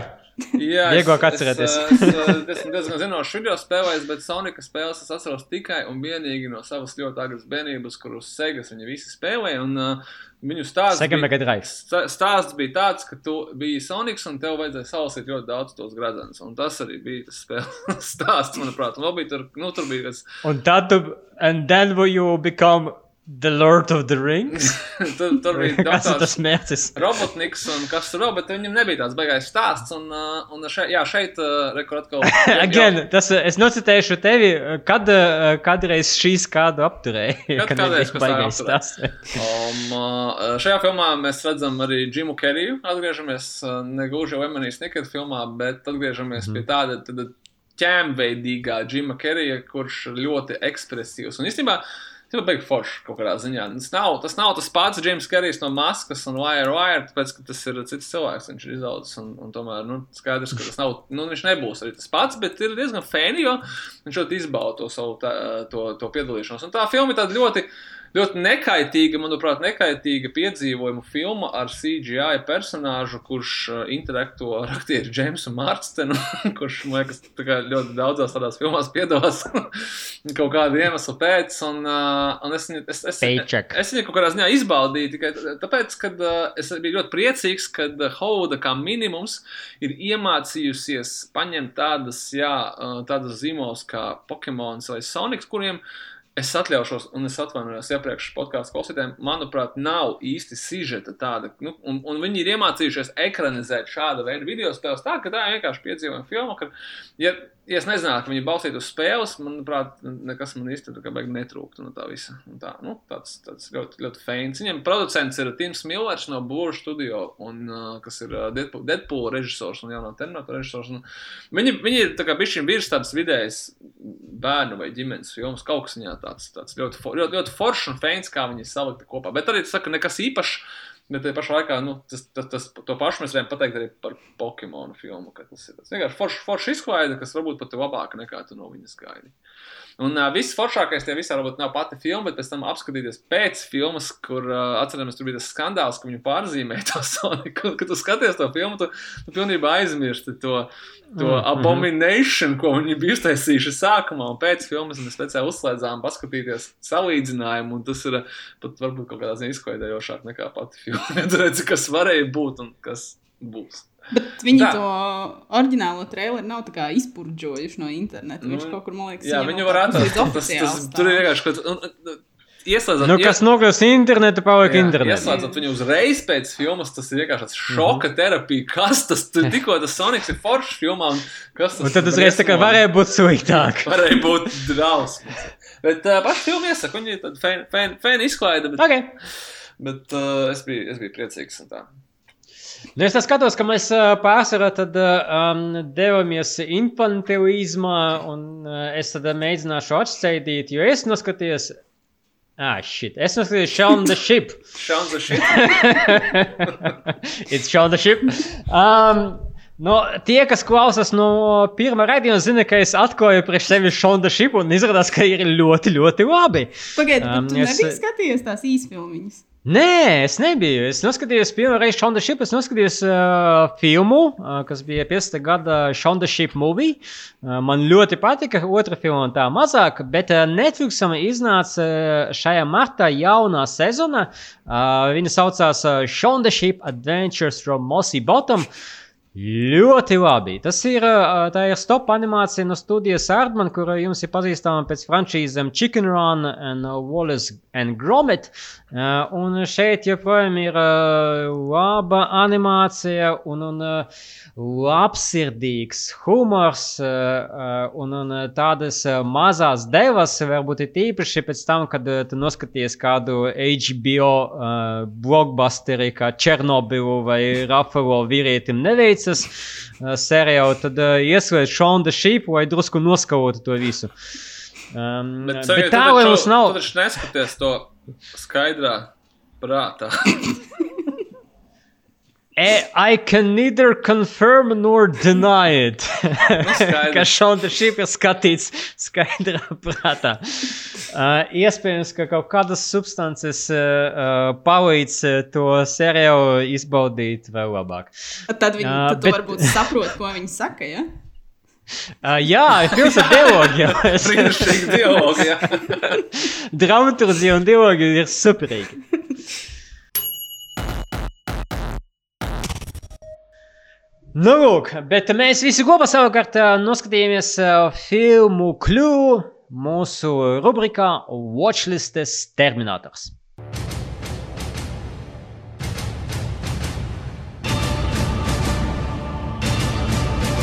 Jā, Vieglāk es- atcerēties. Es, es, es esmu diezgan zinošs video spēlējis, bet Sonika spēles es atceros tikai un vienīgi no savas ļoti agras bērnības, kurus Segas viņi visi spēlēja. Un, uh, viņu stāsts Sega bija, stāsts bija tāds, ka tu biji Sonics un tev vajadzēja salasīt ļoti daudz tos gradzenus. Un tas arī bija tas spēles (laughs) stāsts, manuprāt. Un vēl bija tur, nu, tur bija kas. Un tad tu, and then you become the Lord of the Rings? (laughs) tur, tur bija tas mērķis? Robotniks un kas tur vēl, bet viņam nebija tāds baigais stāsts. Un, uh, un šeit, jā, šeit uh, rekur atkal. (laughs) Again, tas, uh, es nocitēšu tevi, uh, kad uh, kādreiz šīs kādu apturēja. (laughs) Kad kad kādreiz baigais stāsts. Um, uh, šajā filmā mēs redzam arī Jimu Keriju. Atgriežamies uh, ne gluži jau Emanijas Nikita filmā, bet atgriežamies mm pie tāda tāda ķēmveidīgā Jima Kerija, kurš ir ļoti ekspresīvs. Un īstenībā Tas ir beigas forši kaut kādā ziņā. Tas nav tas, nav tas pats James Kerijs no maskas un Wire Wire, tāpēc, ka tas ir cits cilvēks, viņš ir izaudzis. Un, un tomēr nu, skaidrs, ka tas nav, nu, viņš nebūs arī tas pats, bet ir diezgan fēni, jo viņš ļoti izbauda to savu tā, to, to piedalīšanos. Un tā filma ir tāda ļoti ļoti nekaitīga, manuprāt, nekaitīga piedzīvojuma filma ar CGI personāžu, kurš uh, interakto ar aktieru Jamesu Marstenu, (laughs) kurš, man liekas, tā ļoti daudzās tādās filmās piedalās (laughs) kaut kādu iemeslu pēc. Un, uh, un es, es, es, Paycheck. es viņu kaut kādā ziņā izbaudīju tikai tāpēc, ka uh, es biju ļoti priecīgs, ka uh, Hauda kā minimums ir iemācījusies paņemt tādas, jā, uh, tādas zīmolus kā Pokemons vai Sonics, kuriem es atļaušos, un es atvainojos iepriekš podkāstu klausītājiem, manuprāt, nav īsti sižeta tāda. Nu, un, un viņi ir iemācījušies ekranizēt šāda veida video spēles tā, ka tā vienkārši piedzīvojuma filma. Ka, ja, ja es nezinātu, ka viņi balstītu uz spēles, manuprāt, nekas man beig netrūktu no tā visa. Un Tā, nu, tāds, tāds ļoti, ļoti feins. Viņam producents ir Tims Millers no Blue Studio, un, uh, kas ir uh, Deadpool, Deadpool režisors un jaunā Terminator režisors. Un viņi, viņi ir kā bišķiņ virs tādas vidējas bērnu vai ģimenes filmas, kaut kas viņā tāds, tāds ļoti, for, ļoti, ļoti foršs un feins, kā viņi salikti kopā. Bet arī tas saka, nekas īpašs. Bet tajā pašā laikā nu, tas, tas, tas, to pašu mēs varam pateikt arī par Pokemonu filmu. Tas ir tas vienkārši foršs forš izklaide, kas varbūt pat ir labāka nekā tu no viņas gaidi. Un uh, viss foršākais tajā visā varbūt nav pati filma, bet pēc tam apskatīties pēc filmas, kur uh, atceramies, tur bija tas skandāls, ka viņu pārzīmēja to (laughs) Soniku. Kad tu skaties to filmu, tu, tu pilnībā aizmirsti to, to Mm, mhm. abomination, ko viņi bija iztaisījuši sākumā un pēc filmas. Mēs speciāli uzslēdzām, paskatīties salīdzinājumu, un tas ir pat varbūt kaut kādā ziņā izklaidējošāk nekā pati filma. (laughs) Redzi, kas varēja būt un kas būs. Bet viņi Tā. to oriģinālo traileru nav tā kā izpurģojuši no interneta. Viņš Nu, kaut kur, man liekas, Jā, viņi var atrast. Tas, tas, tur ir vienkārši kaut kas. Ieslēdzot, Nu, kas nokļūst internetā, paliek internetā. Ieslēdzot viņu uzreiz pēc filmas, tas ir vienkārši tāds šoka terapija. Kas tas tur (laughs) tikko tas Sonics ir foršs filmā? Un kas tas Un tad uzreiz tā kā varēja būt sliktāk. (laughs) Varēja būt drausmas. Bet uh, paši filmu iesaka, viņi ir tādi fēni izklaide. Bet, Ok. Bet uh, es, biju, es biju priecīgs. un tā. Nu, es skatos, ka mēs pārsvarā tad um, devāmies infantilizmā, un uh, es tad mēģināšu atšķaidīt, jo es noskatījos. Ah, shit. Es noskatījos Shaun the Ship. Šāds ir šis. It's Shaun the Ship. Um, No, tie, kas klausās no pirmā raidījuma, zina, ka es atklāju priekš sevis Shaun the Ship, un izrādās, ka ir ļoti, ļoti labi. Pagaidiet, Um, tu es- nebija skatījies tās īsfilmiņas. Nē, es nebiju. Es noskatījos pirmo reizi the Ship, es noskatījos uh, filmu, uh, kas bija 50. gada the Ship movie. Uh, man ļoti patika, otra filma tā mazāk, bet uh, Netflixam iznāca uh, šajā martā jaunā sezona. Uh, viņa saucās uh, the Ship Adventures from Mossy Bottom. Ļoti labi. Tas ir, ir stop animācija no studijas Ardman, kura jums ir pazīstama pēc franšīzēm Chicken Run un uh, Wallace and Gromit. Un šeit joprojām ir laba animācija un, un labsirdīgs humors un, un tādas mazās devas, varbūt ir tīpaši pēc tam, kad tu noskaties kādu HBO blockbusteri kā Černobilu vai Rafalo vīrietim neveicas ā, seriālu, tad uh, Shaun the Sheep, lai drusku noskalotu to visu. Um, bet, Bet, tā, lai mums nav. Tu taču neskaties to skaidrā prātā. (laughs) E, I can neither confirm nor deny it. (laughs) skaidrs. ka šāda šī ir skatīts skaidrā prātā. Uh, iespējams, ka kaut kādas substances uh, uh, palīdz uh, to seriālu izbaudīt vēl labāk. Tad viņi Jā, tad bet- varbūt saprot, ko viņi saka. Ja? Uh, jā, ir pilns ar dialogu. Brīnišķīgi dialogi. (laughs) Dramaturgija un dialogi ir superīgi. Nu, lūk, bet mēs visi kopā savukārt noskatījāmies filmu Clue mūsu rubrikā Watchlistes Terminators.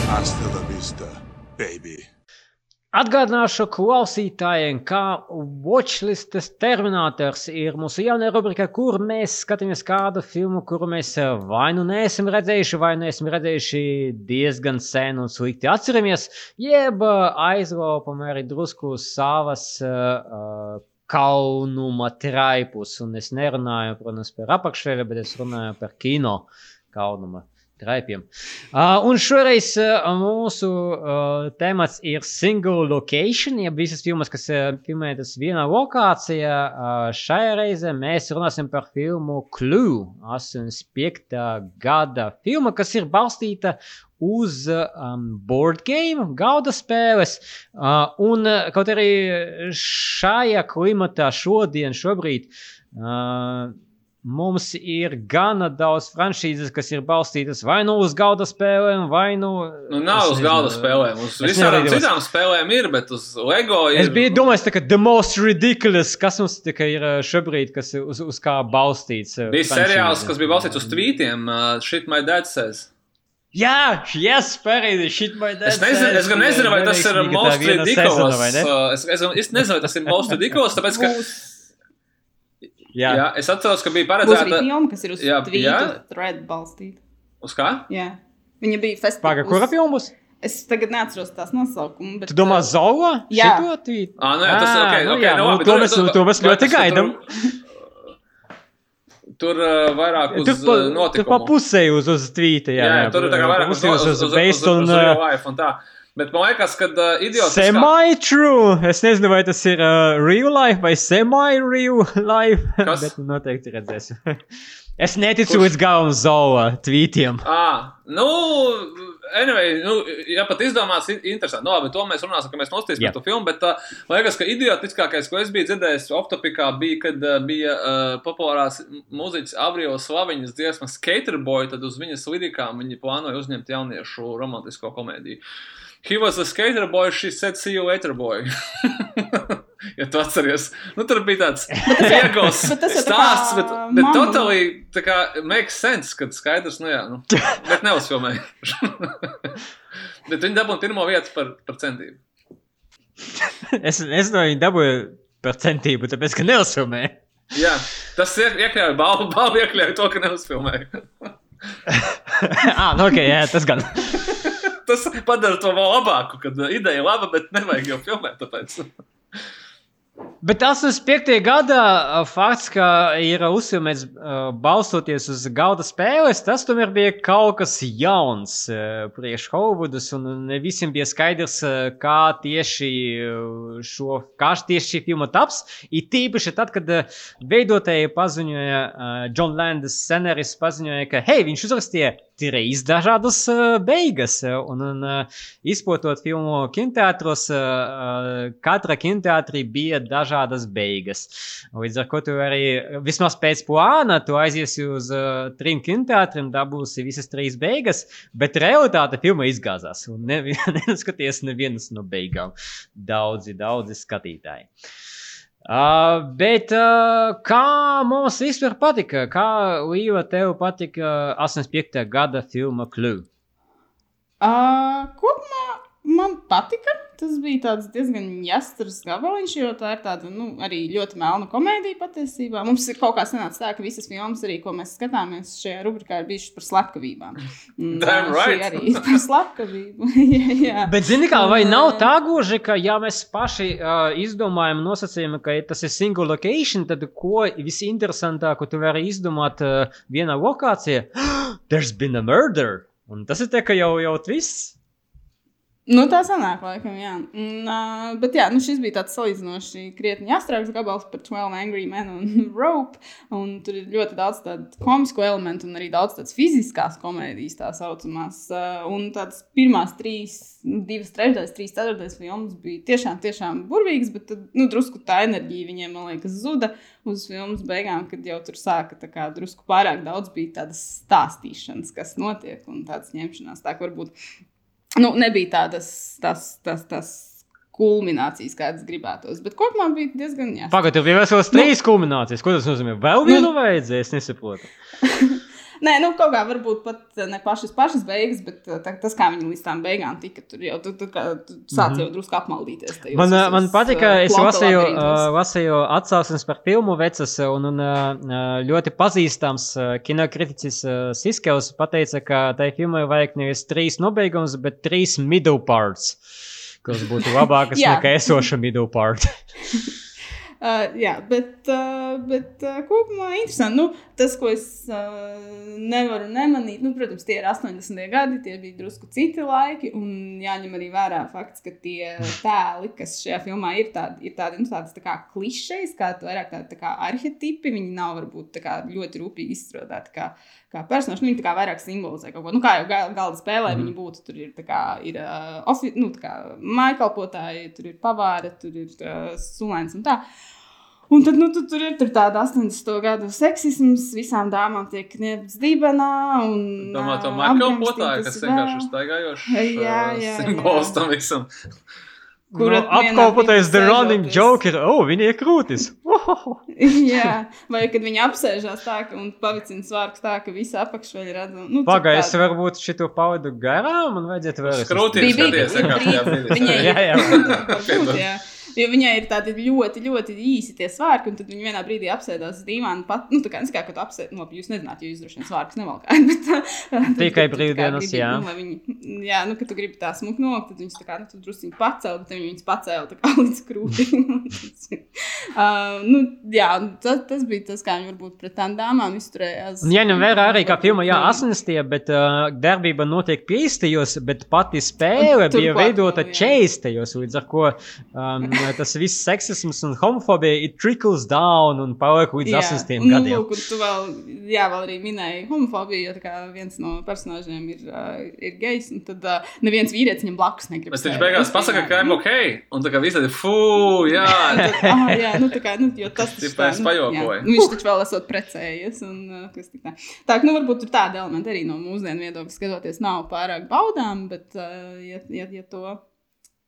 Hasta la vista, baby. Atgādināšu klausītājiem, ka Watchlistes Terminators ir mūsu jaunā rubrika, kur mēs skatāmies kādu filmu, kuru mēs vai nu neesam redzējuši, vai nu esam redzējuši diezgan sen un slikti atceramies, jeb aizlaupam arī drusku savas uh, kaunuma traipus. Un es nerunāju, protams, par apakšveļu, bet es runāju par kino kaunuma traipiem. Uh, un šoreiz uh, mūsu uh, temats ir single location, jeb visas filmas, kas uh, filmētas vienā lokācijā. Uh, šajā reizē mēs runāsim par filmu Clue, 85. gada filma, kas ir balstīta uz um, board game, gauda spēles. Uh, un uh, kaut arī šajā klimatā šodien, šobrīd. Uh, Mums ir gana daudz franšīzes, kas ir balstītas vai nu uz galda spēlēm, vai nu. Nu, nav uz nezinu, galda spēlēm. Uz visām citām spēlēm ir, bet uz LEGO ir. Es biju domājis, ka the most ridiculous, kas mums kā ir ā, šobrīd, kas ir uz, uz kā balstīts. ā, Bija seriāls, kas bija balstīts uz tvītiem. Uh, Shit, my dad says. Jā, yes, pareizi, shit, my dad. Es nezinu, es gan nezinu, vai tas ir most ridiculous. sezona, vai ne? Es, es, es nezinu, vai tas ir most ridiculous, tāpēc, ka, Jā, jā, es atceros, ka bija būs arī paredzēta. filma, kas ir uz thread balstīta. Uz kā? Jā. Viņa bija festivālā. Pagaid, kura filma būs? Es tagad neatceros tās nosaukumu. Bet, Tu domā Zola? Jā. Šito tvīt? Ā, nu jā, tas Ā, ok, nu ok, jā, nu nu, labi, to tur- mēs- tur- to mēs ļoti gaidām. Tur uh, vairāk uz pa, uh, tur pa notikumu. pusē uz, uz tvīta, jā. Jā, jā, tur ir tā kā vairāk uz, uz, uz, uz, uz, uz based uz, on uz uh, real life un tā. Bet man liekas, ka uh, idiots. semi-true. Es nezinu, vai tas ir uh, real life vai semi-real life, Kas? (laughs) bet noteikti redzēsim. (laughs) es neticu līdz galam Zola tvītiem. Ah, nu, anyway, nu, ja pat izdomāts, i- interesanti. Nu, labi, to mēs runāsim, ka mēs nostīsim par to filmu, bet uh, man liekas, ka idiotiskākais, ko es biju dzirdējis optopikā, bija, kad uh, bija uh, populārās mūziķis Avrilo Slaviņas dziesmas Skaterboy, tad uz viņas lirikām viņi plānoja uzņemt jauniešu romantisko komēdiju. He was a skater boy, she said, see you later, boy. (laughs) ja tu atceries, nu tur bija tāds (laughs) viegls stāsts, bet, bet totally tā kā makes sense, kad skaidrs, nu jā, nu, (laughs) bet neuzfilmēja. bet viņi dabūja pirmo vietu par, par centību. es nezinu, vai viņi dabūja par centību, tāpēc, ka neuzfilmēja. Jā, tas ir iekļauj balvu, balvu iekļauj to, ka neuzfilmēju. ah, nu, ok, jā, tas gan. Tas padara to vēl labāku, kad ideja ir laba, bet nevajag jau filmēt. Tāpēc. Bet 85. gada uh, fakts, ka ir uzfilmēts uh, balstoties uz galda spēles, tas tomēr bija kaut kas jauns uh, priekš Hollywoodas, un ne visiem bija skaidrs, uh, kā tieši uh, šo, kā tieši šī filma taps. It tīpaši tad, kad uh, veidotāji paziņoja, uh, John Landes scenārijs paziņoja, ka, hei, viņš uzrakstīja trīs dažādas uh, beigas, un, un uh, izprotot filmu kinoteātros, katra kinoteātrī bija dažādas beigas. Līdz ar to tu arī vismaz pēc plāna tu aiziesi uz trim kinoteātriem, dabūsi visas trīs beigas, bet realitāte filma izgāzās. Un ne, (laughs) neskaties nevienas no beigām. Daudzi, daudzi skatītāji. Uh, bet uh, kā mums vispār patika? Kā Līva tev patika 85. gada filma Clue? Uh, kopumā man patika. Tas bija diezgan jāstras gabaliņš, jo tā ir tāda nu, arī ļoti melna komēdija patiesībā. Mums ir kaut kā sanācis tā, ka visas filmas, arī, ko mēs skatāmies šajā rubrikā, ir bijušas par slepkavībām. Damn right! arī ir par slepkavību. (laughs) jā, jā. Bet, zini, kā, vai nav tā gluži, ka, ja mēs paši uh, izdomājam, nosacījam, ka tas ir single location, tad ko visinteresantāko tu vari izdomāt uh, vienā lokācijā? (gasps) There's been a murder! Un tas ir te, ka jau, jau viss. Nu, tā sanāk, laikam, jā. Un, uh, bet, jā, nu, šis bija tāds salīdzinoši krietni jāstrāks gabals par 12 Angry Men un (laughs) Rope. Un tur ir ļoti daudz tādu komisku elementu un arī daudz tādas fiziskās komēdijas, tā saucamās. Uh, un tādas pirmās trīs, divas trešdaļas, trīs ceturtais filmas bija tiešām, tiešām burvīgas, bet tad, nu, drusku tā enerģija viņiem, man liekas, zuda uz filmas beigām, kad jau tur sāka tā kā drusku pārāk daudz bija tādas stāstīšanas, kas notiek un tādas ņemšanās. Tā varbūt nu, nebija tādas tas, tas, tas kulminācijas, kādas gribētos. Bet kopumā bija diezgan jāsaka. Pagaidiet, jau vēsos trīs nu, kulminācijas. Ko tas nozīmē? Vēl vienu nu, vajadzēs, nesaprotu. (laughs) Nē, nu, kaut kā varbūt pat ne pašas, pašas beigas, bet tā, tas, kā viņi līdz tām beigām tika, tur jau tu, tu, tu sāc jau drusku apmaldīties. Man, visus, man patika, uh, es lasīju, uh, lasīju atsauksmes par filmu vecas, un, un uh, ļoti pazīstams uh, kinokriticis uh, Siskevs pateica, ka tai filmai vajag nevis trīs nobeigums, bet trīs middle parts, kas būtu labākas (laughs) nekā esoša middle part. (laughs) Uh, jā, bet, uh, bet uh, kopumā interesanti. Nu, tas, ko es uh, nevaru nemanīt, nu, protams, tie ir 80. gadi, tie bija drusku citi laiki. Un jāņem arī vērā fakts, ka tie tēli, kas šajā filmā ir, tādi, ir tādi, nu, tādas tā kā klišejas, kā vairāk tādi tā kā arhetipi. Viņi nav varbūt kā, ļoti rūpīgi izstrādāti kā, kā personāši. Nu, viņi kā vairāk simbolizē kaut ko. Nu, kā jau galda spēlē, mm. viņi būtu. Tur ir, kā, ir uh, ofi, nu, mājkalpotāji, tur ir pavāri, tur ir uh, sulēns un tā. Un tad nu, tu, tur ir tur tāda 80. gadu seksisms, visām dāmām tiek kniepts dibenā. Un, Domā, to Marko potāju, kas vienkārši uztaigājošs jā, jā, simbols tam visam. Kur no, apkalpoties The Running Joke ir, oh, viņi ir krūtis. (laughs) jā, vai kad viņi apsēžās tā, ka un pavicina svārks tā, ka visi apakšveļi redz. Nu, Pagaid, es varbūt šito pavadu garām, man vajadzētu vēl. Skrūtīs, skaties, (laughs) jā, jā, jā. jā. Jo viņai ir tādi ļoti, ļoti īsi tie svārki, un tad viņa vienā brīdī apsēdās uz dīvāna. Pat, nu, tā kā, kā tu apsēdi, nu, jūs nezināt, jo jūs droši vien svārkus nevalkājat. (laughs) Bet, Tikai brīvdienas, jā. Nu, viņi, jā, nu, kad tu gribi tā smuki nokt, tad viņas tā kā, nu, tu drusciņi pacēli, bet viņi viņas pacēli tā kā (laughs) līdz krūtīm. (laughs) uh, nu, jā, tas, tas bija tas, kā viņi varbūt pret tām dāmām izturējās. Un jāņem vērā arī, kā filma, jā, 80. bet uh, darbība notiek 50. bet pati spēle bija veidota 40. līdz ar ko um, tas viss seksisms un homofobija ir trickles down un paliek līdz jā. 80 nu, gadiem. Lūk, tu vēl, jā, vēl arī minēji homofobiju, jo viens no personāžiem ir, uh, ir gejs, un tad uh, neviens vīrietis viņam blakus negrib. Bet viņš beigās pasaka, ka I'm ok, un tā kā visi tādi, fū, jā. (laughs) tad, ah, jā, nu tā kā, nu, jo tas taču tā, nu, jā, nu, viņš taču vēl esot precējies, un uh, kas tik tā. Tā, nu, varbūt tur tāda elementa arī no mūsdienu viedokļa skatoties nav pārāk baudām, bet, uh, ja, ja, ja to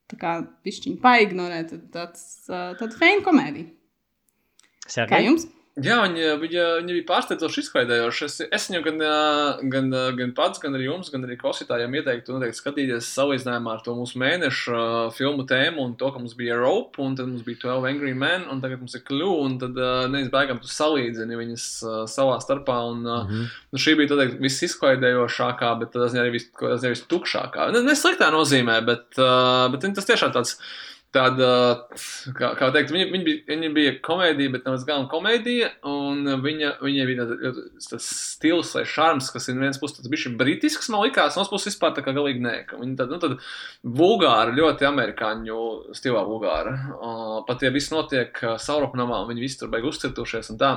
tā kā pišķiņu paignorē, tad tāds, tad fēna komēdija. Sergei? Kā jums? Jā, viņa, viņa, viņa bija pārsteidzoši izklaidējoša. Es, es viņu gan, gan, gan pats, gan arī jums, gan arī klausītājiem ieteiktu noteikti skatīties salīdzinājumā ar to mūsu mēnešu ā, filmu tēmu un to, ka mums bija Rope, un tad mums bija 12 Angry Men, un tagad mums ir Clue, un tad ā, neizbēgam tu salīdzini viņas ā, savā starpā, un mm Mhm. -hmm. nu, šī bija tādēļ viss izklaidējošākā, bet tas arī viss, tukšākā. Ne, ne nozīmē, bet, ā, bet tas tiešām tāds. Tāda, kā, kā teikt, viņa, viņa, bija, viņa bija komēdija, bet nevis galvenā komēdija. Un viņa, viņa bija tāda, tas stils vai šarms, kas ir viens puses tāds bijis britisks, man likās, no otras puses vispār tā kā galīgi nē. Viņa tāda, nu, tāda vulgāra, ļoti amerikāņu stilā vulgāra. Uh, pat ja viss notiek uh, sauropnamā, un viņi visi tur beig uzcirtušies un tā.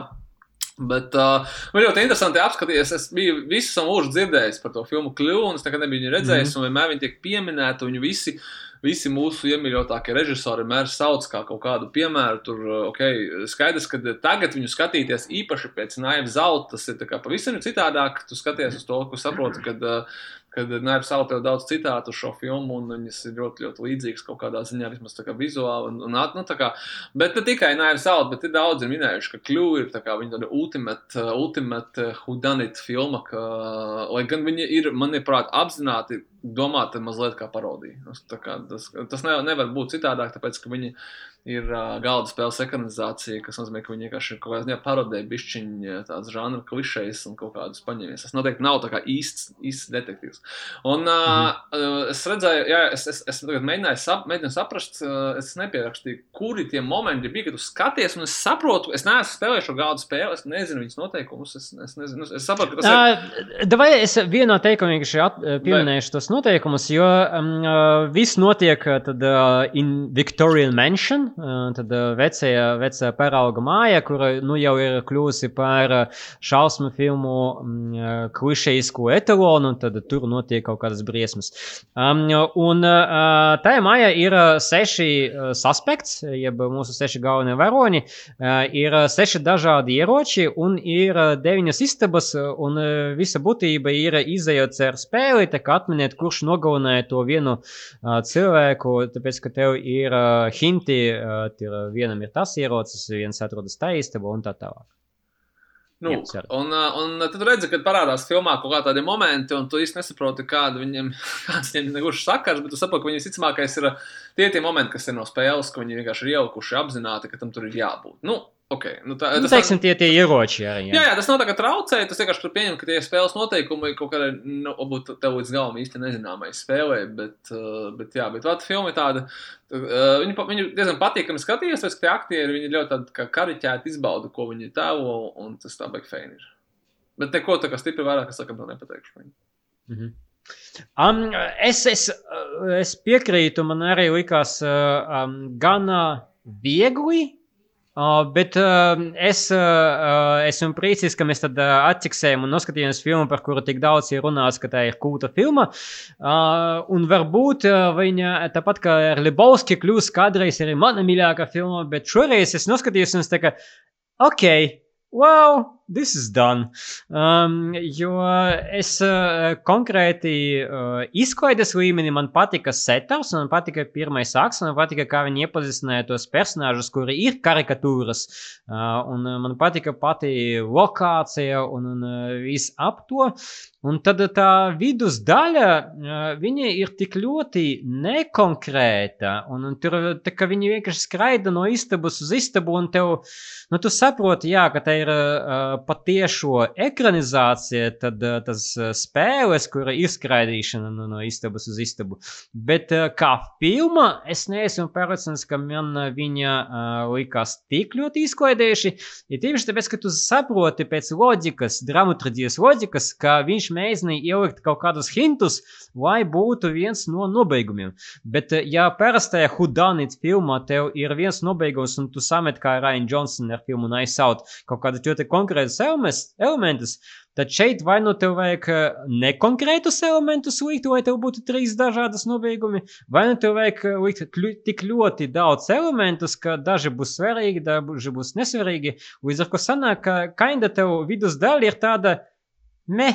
Bet uh, man ļoti interesanti apskatīties. Es biju visu savu mūžu dzirdējis par to filmu Kļūnu, es nekad nebiju viņu redzējis. Mm -hmm. Un vienmēr viņi tiek pieminēti, un viņi visi, visi mūsu iemīļotākie režisori vienmēr sauc kā kaut kādu piemēru. Tur, uh, okay, skaidrs, ka tagad viņu skatīties īpaši pēc naivas zelta, tas ir pavisam citādāk. Tu skaties uz to, ko saproti, kad, uh, kad Naiva Sala tev daudz citātu šo filmu, un viņas ir ļoti, ļoti līdzīgas kaut kādā ziņā, vismaz tā kā vizuāli. Un, un, nu, tā kā, bet ne tikai Naiva Sala, bet ir daudz ir minējuši, ka Kļūda ir tā kā viņa tāda ultimate, uh, ultimate whodunit filma, ka, lai gan viņa ir, manuprāt, apzināti domāta mazliet kā parodija. Tas, tā kā, tas, tas nevar būt citādāk, tāpēc, ka viņi ir uh, galda spēles ekranizācija, kas nozīmē, ka viņi vienkārši kaut kādā ziņā parodē bišķiņi tāds žanra klišejas un kaut kādus paņēmies. Tas noteikti nav tā kā īsts, īsts detektīvs. Un uh, mm. es redzēju, jā, es, es, es mēģināju, sap, mēģināju saprast, uh, es nepierakstīju, kuri tie momenti bija, kad tu skaties, un es saprotu, es neesmu spēlējis šo galdu spēli, es nezinu viņas noteikumus, es, es nezinu, es saprotu, ka tas ir. Uh, vai es vieno teikumu vienkārši pieminēšu tos noteikumus, jo um, uh, viss notiek tad uh, in Victorian Mansion, tad vecajā, vecā parauga māja, kura nu, jau ir kļuvusi par šausmu filmu klišejisku etalonu, tad tur notiek kaut kādas briesmas. Un tajā mājā ir seši suspekts, jeb mūsu seši galvenie varoņi, ir seši dažādi ieroči un ir deviņas istabas, un visa būtība ir izējot ar spēli, tā kā atminiet, kurš nogalināja to vienu cilvēku, tāpēc, ka tev ir hinti, ir, vienam ir tas ierocis, viens atrodas tā istabā un tā tālāk. Nu, Jā, un, un tad redzi, kad parādās filmā kaut kādi momenti, un tu īsti nesaproti, kāda viņiem, (laughs) kāds viņiem negluži sakars, bet tu saproti, ka viņiem visticamākais ir tie tie momenti, kas ir no spēles, ka viņi vienkārši ir ielikuši apzināti, ka tam tur ir jābūt. Nu, Okay. Nu, tā, Nu, tas teiksim, tie, tie ieroči arī. Jā, jā, tas nav tā kā traucēja. Tas vienkārši tur pieņem, ka tie spēles noteikumi kaut kādā, nu, varbūt tev līdz galam īsti nezināmai spēlē, bet, uh, bet jā, bet vata filma ir tāda, uh, viņi, pa- viņi diezgan patīkami skatījās, tāpēc, ka tie aktieri, viņi ļoti tādi kā kariķēti izbauda, ko viņi tēlo, un tas tā baigi feini ir. Bet neko tā kā stipri vairāk, es sakam, to nepateikšu. viņu. Mhm. Um, es, es, uh, es piekrītu, man arī likās uh, um, gan uh, viegli. Uh, bet uh, es uh, esmu priecīgs, ka mēs tad uh, atciksējām un noskatījāmies filmu, par kuru tik daudz ir runāts, ka tā ir kulta filma. Uh, un varbūt uh, viņa tāpat kā ar Lebowski kļūs kādreiz arī mana mīļākā filma, bet šoreiz es noskatījos un es tā kā, ok, wow, this is done. Um, jo es uh, konkrēti uh, izklaides līmenī man patika setups, man patika pirmais akts, man patika, kā viņi iepazīstināja tos personāžus, kuri ir karikatūras, uh, un uh, man patika pati lokācija un, un uh, viss ap to. Un tad tā vidus daļa, uh, viņa ir tik ļoti nekonkrēta, un, tur tā, ka viņi vienkārši skraida no istabas uz istabu, un tev, nu, tu saproti, jā, ka tā ir uh, patiešo ekranizācija, tad uh, tas uh, spēles, kura ir skraidīšana no, no istabas uz istabu. Bet uh, kā filma, es neesmu pārliecināts, ka man viņa uh, likās tik ļoti izklaidējuši. Ir tieši tāpēc, ka tu saproti pēc loģikas, dramaturgijas loģikas, ka viņš mēģināja ielikt kaut kādus hintus, lai būtu viens no nobeigumiem. Bet, uh, ja parastajā Hudanit filmā tev ir viens nobeigums, un tu samet kā Ryan Johnson ar filmu Nice Out kaut kādu ļoti konkrētus elementus- tad šeit vai nu tev vajag uh, nekonkrētus elementus likt, lai tev būtu trīs dažādas nobeigumi, vai nu tev vajag uh, likt tik ļoti daudz elementus, ka daži būs svarīgi, daži būs nesvarīgi. Līdz ar to sanāk, ka kainda tev vidus daļa ir tāda me.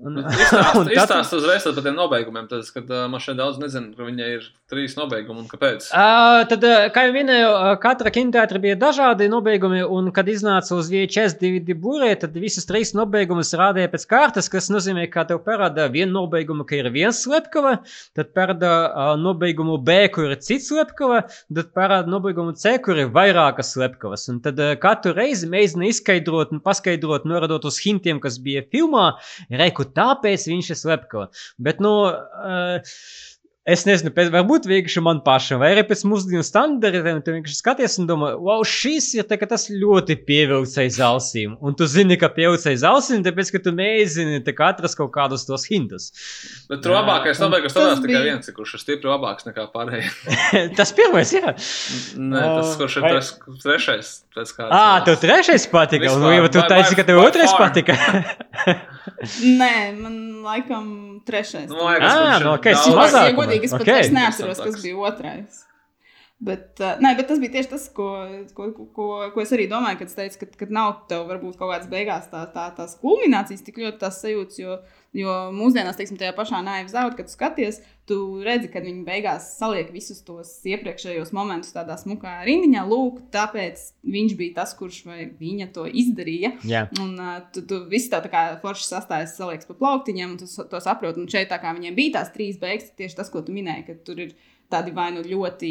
(laughs) Tad- izstāst uzreiz par tiem nobeigumiem, tad, kad uh, man šeit daudz nezinu, ka viņai ir trīs nobeigumi un kāpēc. Uh, tad, kā jau minēju, katra kinoteātra bija dažādi nobeigumi, un, kad iznāca uz VHS DVD būrē, tad visus trīs nobeigumus rādīja pēc kārtas, kas nozīmē, ka tev parāda vienu nobeigumu, ka ir viens slepkava, tad parāda uh, nobeigumu B, kur ir cits slepkava, tad parāda nobeigumu C, kur ir vairākas slepkavas. Un tad uh, katru reizi mēģina izskaidrot un paskaidrot, norādot uz hintiem, kas bija filmā, reiku tāpēc viņš ir slepkava. Bet, nu, uh, Es nezinu, pēc, varbūt vienkārši man pašam, vai arī pēc mūsdienu standartiem, tu vienkārši skaties un domā, wow, šis ir tā, tas ļoti pievilks aiz ausīm. Un tu zini, ka pievilks aiz ausīm, tāpēc, ka tu mēģini atrast kaut kādus tos hintus. Bet tur labākais un nobeigums tas tikai bija- viens, kurš ir stipri labāks nekā pārējie. (laughs) tas pirmais, jā. Nē, tas, kurš ir Vai- tas trešais. Ā, malas. tev trešais patika, un Vispār, jau tu taisi, ka tev otrais patika. (laughs) Nē, man laikam trešais. Nu, man liekas, Ā, viņš ir nu, ok, es daudz- mazāk. ja godīgi, es pat Ok. okay. neatceros, kas bija otrais. Bet, uh, nē, bet tas bija tieši tas, ko, ko, ko, ko es arī domāju, kad es teicu, ka, ka nav tev varbūt kaut kādas beigās tā, tā, tās kulminācijas, tik ļoti tās sajūtas, jo, jo mūsdienās, teiksim, tajā pašā naiva zaudē, kad tu skaties, tu redzi, ka viņi beigās saliek visus tos iepriekšējos momentus tādā smukā rindiņā. Lūk, tāpēc viņš bija tas, kurš vai viņa to izdarīja. jā. Un uh, tu, tu viss tā, tā kā forši sastājas, saliekas pa plauktiņiem, un tu to saproti. Un šeit, tā kā viņiem bija tās trīs beigas, tieši tas, ko tu minēji, ka tur ir tādi vai nu ļoti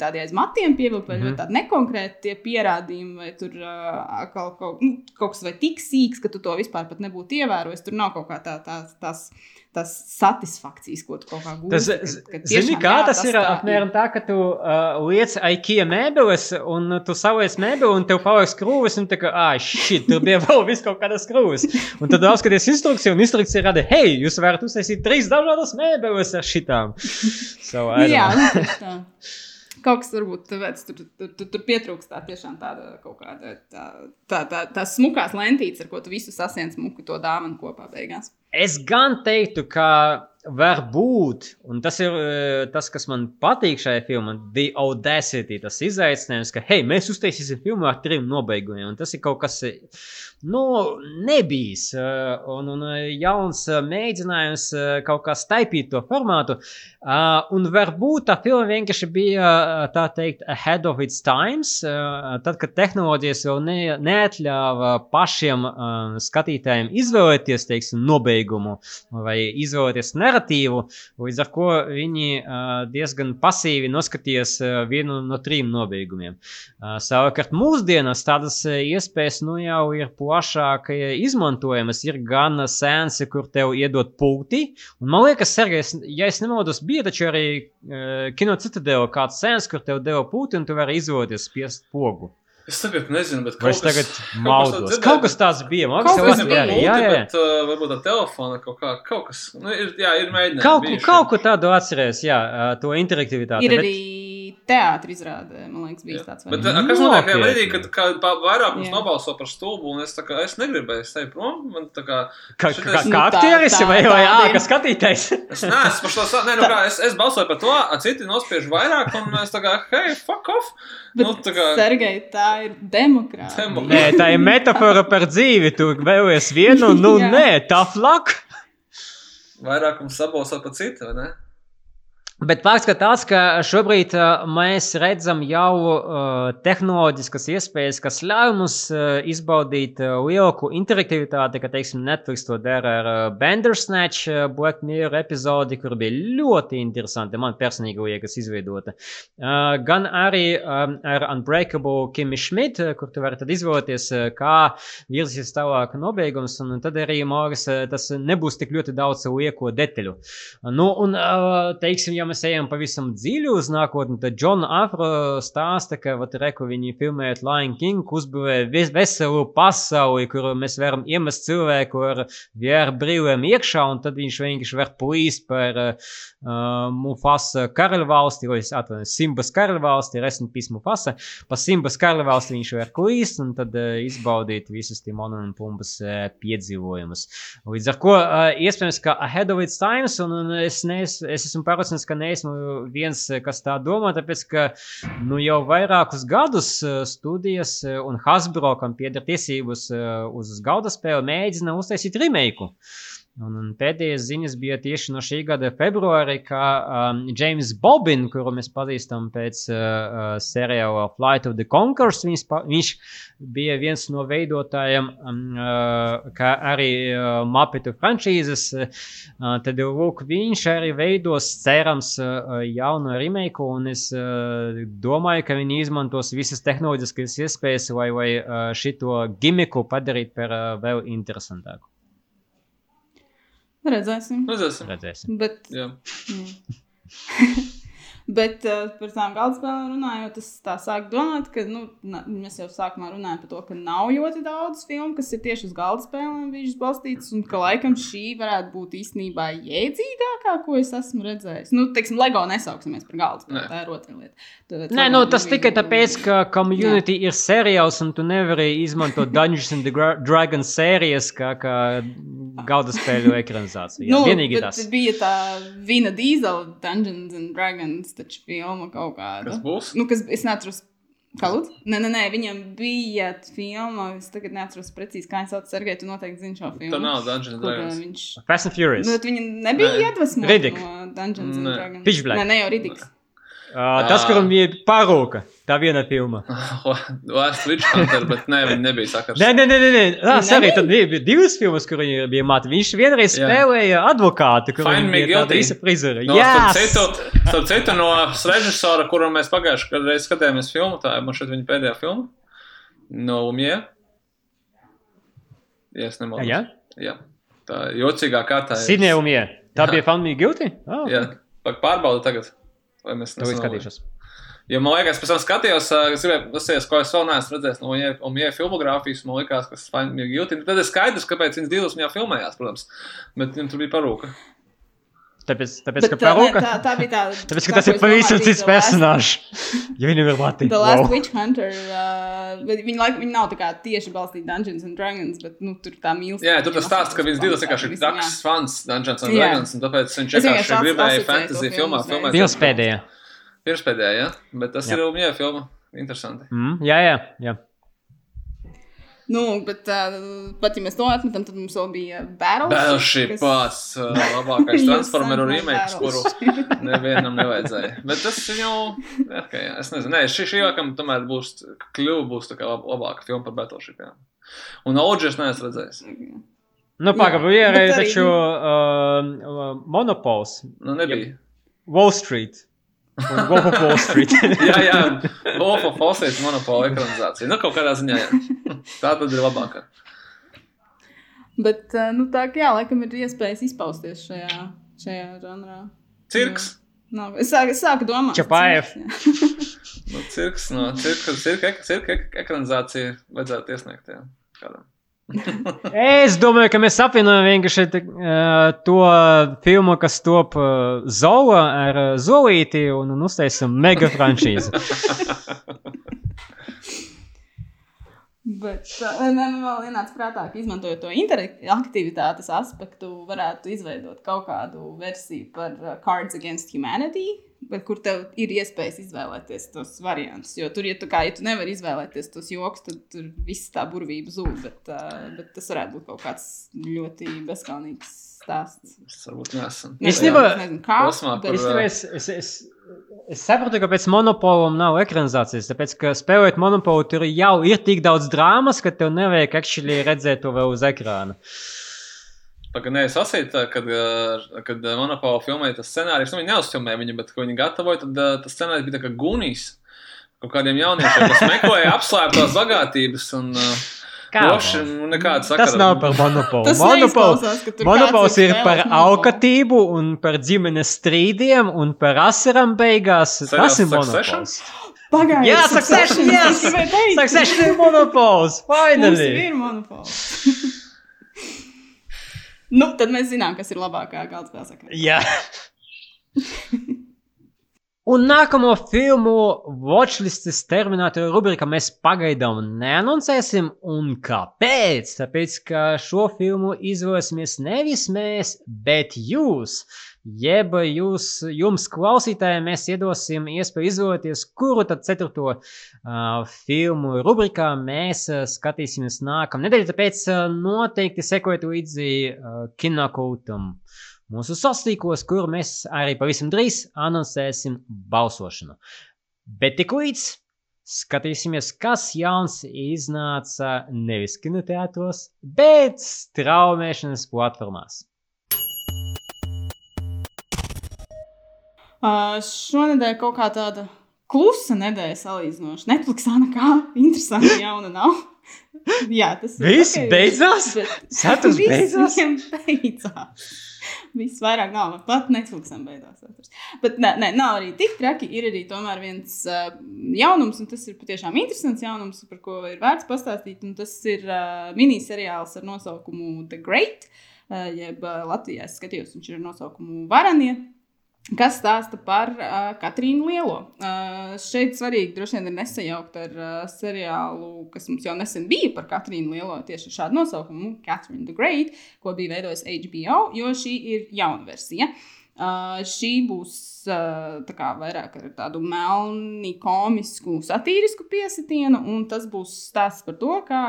tādi aiz matiem pievilkti, vai Mhm. ļoti tādi nekonkrēti tie pierādījumi, vai tur uh, kaut, kaut, nu, kaut kas vai tik sīks, ka tu to vispār pat nebūtu ievērojis. Tur nav kaut kā tā, tā, tās, tās satisfakcijas, ko tu kaut kā gūsi. Tas, ka- ka zini, kā jā, tas ir tā apmēram tā, ka tu uh, liec IKEA mēbeles, un tu saliec mēbeli, un tev paliek skrūves, un tā kā, ah, šī, tur bija (laughs) vēl vis kaut kādas skrūves. Un tad apskaties instrukciju, un instrukcija rada, hei, jūs varat uztaisīt trīs dažādas mēbeles ar šitām. So, Jā, nu, tā. Kaut kas varbūt tāpēc tur, tur, tur, tur pietrūkst tā tiešām tāda kaut kāda tā, tā, tā, tā smukās lentītes, ar ko tu visu sasien smuku to dāvanu kopā beigās. Es gan teiktu, ka varbūt, un tas ir eh, tas, kas man patīk šajā filmā, The Audacity, tas izaicinājums, ka, hei, mēs uztaisīsim filmu ar trim nobeigumiem, un tas ir kaut kas, eh, nu, nebijis, eh, un, un eh, jauns eh, mēģinājums kaut kā staipīt to formātu, un varbūt tā filma vienkārši bija, tā teikt, ahead of its times, tad, kad tehnoloģijas vēl ne, neatļāva pašiem skatītājiem izvēlēties, teiksim, nobeigumu vai izvēlēties narratīvu, līdz ar ko viņi diezgan pasīvi noskatījās vienu no trim nobeigumiem. Savukārt mūsdienās tādas iespējas nu jau ir plašāk izmantojamas, ir gan sēnesi, kur tev iedod pulti, un man liekas, Sergejs, ja es nemaldos, bija taču arī uh, kino citadela kāds sēns, kur tev deva pūti un tu vari izvēlēties spiest pogu. Es tagad nezinu, bet Vai kaut es tagad kas- kaut kas maldos? tāds Kaut kas tāds bija. Man Kaut liekas, kas tas bija. Jā, jā. Bet, uh, varbūt tā telefona kaut kā, kaut kas, nu, ir, jā, ir mēģinājumi. Kaut, bijuši. kaut ko tādu atceries, jā, uh, to interaktivitāti. Ir bet- arī teātris izrādē, man liekas, bija tāds Bet, a, kas notiek tajā brīdī, kad kā, pa- vairākums Jā. nobalso par stulbu, un es, tā kā, es negribēju es eju prom? Man, tā kā, Kā, šitais- kā, Nu, kā tā- aktieris tā- vai, vai tāda ā, ir. kā skatītājs? es neesmu par to. Nē, nu kā, es, es balsoju par to, a citi nospiež vairāk, un es tā kā, hei, fuck off! Bet, Nu, tā kā, Sergei, tā ir demokrātija. Demo- Nē, tā ir metāfora par dzīvi. Tu vēlies vienu, nu (laughs) Jā. nē, tough luck. vairākums sabalso par citu, vai ne? Bet fakts ka tāds, ka šobrīd uh, mēs redzam jau uh, tehnoloģiskas iespējas, kas ļauj mums uh, izbaudīt lielāku interaktivitāti, ka, teiksim, Netflix to dara ar Bandersnatch, Black Mirror epizodi, kur bija ļoti interesanti, man personīgi liekas, izveidota. Gan arī ar Unbreakable Kimi Schmidt, kur tu vari tad izvēlēties, kā virzīsies tālāk nobeigums, un tad arī, man liekas, tas nebūs tik ļoti daudz lieko detaļu. Nu, un, teiksim, ja mēs ejam pavisam dziļi uz nākotni, tad Džona Afro stāsta, ka, vat, reku, viņi filmējot Lion King, uzbūvēja ves veselu pasauli, kur mēs varam iemest cilvēku ar VR brīvēm iekšā, un tad viņš vienkārši var plīst par uh, Mufasa karaļvalsti, vai es atvainojos, Simbas karaļvalsti, Resn Peace Mufasa, pa Simbas karaļvalsti viņš var klīst, un tad uh, izbaudīt visus Timona un Pumbas uh, piedzīvojumus. Līdz ar ko uh, iespējams, ka ahead of its times, un, un es, nees, es esmu pārliecināts, ka neesmu viens, eh, kas tā domā, tāpēc, ka nu, jau vairākus gadus eh, studijas eh, un Hasbro, kam pieder tiesības uz galda spēli, mēģina uztaisīt remake. Un, un pēdējās ziņas bija tieši no šī gada februāra, ka um, James Bobin, kuru mēs pazīstam pēc uh, uh, seriāla Flight of the Conquerors, viņš, viņš bija viens no veidotājiem, um, uh, kā arī uh, Mapetu franšīzes. Uh, tad, lūk, viņš arī veidos, cerams, uh, jaunu remake, un es uh, domāju, ka viņi izmantos visas tehnoloģiskas iespējas, lai, lai uh, šito gimiku padarītu par uh, vēl interesantāku. Redzēsim. Redzēsim. Redzēsim. Bet, Jā. (laughs) (laughs) bet uh, par tām galdspēlēm runājot, es tā sāku domāt, ka nu, na, mēs jau sākumā runājām par to, ka nav ļoti daudz filmu, kas ir tieši uz galdspēlēm bijušas balstītas, un ka laikam šī varētu būt īstenībā jēdzīgākā, ko es esmu redzējis. Nu, teiksim, LEGO nesauksimies par galdspēli, tā ir otra lieta. Tad, Nē, nu, tas tikai tāpēc, ka community ir seriāls, un tu nevari izmantot Dungeons and Dra- Dragons sērijas kā, kā galda spēļu ekranizāciju. Jā, Nu, Vienīgi bet tas. bija tā Vina Dīzela Dungeons and Dragons taču filma kaut kāda. Kas būs? Nu, kas, es neatceros. Kā lūdzu? Nē, nē, nē, viņam bija filma. Es tagad neatceros precīzi, kā viņš sauc. Sergei, tu noteikti zini šo filmu. Tā nav Dungeons and uh, Dragons. viņš... Fast and Furious. Nu, bet viņa nebija Nē. iedvesmota no Dungeons and. Dragons. Pitch Black. Nē, ne jau Ridiks. Uh, tas, kuram bija parūka, tā viena filma. (laughs) Witch Hunter, bet ne, viņi nebija sakars. Nē, nē, nē, nē, nē. Nebija? sorry, tad bija, divas filmas, kur viņi bija māti. Viņš vienreiz spēlēja advokātu, kur Find viņa me bija tāda guilty. visa frizura. No, Jā, starp citu, no režisora, kuram mēs pagājušajā gadā skatījāmies filmu, tā ir man šeit viņa pēdējā filma. No Umie. Ja es nemaldos. Jā? Jā. Tā jocīgā kārtā. ir- Sidnejumie. Tā bija Found Me Guilty? Oh, Jā, Pak- pārbaudu tagad. Vai mēs To Jo man liekas, pēc tam skatījos, es gribēju pasties, ko es vēl neesmu redzējis no Umie filmogrāfijas. Man liekas, ka tas Find Me Guilty. Tad ir skaidrs, kāpēc viņas divas viņā filmējās, protams. Bet viņam tur bija parūka. Tāpēc, tāpēc Bet ka parūka. tā, tā bija tā. (laughs) Tāpēc, ka tā, tas ir pavisam cits bija The Last- personāžs. Jo viņi ir mati. The Last Wow. Witch Hunter. Uh, viņi, laik, viņi nav tā kā tieši balstīti Dungeons and Dragons, bet nu, tur tā mīlestība. Jā, tur tas stāsts, ka viņas divas vienkārši ir traks fans Dungeons and. Dragons, un tāpēc viņš vienkārši gribēja fantasy filmu filmā filmēt. Pilspēdējā. Pirmspēdējā, jā. Bet tas Jā. ir Umie filma. Interesanti. Mm, jā, jā, jā. Nu, bet uh, pat ja mēs to atmetam, tad mums vēl bija Battleship. Battleship kas- pats uh, (laughs) labākais Transformeru esat remakes, kuru nevienam nevajadzēja. Bet tas jau, ka jā, es nezinu, nē, šī, šī vakam tomēr būs, kļuva būs tā kā lab, labāka filma par Battleship, jā. Un Audžers neesmu redzējis. Nu, pagaidi, bija arī arī- taču uh, monopols. Nu, nebija. Wall Street. Wolf of Wall Street. jā, jā, Wolf of Wall Street monopola ekranizācija. Nu, kaut kādā ziņā, jā. Tā tad ir labākā. Bet, uh, nu, tā kā jā, laikam ir iespējas izpausties šajā, šajā žanrā. Cirks. Nav. Es sāku, es sāku domāt. Čapājev. cirks, jā. Nu, cirks, no cirka, cirka, cirka ekranizācija vajadzētu iesniegt, jā. Kādam. Es domāju, ka mēs apvienojam vienkārši uh, to filmu, kas top uh, Zola ar uh, Zolīti un, un uztaisam mega franšīzi. Bet man vēl ienāca prātā, ka izmantojot to interaktivitātes aspektu, varētu izveidot kaut kādu versiju par Cards Against Humanity, bet kur tev ir iespējas izvēlēties tos variantus. Jo tur, ja tu, kā, ja tu nevari izvēlēties tos joks, tad tur viss tā burvība zūd. Bet, uh, bet tas varētu būt kaut kāds ļoti bezskaunīgs stāsts. Es varbūt Īstenībā- es nezinu, kā. Kur, Īstenībā es, es, es, es saprotu, ka pēc monopola nav ekranizācijas. Tāpēc, ka spēlējot monopolu, tur jau ir tik daudz drāmas, ka tev nevajag actually redzēt to vēl uz ekrāna. Pagaidām, es lasīju, kad, ā, kad Monopola filmēja tas scenārijs. Nu, viņi neuzfilmēja viņu, bet, kad viņi gatavoja, tad ā, tas scenārijs bija kā gunijs. Kaut kādiem jauniešiem, kas meklēja apslēptās bagātības un droši nu, nekāda sakara. Tas nav par monopolu. Tas Monopols, ir par alkatību un par ģimenes strīdiem un par asarām beigās. Seriāls Tas ir Succession? monopols. Pagaidiet, Jā, Succession, teikt, Succession ir monopols. Finally! ir monopols. (laughs) nu, tad mēs zinām, kas ir labākā galda spēlē. Jā. (laughs) Un nākamo filmu Watchlistes terminātoru rubrikā mēs pagaidām neanoncēsim. Un kāpēc? Tāpēc, ka šo filmu izvēlēsimies nevis mēs, bet jūs. Jeb jūs, jums, klausītājiem, mēs iedosim iespēju izvēlēties, kuru tad ceturto uh, filmu rubrikā mēs uh, skatīsimies nākamā nedēļa. Tāpēc uh, noteikti sekojiet līdzi uh, kinokūtam mūsu sastīkos, kur mēs arī pavisam drīz anoncēsim balsošanu. Bet tik līdz skatīsimies, kas jauns iznāca nevis kinoteātros, bet straumēšanas platformās. Uh, šonadēļ kaut kā tāda klusa nedēļa salīdzinoši. Netflixā nekā interesanta jauna nav. (laughs) Jā, tas ir. Viss okay, beidzās? Saturs (laughs) beidzās? Beidzās. Viss vairāk nav. Pat Netflixam beidzās. Saturs. Bet nē, nē, nav arī tik traki. Ir arī tomēr viens uh, jaunums, un tas ir patiešām interesants jaunums, par ko ir vērts pastāstīt. Tas ir uh, miniseriāls ar nosaukumu The Great. Uh, jeb uh, Latvijā es skatījos, viņš ir ar nosaukumu Varanie kas stāsta par uh, Katrīnu Lielo. Uh, šeit svarīgi droši vien ir nesajaukt ar uh, seriālu, kas mums jau nesen bija par Katrīnu Lielo, tieši ar šādu nosaukumu, Catherine the Great, ko bija veidojis HBO, jo šī ir jauna versija. Uh, šī būs uh, kā, vairāk ar tādu melni, komisku, satīrisku piesitienu, un tas būs stāsts par to, kā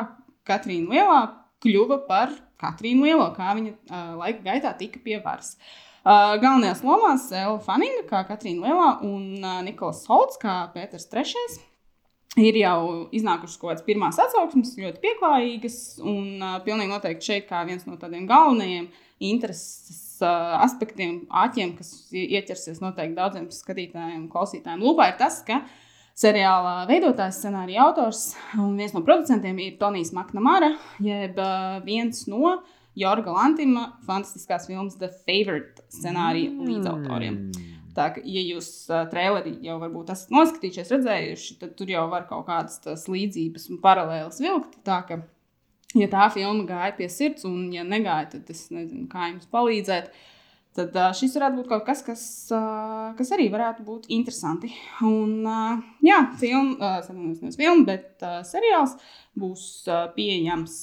Katrīna Lielā kļuva par Katrīnu Lielo, kā viņa uh, laika gaitā tika pie varas. Uh, Uh, galvenajās lomās Ella Fanninga, kā Katrīna Lielā, un uh, Nikolas Holts, kā Pēters III. Ir jau iznākušas kaut kādas pirmās atsauksmes, ļoti pieklājīgas, un uh, pilnīgi noteikti šeit kā viens no tādiem galvenajiem intereses uh, aspektiem, āķiem, kas ieķersies noteikti daudziem skatītājiem, klausītājiem lūpā, ir tas, ka seriāla veidotājs, scenārija autors un viens no producentiem ir Tonijs Maknamara, jeb uh, viens no uh, Jorga Lantima fantastiskās filmas The Favorite scenārija mm. līdzautoriem. Tā kā, ja jūs uh, traileri jau varbūt esat noskatījušies, redzējuši, tad tur jau var kaut kādas līdzības un paralēlas vilkt. Tā ka, ja tā filma gāja pie sirds, un ja negāja, tad es nezinu, kā jums palīdzēt. Uh, Tad šis varētu būt kaut kas, kas, kas arī varētu būt interesanti. Un, jā, film, uh, nevis filma, bet seriāls būs pieejams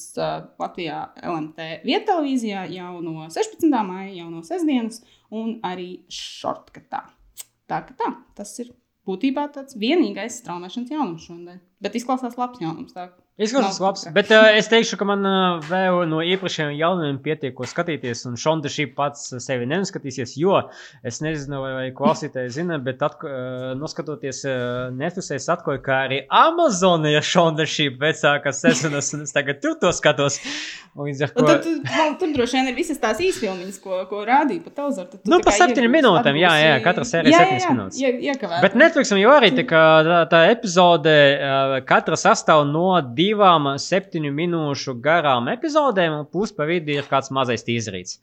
Latvijā LMT viettelevīzijā jau no 16. maija, jau no sestdienas, un arī šortkatā. Tā ka tā, tas ir būtībā tāds vienīgais straumēšanas jaunums šodien. Bet izklausās labs jaunums. Tā. Izklausās labs, bet uh, es teikšu, ka man uh, vēl no iepriekšējiem jaunumiem pietiek, ko skatīties. Un Šonda šī pats sevi neskatīsies, jo es nezinu, vai, vai klausītāji zina, bet atko, uh, noskatoties uh, Netflix, es atklāju, ka arī Amazon ir Šonda šī vecākās sezonas, un es tagad tur to skatos. Līdz ar to. Tad, tad, tur droši vien ir visas tās īsfilmiņas, ko, ko rādīja pa televizoru. Nu, pa septiņiem minūtēm, jā, jā, katra sērija septiņas minūtes. Jā, jā, bet Netflixam jau arī tā, tā, tā epizode, uh, katra sastāv no diviem divām septiņu minūšu garām epizodēm, un pusi pa vidu ir kāds mazais tīzrīts.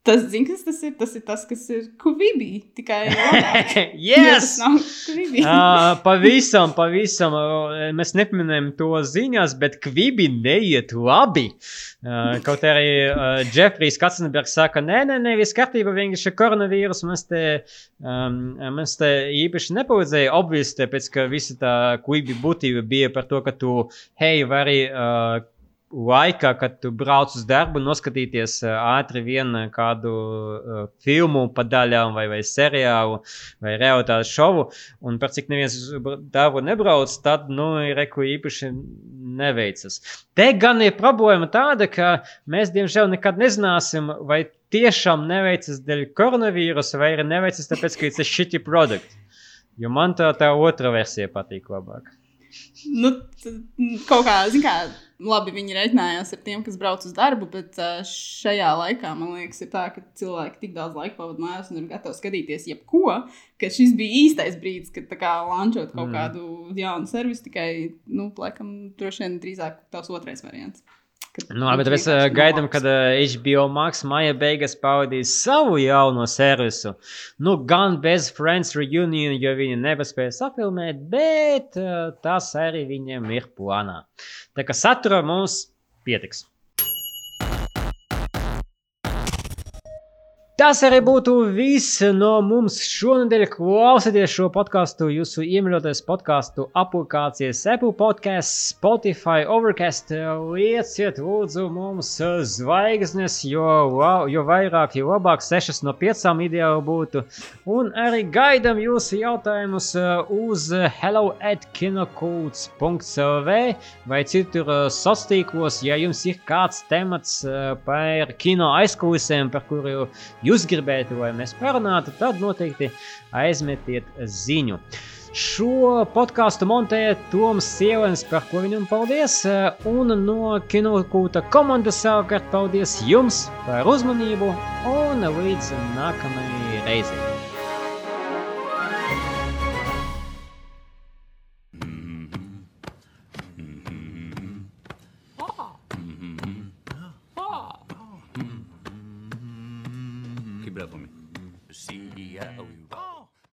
Tas, zin, kas tas ir? Tas ir tas, kas ir Kuvibī. Tikai (laughs) yes! uh, pavisam, pavisam. Mēs nepieminējam to ziņās, bet Kuvibī neiet labi. Uh, kaut arī uh, Jeffrijs Katzenbergs saka, nē, nē, nē, viss kārtībā, vienkārši koronavīrus mums te, um, mums te īpaši nepalīdzēja. Obviously, tāpēc, ka visa tā Kuvibī būtība bija par to, ka tu, hei, vari. Uh, laikā, kad tu brauc uz darbu, noskatīties uh, ātri vienu kādu uh, filmu pa daļām, vai, vai seriālu, vai realitātes šovu, un par cik neviens darbu nebrauc, tad, nu, reku īpaši neveicas. Te gan ir problēma tāda, ka mēs, diemžēl, nekad nezināsim, vai tiešām neveicas dēļ koronavīrusa, vai arī neveicas tāpēc, ka tas ir shitty produkt. Jo man tā, tā otra versija patīk labāk. Nu, kaut kā, zin kā, labi, viņi reiķinājās ar tiem, kas brauc uz darbu, bet šajā laikā man liekas, ir tā, ka cilvēki tik daudz laika pavadīja mājās un ir gatavi skatīties jebko, ka šis bija īstais brīdis, kad kā lančot kaut mm. kādu jaunu servisu. Tikai, nu, laikam, droši vien drīzāk tavs otrais variants. Nu, bet mēs uh, gaidām, kad HBO Max maija beigās paudīs savu jauno servisu. Nu, gan bez Friends Reunion, jo viņi nepaspēja safilmēt, bet uh, tas arī viņiem ir plānā. Tā kā satura mums pietiks. Tas arī būtu viss no mums šonadēļ. Klausieties šo podkāstu jūsu iemīļotais podkāstu aplikācijas Apple Podcasts, Spotify, Overcast. Lieciet, lūdzu, mums zvaigznes, jo, jo vairāk, jo labāk, 6 no 5 ideāli būtu. Un arī gaidām jūsu jautājumus uz hello at kinokults.clv vai citur sociālos tīklos, ja jums ir kāds temats par kino aizkulisēm, par kuru jūs gribētu, lai mēs parunātu, tad noteikti aizmetiet ziņu. Šo podkāstu montēja Toms Sievens, par ko viņam paldies. Un no kinokūta komandas savukārt paldies jums par uzmanību un līdz nākamajai reizei. Keep it